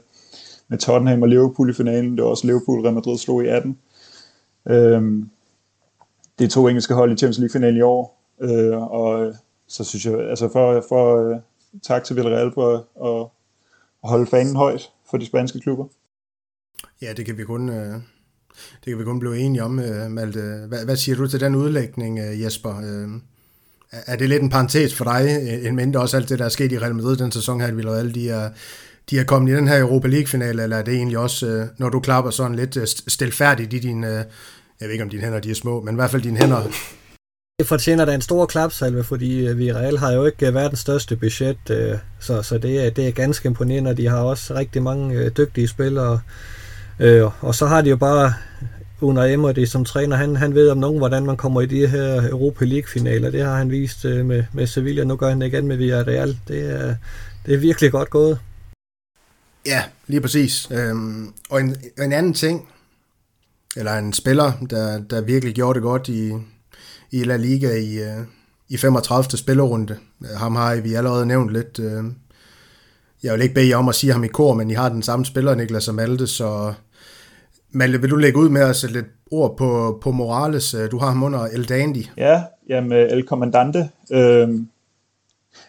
med Tottenham og Liverpool i finalen. Det var også Liverpool, Real Madrid slog i 18. Øhm, det er to engelske hold i Champions League-finalen i år, øh, og øh, så synes jeg, altså for, for uh, tak til Villarreal for at, at, at holde fanen højt for de spanske klubber. Ja, det kan vi kun, øh, det kan vi kun blive enige om, øh, Malte. Hvad, hvad siger du til den udlægning, øh, Jesper? Øh, er det lidt en parentes for dig, øh, en mindre også alt det, der er sket i Real Madrid den sæson her, at Villarreal, de er, de er kommet i den her Europa League-finale, eller er det egentlig også, når du klapper sådan lidt stilfærdigt i din jeg ved ikke om dine hænder de er små, men i hvert fald dine hænder. Det fortjener da en stor klapsalve, fordi øh, vi reelt har jo ikke øh, verdens største budget, øh, så, så det, er, det er ganske imponerende, de har også rigtig mange dygtige spillere, og så har de jo bare Una Emery som træner, han, han ved om nogen, hvordan man kommer i de her Europa League-finaler. Det har han vist med, med Sevilla, nu gør han det igen med Villarreal. Det er, det er virkelig godt gået. Ja, lige præcis. Øhm, og en, en anden ting, eller en spiller, der, der virkelig gjorde det godt i, i La Liga i, øh, i 35. spillerunde. Ham har vi allerede nævnt lidt. Øh. Jeg vil ikke bede jer om at sige ham i kor, men I har den samme spiller, Niklas og Malte, så Malte, vil du lægge ud med at sætte lidt ord på, på Morales? Øh, du har ham under El Dandy. Ja, jamen El Commandante. Øhm,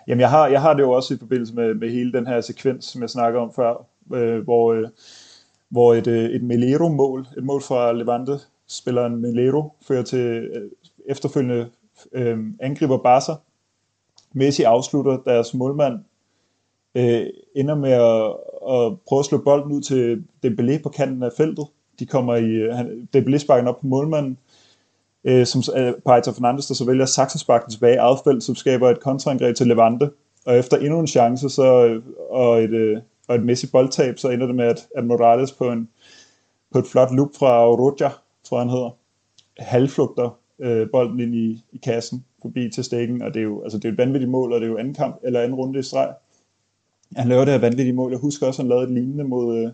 jamen jeg har, jeg har det jo også i forbindelse med, med hele den her sekvens, som jeg snakker om før, øh, hvor, øh, hvor et, øh, et Melero-mål, et mål fra Levante, spilleren Melero, fører til øh, efterfølgende øh, angriber Barca. Messi afslutter deres målmand, øh, ender med at, at prøve at slå bolden ud til Dembélé på kanten af feltet. De kommer i, øh, han, Dembélé sparker op på målmanden, øh, som øh, Paita Fernandes, der så vælger saksesparken tilbage i eget felt, som skaber et kontraangreb til Levante. Og efter endnu en chance, så, og et, øh, og et Messi boldtab, så ender det med, at, at Morales på en, på et flot loop fra Roja, tror jeg han hedder, halvflugter øh, bolden ind i, i kassen forbi til stikken, og det er jo altså, det er et vanvittigt mål, og det er jo anden kamp, eller anden runde i streg. Han laver det her vanvittige mål. Jeg husker også, at han lavede et lignende mod øh,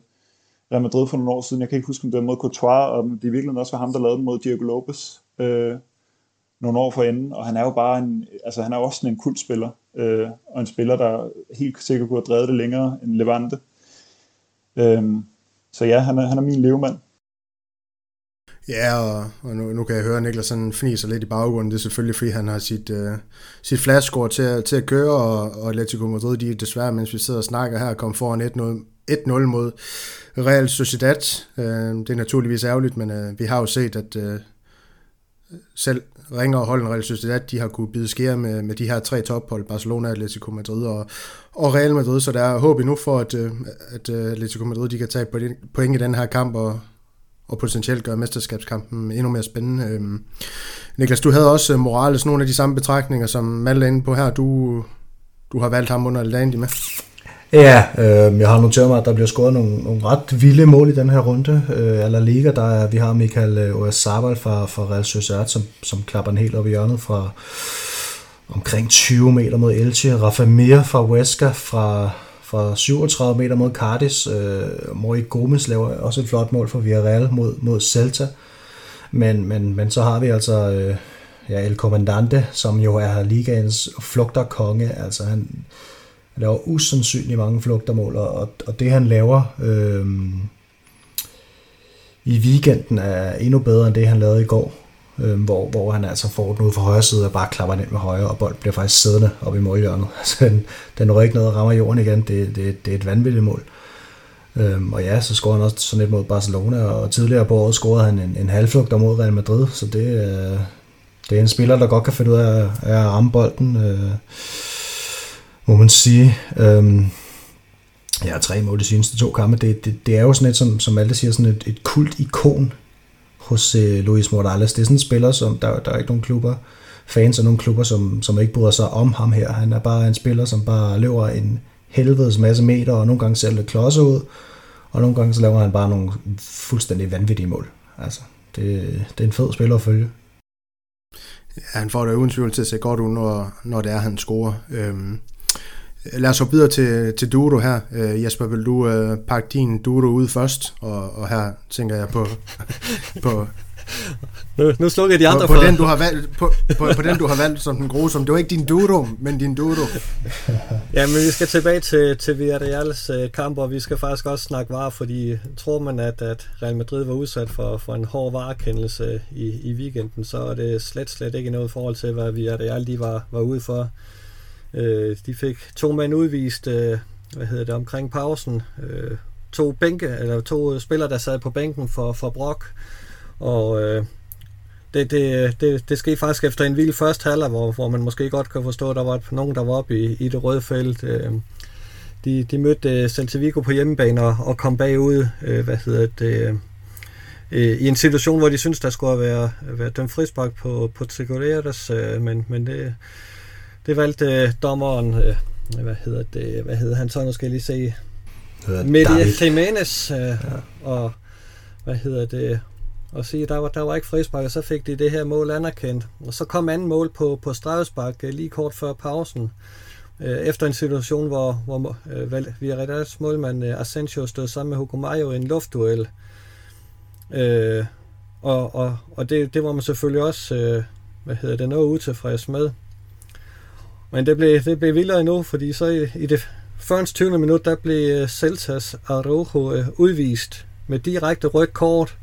Real Madrid for nogle år siden. Jeg kan ikke huske, om det var mod Courtois, og det er virkelig også var ham, der lavede den mod Diego Lopez øh, nogle år for enden, og han er jo bare en, altså han er også sådan en kultspiller, øh, og en spiller, der helt sikkert kunne have drevet det længere end Levante. Øh, så ja, han er, han er min levemand. Ja, og, og nu, nu kan jeg høre, at Niklas sådan fniser lidt i baggrunden. Det er selvfølgelig, fordi han har sit, øh, sit flashscore til, til at køre, og, og Atletico Madrid, de er desværre, mens vi sidder og snakker her, kom foran 1-0 mod Real Sociedad. Øh, det er naturligvis ærgerligt, men øh, vi har jo set, at øh, selv ringere hold holden Real Sociedad, de har kunne bide skære med, med de her tre tophold, Barcelona, Atletico Madrid og, og Real Madrid, så der er håb endnu for, at, øh, at øh, Atletico Madrid de kan tage point i den her kamp, og, og potentielt gøre mesterskabskampen endnu mere spændende. Øhm, Niklas, du havde også øh, Morales nogle af de samme betragtninger, som Malte er inde på her. Du, du har valgt ham under Landi med. Ja, øh, jeg har noteret mig, at der bliver scoret nogle, nogle ret vilde mål i den her runde. Øh, La Liga, der er, vi har Michael øh, Oyarzabal fra, fra Real Sociedad, som, som klapper den helt op i hjørnet fra omkring 20 meter mod Elche. Rafa Mir fra Huesca fra, fra 37 meter mod Cardis. Øh, Mori Gomes laver også et flot mål for Villarreal mod, mod Celta. Men, men, men så har vi altså øh, ja, El Comandante, som jo er ligaens flugterkonge. Altså han, han laver usandsynligt mange flugtermål, og, og det han laver øh, i weekenden er endnu bedre end det, han lavede i går øh, hvor, hvor han altså får den ud fra højre side og bare klapper den ind med højre, og bolden bliver faktisk siddende op i målhjørnet. Altså, den, den rører ikke noget og rammer jorden igen. Det, det, det er et vanvittigt mål. Øhm, og ja, så scorede han også sådan lidt mod Barcelona, og tidligere på året scorede han en, en halvflugt mod Real Madrid, så det, øh, det er en spiller, der godt kan finde ud af, af at ramme bolden, øh, må man sige. Øhm, ja, tre mål de seneste to kampe, det, det, det er jo sådan et, som, som alle siger, sådan et, et kult ikon hos øh, Luis Morales. Det er sådan en spiller, som der, der er ikke nogen klubber, fans og nogle klubber, som, som ikke bryder sig om ham her. Han er bare en spiller, som bare løber en helvedes masse meter, og nogle gange ser lidt klodser ud, og nogle gange så laver han bare nogle fuldstændig vanvittige mål. Altså, det, det er en fed spiller at følge. Ja, han får det uden tvivl til at se godt ud, når, når det er, han scorer. Øhm, Lad os hoppe videre til, til Duro her. Uh, Jesper, vil du uh, pakke din Duro ud først? Og, og her tænker jeg på... på nu, nu slukker de andre på, på, den, du har valgt, på, på, på den, du har valgt som den grusomme. Det var ikke din Duro, men din Duro. ja, men vi skal tilbage til, til Villarreals uh, kamp, og vi skal faktisk også snakke var, fordi tror man, at, at Real Madrid var udsat for, for en hård varekendelse i, i weekenden, så er det slet, slet ikke noget forhold til, hvad Villarreal de var, var ude for. Øh, de fik to mænd udvist, øh, hvad hedder det, omkring pausen. Øh, to bænke, eller to øh, spillere, der sad på bænken for, for Brock. Og øh, det, det, det, det skete faktisk efter en vild første halvleg, hvor, hvor man måske godt kan forstå, at der var nogen, der var oppe i, i det røde felt. Øh, de, de mødte øh, Celta Vigo på hjemmebane og, og kom bagud, øh, hvad hedder det, øh, øh i en situation, hvor de synes der skulle være, være dømt frispark på, på Trigoreras, øh, men, men det, det valgte øh, dommeren, øh, hvad hedder det, hvad hedder han så, nu skal jeg lige se, Medias Jimenez, øh, ja. og hvad hedder det, og sige, der var, der var ikke frispark, og så fik de det her mål anerkendt. Og så kom anden mål på, på strafspark øh, lige kort før pausen, øh, efter en situation, hvor, hvor øh, Villarreals målmand øh, Asensio stod sammen med Hugo Mayo i en luftduel. Øh, og og, og det, det var man selvfølgelig også, øh, hvad hedder det, noget utilfreds med. Men det blev, det blev vildere endnu, fordi så i, i det første 20. minut, der blev øh, Celtas Araujo øh, udvist med direkte rødt kort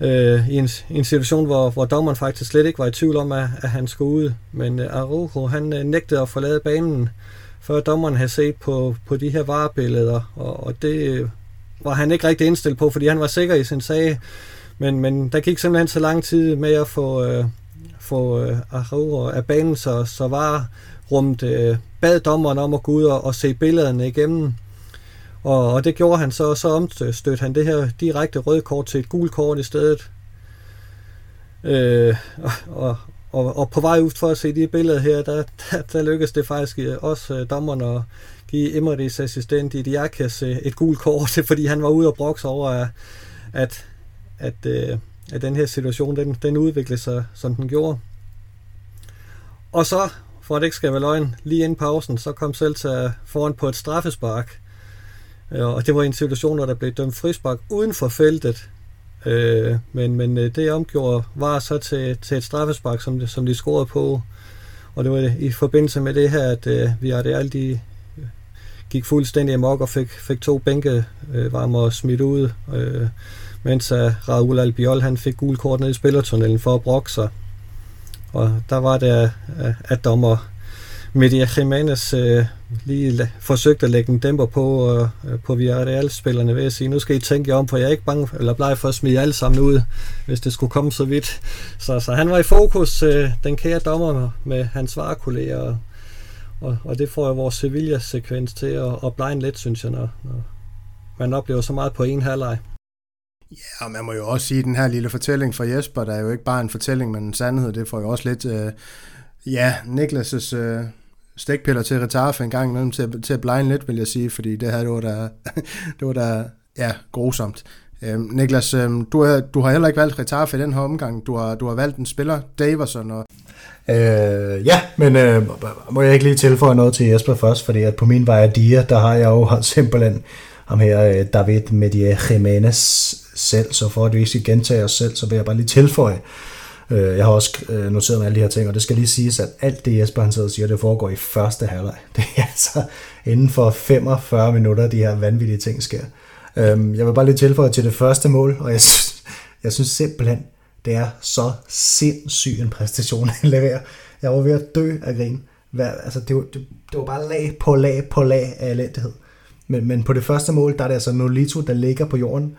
øh, i, en, en situation, hvor, hvor dommeren faktisk slet ikke var i tvivl om, at, at han skulle ud. Men øh, Araujo, han øh, nægtede at forlade banen, før dommeren havde set på, på de her varebilleder, og, og det øh, var han ikke rigtig indstillet på, fordi han var sikker i sin sag. Men, men der gik simpelthen så lang tid med at få, øh, få øh, Araujo af banen, så, så var rummet øh, bad dommeren om at gå ud og, og se billederne igennem. Og, og det gjorde han så, så omstødte han det her direkte røde kort til et gult kort i stedet. Øh, og, og, og på vej ud for at se de billeder her, der, der, der lykkedes det faktisk øh, også øh, dommeren at give Emerys assistent i Diakas øh, et gult kort, fordi han var ude og brokse over, at, at, at, øh, at den her situation, den, den udviklede sig, som den gjorde. Og så, for at det ikke skal være løgn, lige inden pausen, så kom Celta foran på et straffespark. Og det var en situation, hvor der blev dømt frispark uden for feltet. Øh, men, men øh, det omgjorde var så til, til et straffespark, som, som de scorede på. Og det var i forbindelse med det her, at øh, vi har det de øh, gik fuldstændig amok og fik, fik to bænke øh, varme smidt ud, øh, mens øh, uh, Raul Albiol han fik gul kort ned i spillertunnelen for at brokke sig. Og der var det, øh, at dommer Media Jimenez øh, lige forsøgte at lægge en dæmper på, øh, øh, på Villarreal-spillerne ved at sige, nu skal I tænke jer om, for jeg er ikke bange, eller bleg for at smide alle sammen ud, hvis det skulle komme så vidt. Så, så han var i fokus, øh, den kære dommer med hans varekolleger, og, og det får jo vores Sevilla-sekvens til at, at blege lidt, synes jeg, når, når man oplever så meget på en halvleg. Ja, og man må jo også sige, at den her lille fortælling fra Jesper, der er jo ikke bare en fortælling, men en sandhed, det får jo også lidt, øh, ja, Niklas' øh, stikpiller til Retarfe en gang imellem til, til at blinde lidt, vil jeg sige, fordi det her, det var da, det var da ja, grusomt. Øhm, Niklas, øhm, du, har, du har heller ikke valgt Retarfe i den her omgang. Du har, du har valgt en spiller, Davison, Og... Øh, ja, men øh, må jeg ikke lige tilføje noget til Jesper først, fordi at på min vej af Dia, der har jeg jo simpelthen ham her, øh, David Medie Jimenez selv, så for at vi ikke skal gentage os selv, så vil jeg bare lige tilføje, Øh, jeg har også øh, noteret med alle de her ting, og det skal lige siges, at alt det Jesper han sidder og siger, det foregår i første halvleg. Det er altså inden for 45 minutter, de her vanvittige ting sker. Øhm, jeg vil bare lige tilføje til det første mål, og jeg synes, jeg synes simpelthen, det er så sindssyg en præstation, han leverer. Jeg var ved at dø af grin. altså, det, var, det, det var bare lag på lag på lag af elendighed. Men, men på det første mål, der er det altså Nolito, der ligger på jorden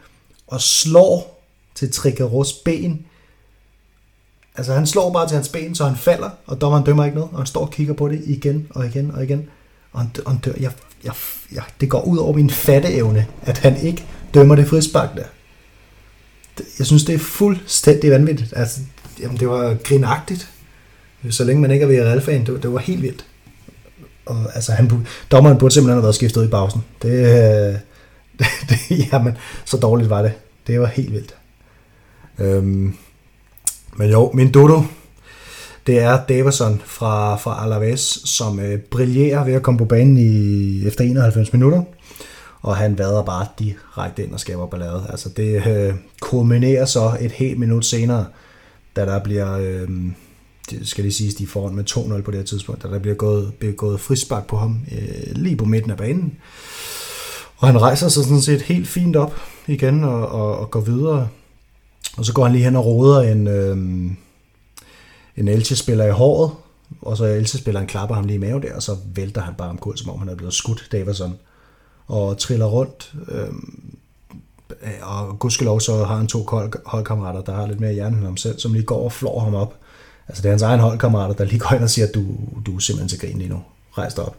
og slår til Trickeros ben Altså han slår bare til hans ben, så han falder, og dommeren dømmer ikke noget, og han står og kigger på det igen og igen og igen. Og han, og han dør. Jeg, jeg, jeg, det går ud over min fatteevne, at han ikke dømmer det frispark der. Jeg synes, det er fuldstændig vanvittigt. Altså, jamen, det var grinagtigt. Så længe man ikke er ved Real-fan, det, det var helt vildt. Og, altså, han, dommeren burde simpelthen have været skiftet ud i pausen. Det, øh, det, jamen, så dårligt var det. Det var helt vildt. Øhm, men jo, min Dodo, det er Davison fra, fra Alaves, som øh, brillerer ved at komme på banen i, efter 91 minutter. Og han vader bare direkte ind og skaber ballade. Altså det øh, kulminerer så et helt minut senere, da der bliver, øh, det skal lige siges, de er foran med 2-0 på det her tidspunkt, da der bliver gået, bliver gået frispark på ham øh, lige på midten af banen. Og han rejser sig sådan set helt fint op igen og, og, og går videre og så går han lige hen og roder en, øh, en Elche-spiller i håret, og så Elche-spilleren klapper ham lige i maven der, og så vælter han bare omkuld, som om han er blevet skudt, Davison, og triller rundt. Øh, og gudskelov så har han to holdkammerater, der har lidt mere hjerne end ham selv, som lige går og flår ham op. Altså det er hans egen holdkammerater, der lige går ind og siger, at du, du er simpelthen til grin lige nu. Rejs dig op.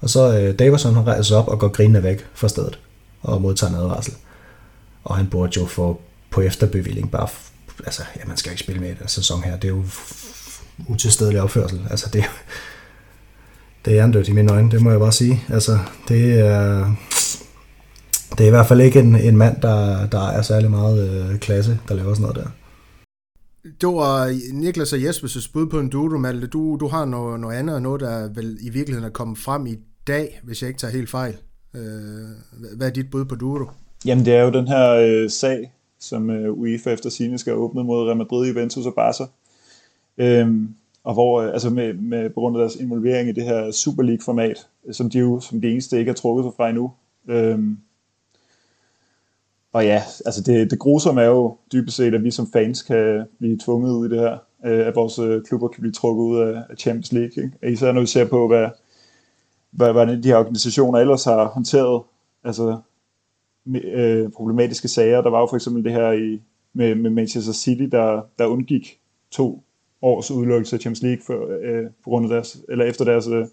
Og så øh, Davison han rejser sig op og går grinende væk fra stedet og modtager en advarsel. Og han burde jo få på efterbevilling. Bare, altså, ja, man skal ikke spille med i den sæson her. Det er jo utilstedelig opførsel. Altså, det, det er andødt i mine øjne, det må jeg bare sige. Altså, det er, det er i hvert fald ikke en, en mand, der, der er særlig meget øh, klasse, der laver sådan noget der. Det var øh, Niklas og Jespers bud på en duo, Malte. Du, du har noget, noget andet, og noget, der vel i virkeligheden er kommet frem i dag, hvis jeg ikke tager helt fejl. Øh, hvad er dit bud på Duro? Jamen, det er jo den her øh, sag, som øh, UEFA efter sine skal åbne mod Real Madrid, Juventus og Barca. Øhm, og hvor, øh, altså med, med, på grund af deres involvering i det her Super League-format, øh, som de jo som de eneste ikke har trukket sig fra endnu. Øhm, og ja, altså det, det grusomme er jo dybest set, at vi som fans kan blive tvunget ud i det her, øh, at vores øh, klubber kan blive trukket ud af, af Champions League. Ikke? Især når vi ser på, hvad, hvordan de her organisationer ellers har håndteret altså øh, problematiske sager. Der var jo for eksempel det her i, med, med Manchester City, der, der undgik to års udelukkelse af Champions League for, øh, på grund af deres, eller efter deres, øh,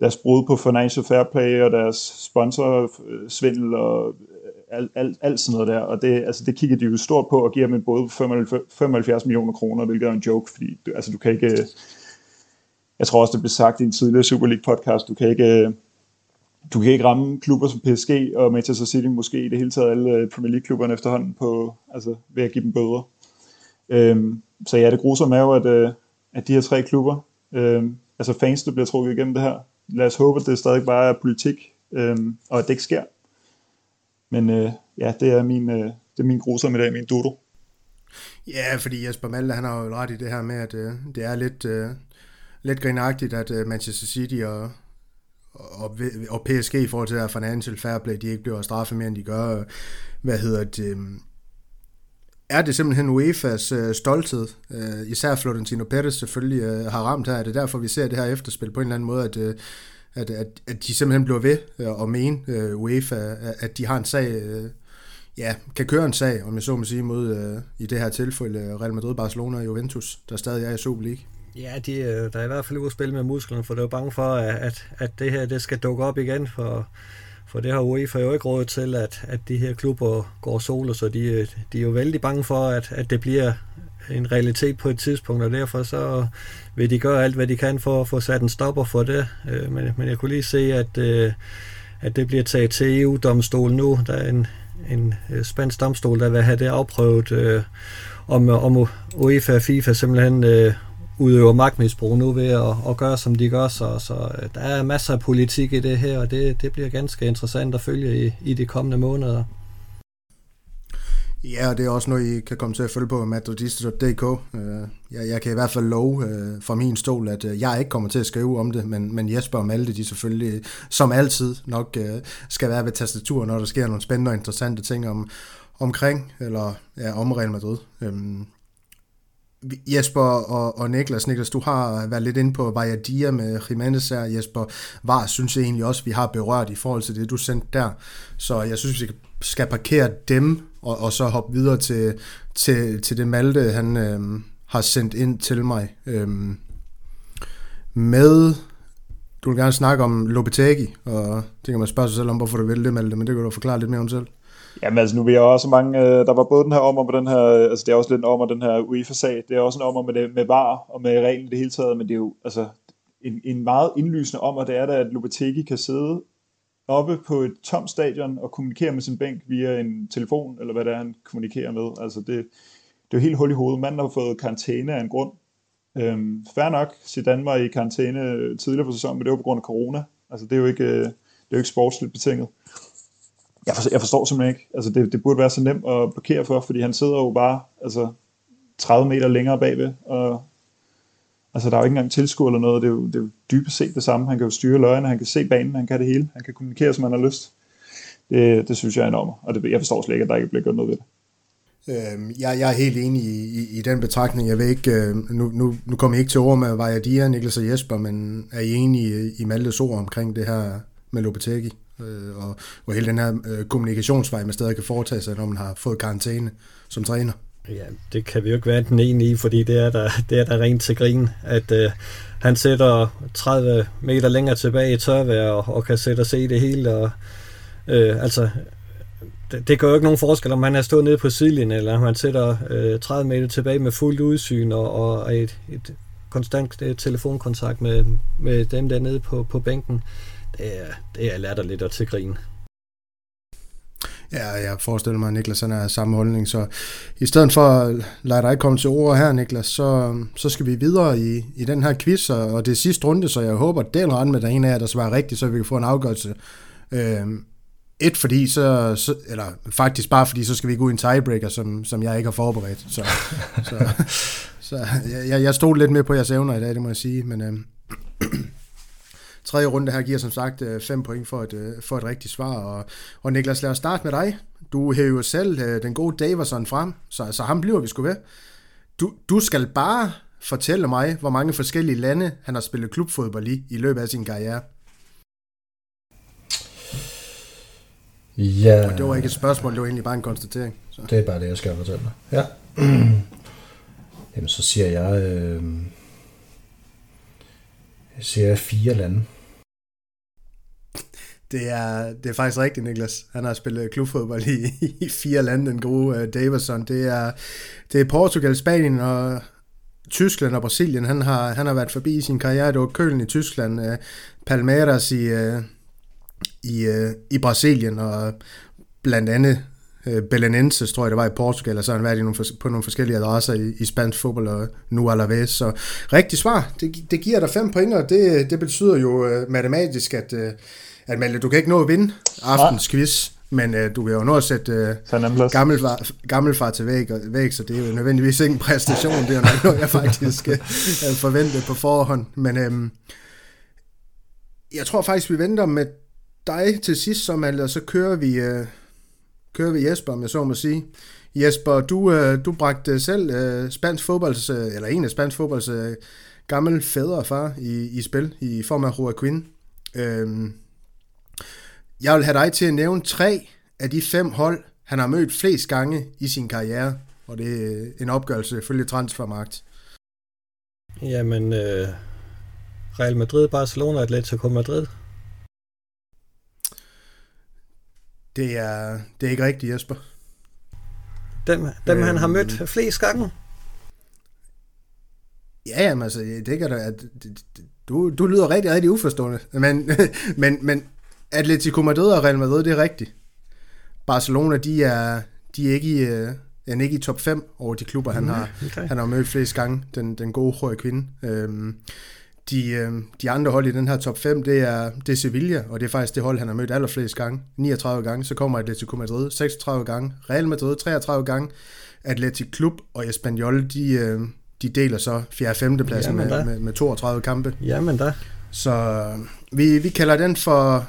deres brud på financial fair play og deres sponsorsvindel og øh, alt, alt, alt sådan noget der. Og det, altså, det kigger de jo stort på og giver dem en både 75 millioner kroner, hvilket er en joke, fordi du, altså, du kan ikke... Øh, jeg tror også, det blev sagt i en tidligere Super League podcast, du kan ikke øh, du kan ikke ramme klubber som PSG og Manchester City, måske i det hele taget alle øh, Premier League-klubberne efterhånden, på, altså ved at give dem bøder. Øhm, så ja, det grusomme er jo, at, øh, at de her tre klubber, øhm, altså fans, der bliver trukket igennem det her, lad os håbe, at det stadig bare er politik, øhm, og at det ikke sker. Men øh, ja, det er min, øh, det er min grusomme i dag, min dodo. Ja, fordi Jesper Malte, han har jo ret i det her med, at øh, det er lidt, øh, lidt grinagtigt, at øh, Manchester City og, og, og PSG i forhold til der financial fair play, de ikke bliver straffet mere, end de gør. Hvad hedder det? Øh, er det simpelthen UEFA's øh, stolthed, øh, især Florentino Perez selvfølgelig øh, har ramt her. Er det derfor, vi ser det her efterspil på en eller anden måde, at, øh, at, at, at de simpelthen bliver ved øh, at mene øh, UEFA, at de har en sag, øh, ja, kan køre en sag, om jeg så må sige, mod øh, i det her tilfælde Real Madrid, Barcelona og Juventus, der stadig er i Super League. Ja, de, øh, der er i hvert fald ude at spille med musklerne, for det er bange for, at, at det her det skal dukke op igen, for for det har UEFA jo ikke råd til, at, at de her klubber går solo, så de, øh, de er jo vældig bange for, at, at det bliver en realitet på et tidspunkt, og derfor så vil de gøre alt, hvad de kan for at få sat en stopper for det. Øh, men, men jeg kunne lige se, at, at det bliver taget til EU-domstolen nu. Der er en, en spansk domstol, der vil have det afprøvet, om, om UEFA og FIFA simpelthen udøver magtmisbrug nu ved at, at gøre, som de gør. Så, så øh, der er masser af politik i det her, og det, det bliver ganske interessant at følge i, i de kommende måneder. Ja, og det er også noget, I kan komme til at følge på madridista.dk. Øh, jeg, jeg kan i hvert fald love øh, fra min stol, at øh, jeg ikke kommer til at skrive om det, men, men Jesper og Malte, de selvfølgelig, som altid, nok skal være ved tastaturet, når der sker nogle spændende og interessante ting om, omkring, eller ja, om Real Madrid. Øhm, Jesper og, og Niklas, Niklas, du har været lidt inde på Vajadia med Jimenez her, Jesper. Var synes jeg egentlig også, vi har berørt i forhold til det, du sendte der. Så jeg synes, vi skal parkere dem, og, og så hoppe videre til, til, til det Malte, han øhm, har sendt ind til mig. Øhm, med, du vil gerne snakke om Lopetegi, og det kan man spørge sig selv om, hvorfor du vil det, Malte, men det kan du forklare lidt mere om selv. Jamen altså, nu vil jeg også mange, øh, der var både den her om og med den her, øh, altså det er også lidt om og den her UEFA-sag, det er også en om og med, det, med VAR og med reglen det hele taget, men det er jo altså en, en meget indlysende om, og det er da, at Lopetegi kan sidde oppe på et tomt stadion og kommunikere med sin bænk via en telefon, eller hvad det er, han kommunikerer med. Altså det, det er jo helt hul i hovedet. Manden har fået karantæne af en grund. Øhm, fair nok, Zidane var i karantæne øh, tidligere på sæsonen, men det var på grund af corona. Altså det er jo ikke, øh, det er jo ikke sportsligt betinget jeg, forstår, jeg forstår simpelthen ikke. Altså, det, det burde være så nemt at blokere for, fordi han sidder jo bare altså, 30 meter længere bagved, og altså, der er jo ikke engang tilskuer eller noget. Det er, jo, det er jo dybest set det samme. Han kan jo styre løgene, han kan se banen, han kan det hele. Han kan kommunikere, som han har lyst. Det, det synes jeg er enormt, og det, jeg forstår slet ikke, at der ikke bliver gjort noget ved det. Øhm, jeg, jeg er helt enig i, i, i den betragtning. Jeg ved ikke, øh, nu, nu, nu kommer jeg ikke til ord med Vajadia, Niklas og Jesper, men er I enige i, i Maltes ord omkring det her med Lopetegi? Øh, og og hele den her øh, kommunikationsvej, man stadig kan foretage sig, når man har fået karantæne som træner. Ja, det kan vi jo ikke være den ene i, fordi det er der, det er der rent til grin, at øh, han sætter 30 meter længere tilbage i tørvejr og, og kan sætte og se det hele. Og, øh, altså, det, det gør jo ikke nogen forskel, om han er stået nede på sidelinjen, eller om han sætter øh, 30 meter tilbage med fuldt udsyn og, og et, et konstant øh, telefonkontakt med, med dem der nede på, på bænken Øh, er, det er latterligt og til grin. Ja, jeg forestiller mig, at Niklas han er samme holdning, så i stedet for at lade dig komme til ord her, Niklas, så, så skal vi videre i, i den her quiz, og det er sidste runde, så jeg håber, at det er med, der en af jer, der svarer rigtigt, så vi kan få en afgørelse. Øh, et, fordi så, så, eller faktisk bare fordi, så skal vi gå i en tiebreaker, som, som jeg ikke har forberedt. Så, så, så jeg, jeg stod lidt med på jeres evner i dag, det må jeg sige, men... Øh, Tredje runde her giver som sagt 5 øh, point for et, øh, for et rigtigt svar. Og, og Niklas, lad os starte med dig. Du hæver jo selv øh, den gode Daverson frem, så, så ham bliver vi sgu ved. Du, du skal bare fortælle mig, hvor mange forskellige lande han har spillet klubfodbold i i løbet af sin karriere. Ja. Og det var ikke et spørgsmål, det var egentlig bare en konstatering. Så. Det er bare det, jeg skal fortælle dig. Ja. Jamen, så siger jeg... Øh siger fire lande. Det er, det er faktisk rigtigt, Niklas. Han har spillet klubfodbold i, i fire lande, den gode øh, uh, Davison. Det er, det er Portugal, Spanien og Tyskland og Brasilien. Han har, han har været forbi i sin karriere. Det var Kølen i Tyskland, uh, Palmeiras i, uh, i, uh, i Brasilien, og blandt andet uh, Belenenses, tror jeg det var i Portugal, og så har han været i nogle, på nogle forskellige adresser i, i spansk fodbold, og nu Alaves. Så rigtig svar, det, det giver dig fem point, og det, det betyder jo uh, matematisk, at, Uh, at Malte, du kan ikke nå at vinde aftens quiz. Men øh, du vil jo nå at sætte øh, gammelfar, gammelfar til væg, væg, så det er jo nødvendigvis ikke en præstation. Det er noget, jeg faktisk øh, forventede på forhånd. Men øh, jeg tror faktisk, vi venter med dig til sidst, som og så kører vi, øh, kører vi Jesper, om jeg så må sige. Jesper, du, øh, du bragte selv øh, spansk fodbolds, øh, eller en af spansk fodbolds øh, gammel fædre og far i, i spil, i form af Joaquin. Øh, jeg vil have dig til at nævne tre af de fem hold, han har mødt flest gange i sin karriere, og det er en opgørelse følge Transfermarkt. Jamen, øh, Real Madrid, Barcelona, Atletico Madrid. Det er, det er ikke rigtigt, Jesper. Dem, dem øhm, han har mødt flest gange? Ja, jamen altså, det kan da, at du, du lyder rigtig, rigtig uforstående. Men, men, men Atletico Madrid og Real Madrid, det er rigtigt. Barcelona, de er, de er ikke i, uh, er ikke i top 5 over de klubber, han, har, okay. han har mødt flest gange, den, den gode høje kvinde. Øhm, de, øh, de andre hold i den her top 5, det er, det er Sevilla, og det er faktisk det hold, han har mødt allerflest gange. 39 gange, så kommer Atletico Madrid 36 gange, Real Madrid 33 gange, Atletic Klub og Espanyol, de, øh, de deler så 4. og 5. pladsen med, med, med 32 kampe. Jamen da. Så vi, vi kalder den for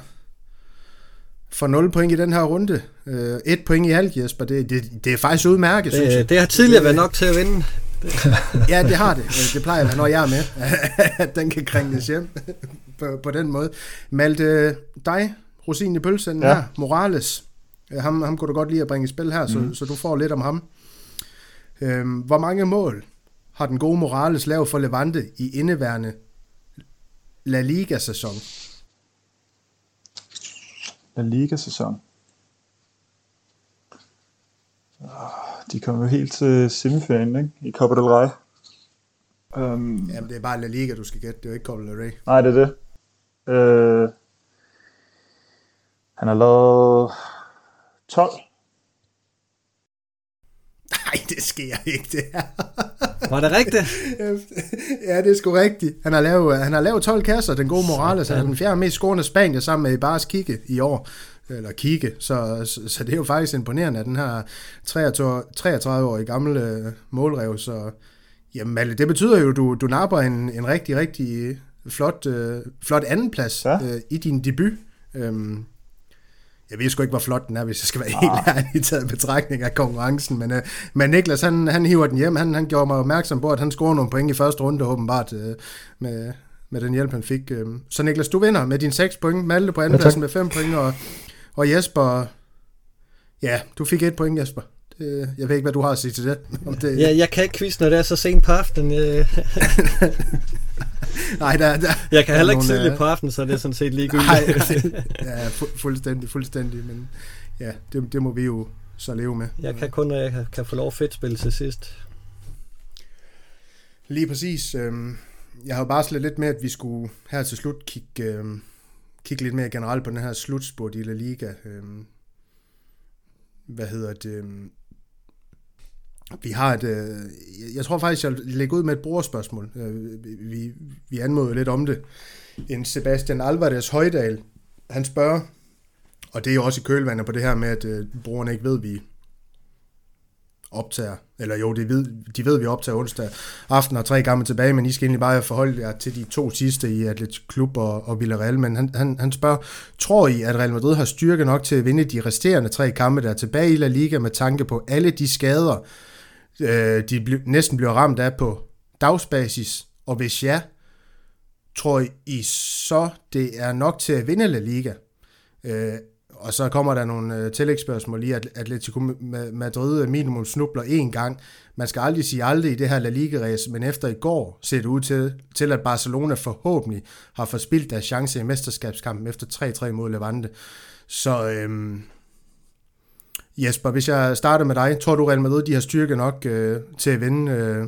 for 0 point i den her runde. Øh, et point i alt, Jesper. Det, det, det er faktisk udmærket, det, synes jeg. Det har tidligere været nok til at vinde. ja, det har det. Det plejer at når jeg er med, at den kan kringes hjem på, på den måde. Malte, dig, Rosin i pølsen ja. her, Morales, ham, ham kunne du godt lide at bringe i spil her, så, mm. så du får lidt om ham. Øhm, hvor mange mål har den gode Morales lavet for Levante i indeværende La Liga-sæson? La Liga-sæson. De kom jo helt til semifinalen, ikke? I Copa del Rey. Um, Jamen, det er bare La Liga, du skal gætte. Det er jo ikke Copa del Rey. Nej, det er det. Uh, han har lavet 12. Nej, det sker ikke, det her. Var det rigtigt? ja, det er sgu rigtigt. Han har lavet, han har lavet 12 kasser, den gode Morales. Han er den fjerde mest scorende Spanier sammen med Ibares Kike i år. Eller Kike. Så, så, så, det er jo faktisk imponerende, at den her 33-årige gamle øh, målrev. Så jamen, Malle, det betyder jo, at du, du napper en, en rigtig, rigtig flot, øh, flot andenplads ja. øh, i din debut. Øhm, jeg ved sgu ikke, hvor flot den er, hvis jeg skal være helt ah. ærlig taget betragtning af konkurrencen, men, uh, men Niklas, han, han hiver den hjem. Han, han gjorde mig opmærksom på, at han scorede nogle point i første runde, åbenbart, uh, med, med den hjælp, han fik. Uh, så Niklas, du vinder med dine 6 point, Malte på andenpladsen med 5 point, og, og Jesper, ja, du fik et point, Jesper. Det, jeg ved ikke, hvad du har at sige til det. Om det... Ja, jeg kan ikke quizze, når det er så sent på aftenen. Nej, der, der, Jeg kan heller ikke tidligt øh, på aftenen, så det er sådan set ligegyldigt. Nej, ja, fu- fuldstændig, fuldstændig, men ja, det, det må vi jo så leve med. Jeg kan kun, når jeg kan, kan få lov at fedt spille til sidst. Lige præcis. Øh, jeg har bare lidt med, at vi skulle her til slut kigge, øh, kigge lidt mere generelt på den her slutspurt i La Liga. Øh, hvad hedder det? Vi har et, øh, jeg tror faktisk, jeg lægger ud med et brugerspørgsmål. Øh, vi, vi anmoder lidt om det. En Sebastian Alvarez Højdal, han spørger, og det er jo også i kølvandet på det her med, at øh, brugerne ikke ved, at vi optager, eller jo, de ved, de ved, at vi optager onsdag aften og tre gange tilbage, men I skal egentlig bare forholde jer til de to sidste i Atletic Klub og, og Villarreal, men han, han, han spørger, tror I, at Real Madrid har styrke nok til at vinde de resterende tre kampe, der er tilbage i La Liga, med tanke på alle de skader, øh, de bl- næsten bliver ramt af på dagsbasis, og hvis ja, tror I så, det er nok til at vinde La Liga? Øh, og så kommer der nogle øh, tillægsspørgsmål i, at Atletico Madrid minimum snubler én gang. Man skal aldrig sige aldrig i det her La Liga-race, men efter i går ser det ud til, til, at Barcelona forhåbentlig har forspildt deres chance i mesterskabskampen efter 3-3 mod Levante. Så øhm, Jesper, hvis jeg starter med dig, tror du Real Madrid, de har styrke nok øh, til at vinde, øh,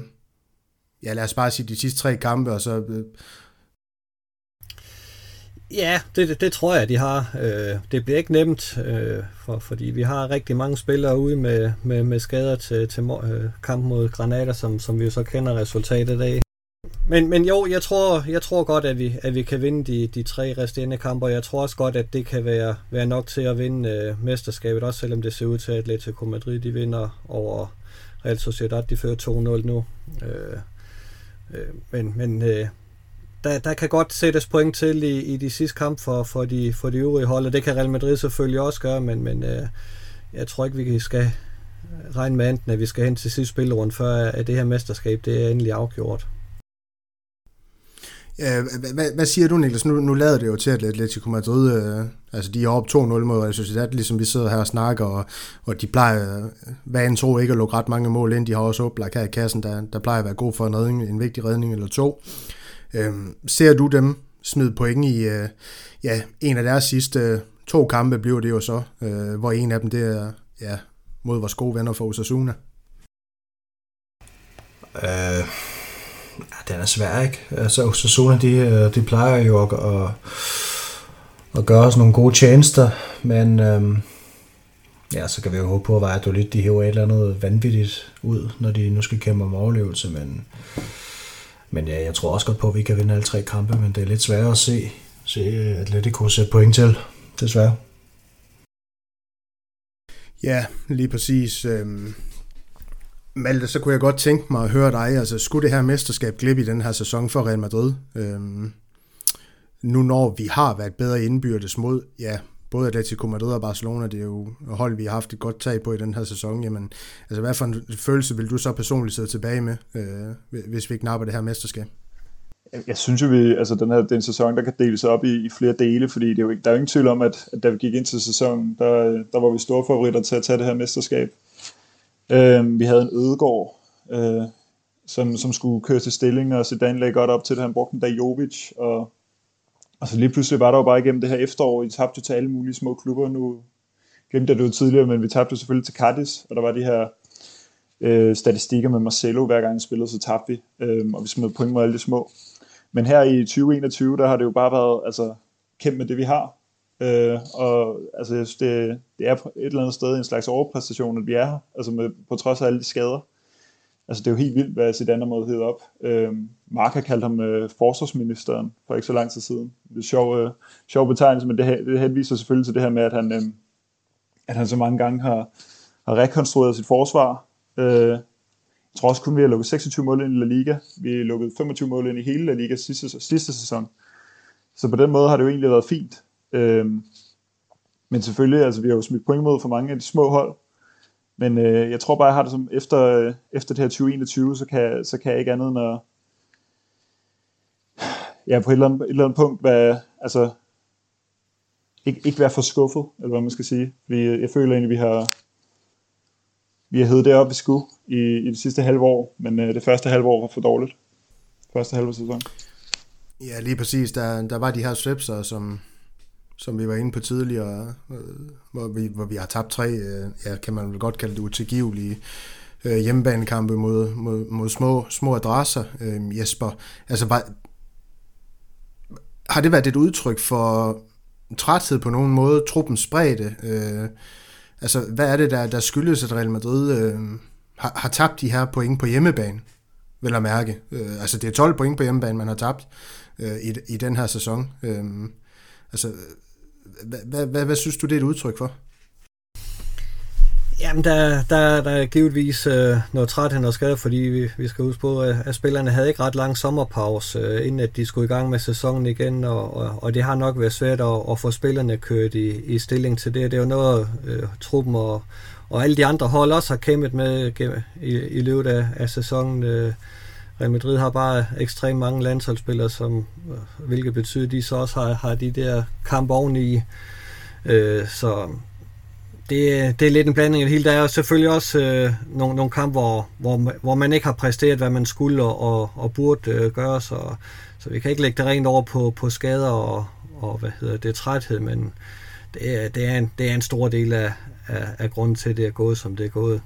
ja lad os bare sige de sidste tre kampe, og så... Øh... Ja, det, det, det tror jeg, de har. Øh, det bliver ikke nemt, øh, for, fordi vi har rigtig mange spillere ude med, med, med skader til, til øh, kamp mod Granada, som, som vi jo så kender resultatet af. Men, men jo, jeg tror, jeg tror godt, at vi, at vi kan vinde de, de tre resterende kampe, og jeg tror også godt, at det kan være, være nok til at vinde øh, mesterskabet, også selvom det ser ud til, at Atletico Madrid de vinder over Real Sociedad, de fører 2-0 nu. Øh, øh, men men øh, der, der kan godt sættes point til i, i de sidste kampe for, for, de, for de øvrige hold, og det kan Real Madrid selvfølgelig også gøre, men, men øh, jeg tror ikke, vi skal regne med enten, at vi skal hen til sidste spillerund, før at det her mesterskab det er endelig afgjort. Øh, ja, hvad, hvad siger du, Niklas? Nu, nu lader det jo til, at Atletico Madrid, øh, altså de er oppe 2-0 mod Real Sociedad, ligesom vi sidder her og snakker, og, og de plejer, øh, hvad en tro, ikke at lukke ret mange mål ind. De har også oplagt her i kassen, der, der plejer at være god for en redning, en vigtig redning eller to. Øh, ser du dem smide point i øh, ja, en af deres sidste øh, to kampe, bliver det jo så, øh, hvor en af dem det er ja, mod vores gode venner for Osasuna? Øh, den er svær, ikke? Altså, Osasuna, de, øh, de plejer jo at, at, at gøre os nogle gode tjenester, men øhm, ja, så kan vi jo håbe på, at lidt de hæver et eller andet vanvittigt ud, når de nu skal kæmpe om overlevelse, men, men ja, jeg tror også godt på, at vi kan vinde alle tre kampe, men det er lidt sværere at se, se Atletico sætte point til, desværre. Ja, lige præcis. Øhm, Malte, så kunne jeg godt tænke mig at høre dig. Altså, skulle det her mesterskab glippe i den her sæson for Real Madrid? Øhm, nu når vi har været bedre indbyrdes mod, ja, både Atletico Madrid og Barcelona, det er jo hold, vi har haft et godt tag på i den her sæson. Jamen, altså, hvad for en følelse vil du så personligt sidde tilbage med, øh, hvis vi knapper det her mesterskab? Jeg synes jo, vi, altså den her den sæson, der kan deles op i, i flere dele, fordi det er jo, ikke, der er jo ingen tvivl om, at, at da vi gik ind til sæsonen, der, der var vi store favoritter til at tage det her mesterskab. Øh, vi havde en ødegård, øh, som, som skulle køre til stilling, og Zidane lagde godt op til det. Han brugte en dag Jovic, og, og så lige pludselig var der jo bare igennem det her efterår, I tabte til alle mulige små klubber. Nu glemte jeg det jo tidligere, men vi tabte jo selvfølgelig til Cadiz, og der var de her øh, statistikker med Marcelo, hver gang han spillede, så tabte vi, øh, og vi smed point mod alle de små. Men her i 2021, der har det jo bare været, altså, kæmpe med det, vi har. Øh, og altså, jeg synes, det, det er et eller andet sted en slags overpræstation, at vi er her, altså med, på trods af alle de skader. Altså det er jo helt vildt, hvad Zidane måde hedder op. Øh, Mark har kaldt ham øh, forsvarsministeren for ikke så lang tid siden. Det er sjov, øh, sjov betegnelse, men det, det henviser selvfølgelig til det her med, at han, øh, at han så mange gange har, har rekonstrueret sit forsvar. Øh, jeg tror også kun, vi har lukket 26 mål ind i La Liga. Vi har lukket 25 mål ind i hele La Liga sidste, sidste sæson. Så på den måde har det jo egentlig været fint. Øhm, men selvfølgelig, altså vi har jo smidt point mod for mange af de små hold. Men øh, jeg tror bare, jeg har det som, efter, øh, efter det her 2021, så kan, så kan jeg ikke andet end at, ja, på et eller andet, et eller andet punkt, være, altså, ikke, ikke være for skuffet, eller hvad man skal sige. Vi, øh, jeg føler egentlig, vi har, vi har heddet det op, vi skulle i, i det sidste halve år, men øh, det første halve år var for dårligt. Første halve sæson. Ja, lige præcis. Der, der var de her svipser, som, som vi var inde på tidligere, øh, hvor, vi, hvor vi har tabt tre, øh, ja, kan man vel godt kalde det utilgivelige øh, hjemmebanekampe mod, mod, mod små, små adresser. Øh, Jesper, altså var, har det været et udtryk for træthed på nogen måde, truppens bredde? Øh, altså, hvad er det, der, der skyldes, at Real Madrid øh, har, har tabt de her point på hjemmebane, vil jeg mærke? Øh, altså, det er 12 point på hjemmebane, man har tabt øh, i, i den her sæson. Øh, altså, hvad, hvad, hvad synes du, det er et udtryk for? Jamen, der, der, der er givetvis øh, noget træthed og skade, fordi vi, vi skal huske på, at, at spillerne havde ikke ret lang sommerpause, øh, inden at de skulle i gang med sæsonen igen, og, og, og det har nok været svært at, at få spillerne kørt i, i stilling til det. Det er jo noget, øh, truppen og, og alle de andre hold også har kæmpet med i, i løbet af, af sæsonen. Øh, Real Madrid har bare ekstremt mange landsholdsspillere, som, øh, hvilket betyder, at de så også har, har de der kamp oveni. Øh, så det, det er lidt en blanding af det hele. Der er selvfølgelig også øh, nogle, nogle kampe, hvor, hvor, hvor man ikke har præsteret, hvad man skulle og, og, og burde øh, gøre, så, så vi kan ikke lægge det rent over på, på skader og, og hvad hedder det, træthed, men det er, det er, en, det er en stor del af, af, af grunden til, at det er gået, som det er gået.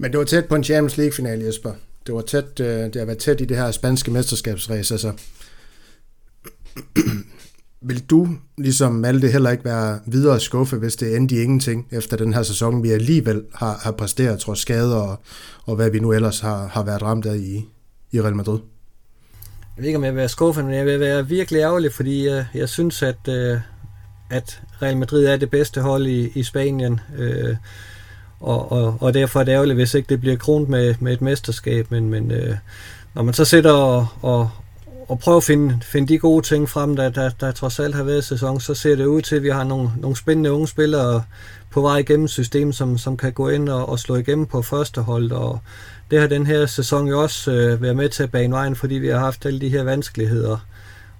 Men det var tæt på en Champions League-finale, Jesper. Det var tæt, øh, det har været tæt i det her spanske mesterskabsræs. Altså, vil du, ligesom Malte, heller ikke være videre skuffe, hvis det endte i ingenting efter den her sæson, vi alligevel har, har præsteret, trods skader og, og hvad vi nu ellers har, har været ramt af i, i Real Madrid? Jeg ved ikke, om jeg vil være skuffet, men jeg vil være virkelig ærgerlig, fordi jeg, jeg synes, at, øh, at Real Madrid er det bedste hold i, i Spanien. Øh, og, og, og derfor er det ærgerligt, hvis ikke det bliver kronet med, med et mesterskab. Men, men øh, når man så sidder og, og, og prøver at finde, finde de gode ting frem, der, der, der trods alt har været sæson, så ser det ud til, at vi har nogle, nogle spændende unge spillere på vej igennem systemet, som, som kan gå ind og, og slå igennem på første hold. Og det har den her sæson jo også øh, været med til at bane vejen, fordi vi har haft alle de her vanskeligheder.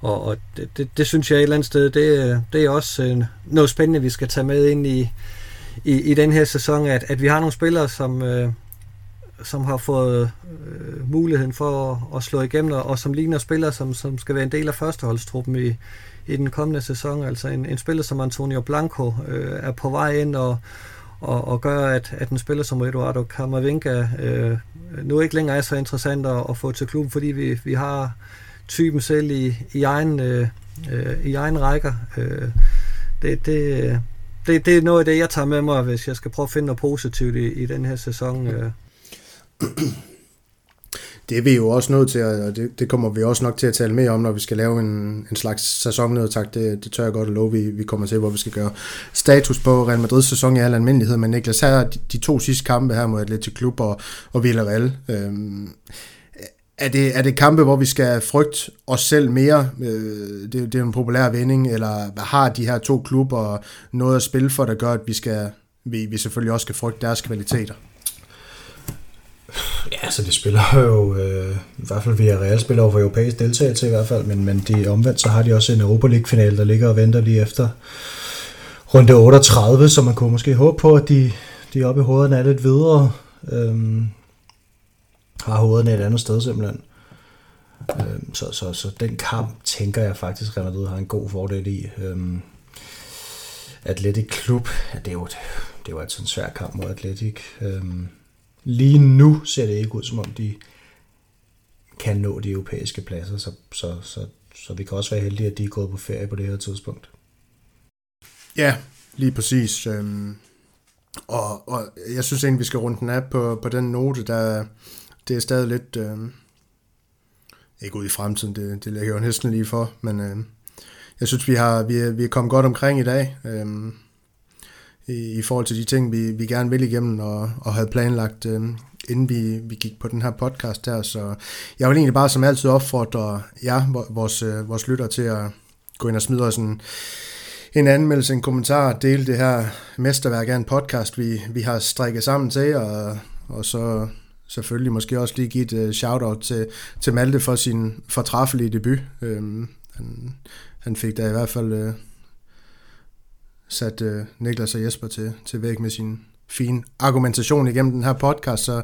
Og, og det, det, det synes jeg et eller andet sted, det, det er også øh, noget spændende, vi skal tage med ind i, i, i den her sæson, at, at vi har nogle spillere, som, øh, som har fået øh, muligheden for at, at slå igennem, og, og som ligner spillere, som, som skal være en del af førsteholdstruppen i, i den kommende sæson. Altså en, en spiller som Antonio Blanco øh, er på vej ind og, og, og gør, at, at en spiller som Eduardo Camavinga øh, nu ikke længere er så interessant at, at få til klubben, fordi vi, vi har typen selv i, i, egen, øh, øh, i egen rækker. Øh, det, det, det, det er noget af det, jeg tager med mig, hvis jeg skal prøve at finde noget positivt i, i den her sæson. Øh. Det er vi jo også nødt til, og det, det kommer vi også nok til at tale mere om, når vi skal lave en, en slags sæsonnedtag. Det, det tør jeg godt at love, vi, vi kommer til, hvor vi skal gøre status på Real Madrid sæson i al almindelighed. Men Niklas, her de, de to sidste kampe her mod Atletico Klub og, og Villarreal. Øhm, er det, er det kampe, hvor vi skal frygte os selv mere? Øh, det, det er en populær vending, eller hvad har de her to klubber noget at spille for, der gør, at vi, skal, vi, vi selvfølgelig også skal frygte deres kvaliteter? Ja, så altså, de spiller jo, øh, i hvert fald via Real spiller over for europæisk deltagelse i hvert fald, men, men de omvendt, så har de også en Europa League-finale, der ligger og venter lige efter runde 38, så man kunne måske håbe på, at de, de oppe i hovederne er lidt videre. Øhm, har hovederne et andet sted simpelthen. Øhm, så, så, så den kamp tænker jeg faktisk, at har en god fordel i. Øhm, Atletic Klub, ja, det er jo, det er jo altid en svær kamp mod Atletic. Øhm, lige nu ser det ikke ud, som om de kan nå de europæiske pladser, så, så, så, så vi kan også være heldige, at de er gået på ferie på det her tidspunkt. Ja, lige præcis. Øhm, og, og jeg synes egentlig, vi skal runde den af på, på den note, der det er stadig lidt... Øh, ikke ud i fremtiden, det, det lægger jo næsten lige for, men øh, jeg synes, vi har vi er, vi er kommet godt omkring i dag, øh, i, i forhold til de ting, vi, vi gerne vil igennem og, og havde planlagt, øh, inden vi, vi gik på den her podcast her. Så jeg vil egentlig bare som altid opfordre jer, vores, øh, vores lytter, til at gå ind og smide os en, en anmeldelse, en kommentar, dele det her mesterværk af en podcast, vi, vi har strikket sammen til, og, og så selvfølgelig måske også lige give et uh, shout-out til, til Malte for sin fortræffelige debut. Øhm, han, han fik da i hvert fald øh, sat øh, Niklas og Jesper til, til væk med sin fin argumentation igennem den her podcast, så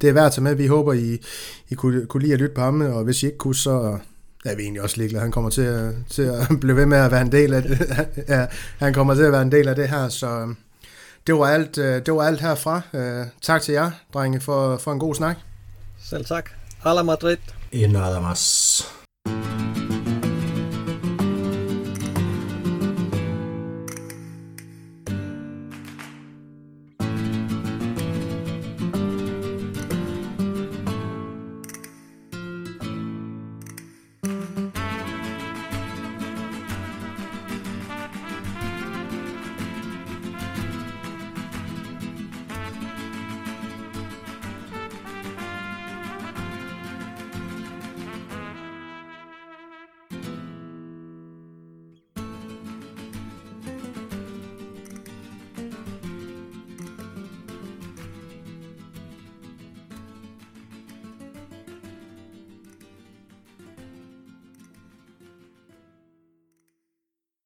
det er værd at tage med. Vi håber, I, I kunne, kunne lide at lytte på ham, og hvis I ikke kunne, så er vi egentlig også ligeglade. Han kommer til at, til at blive ved med at være en del af det. ja, han kommer til at være en del af det her, så det var alt, øh, det var alt herfra. Øh, tak til jer, drenge, for, for en god snak. Selv tak. Hala Madrid. Y nada más.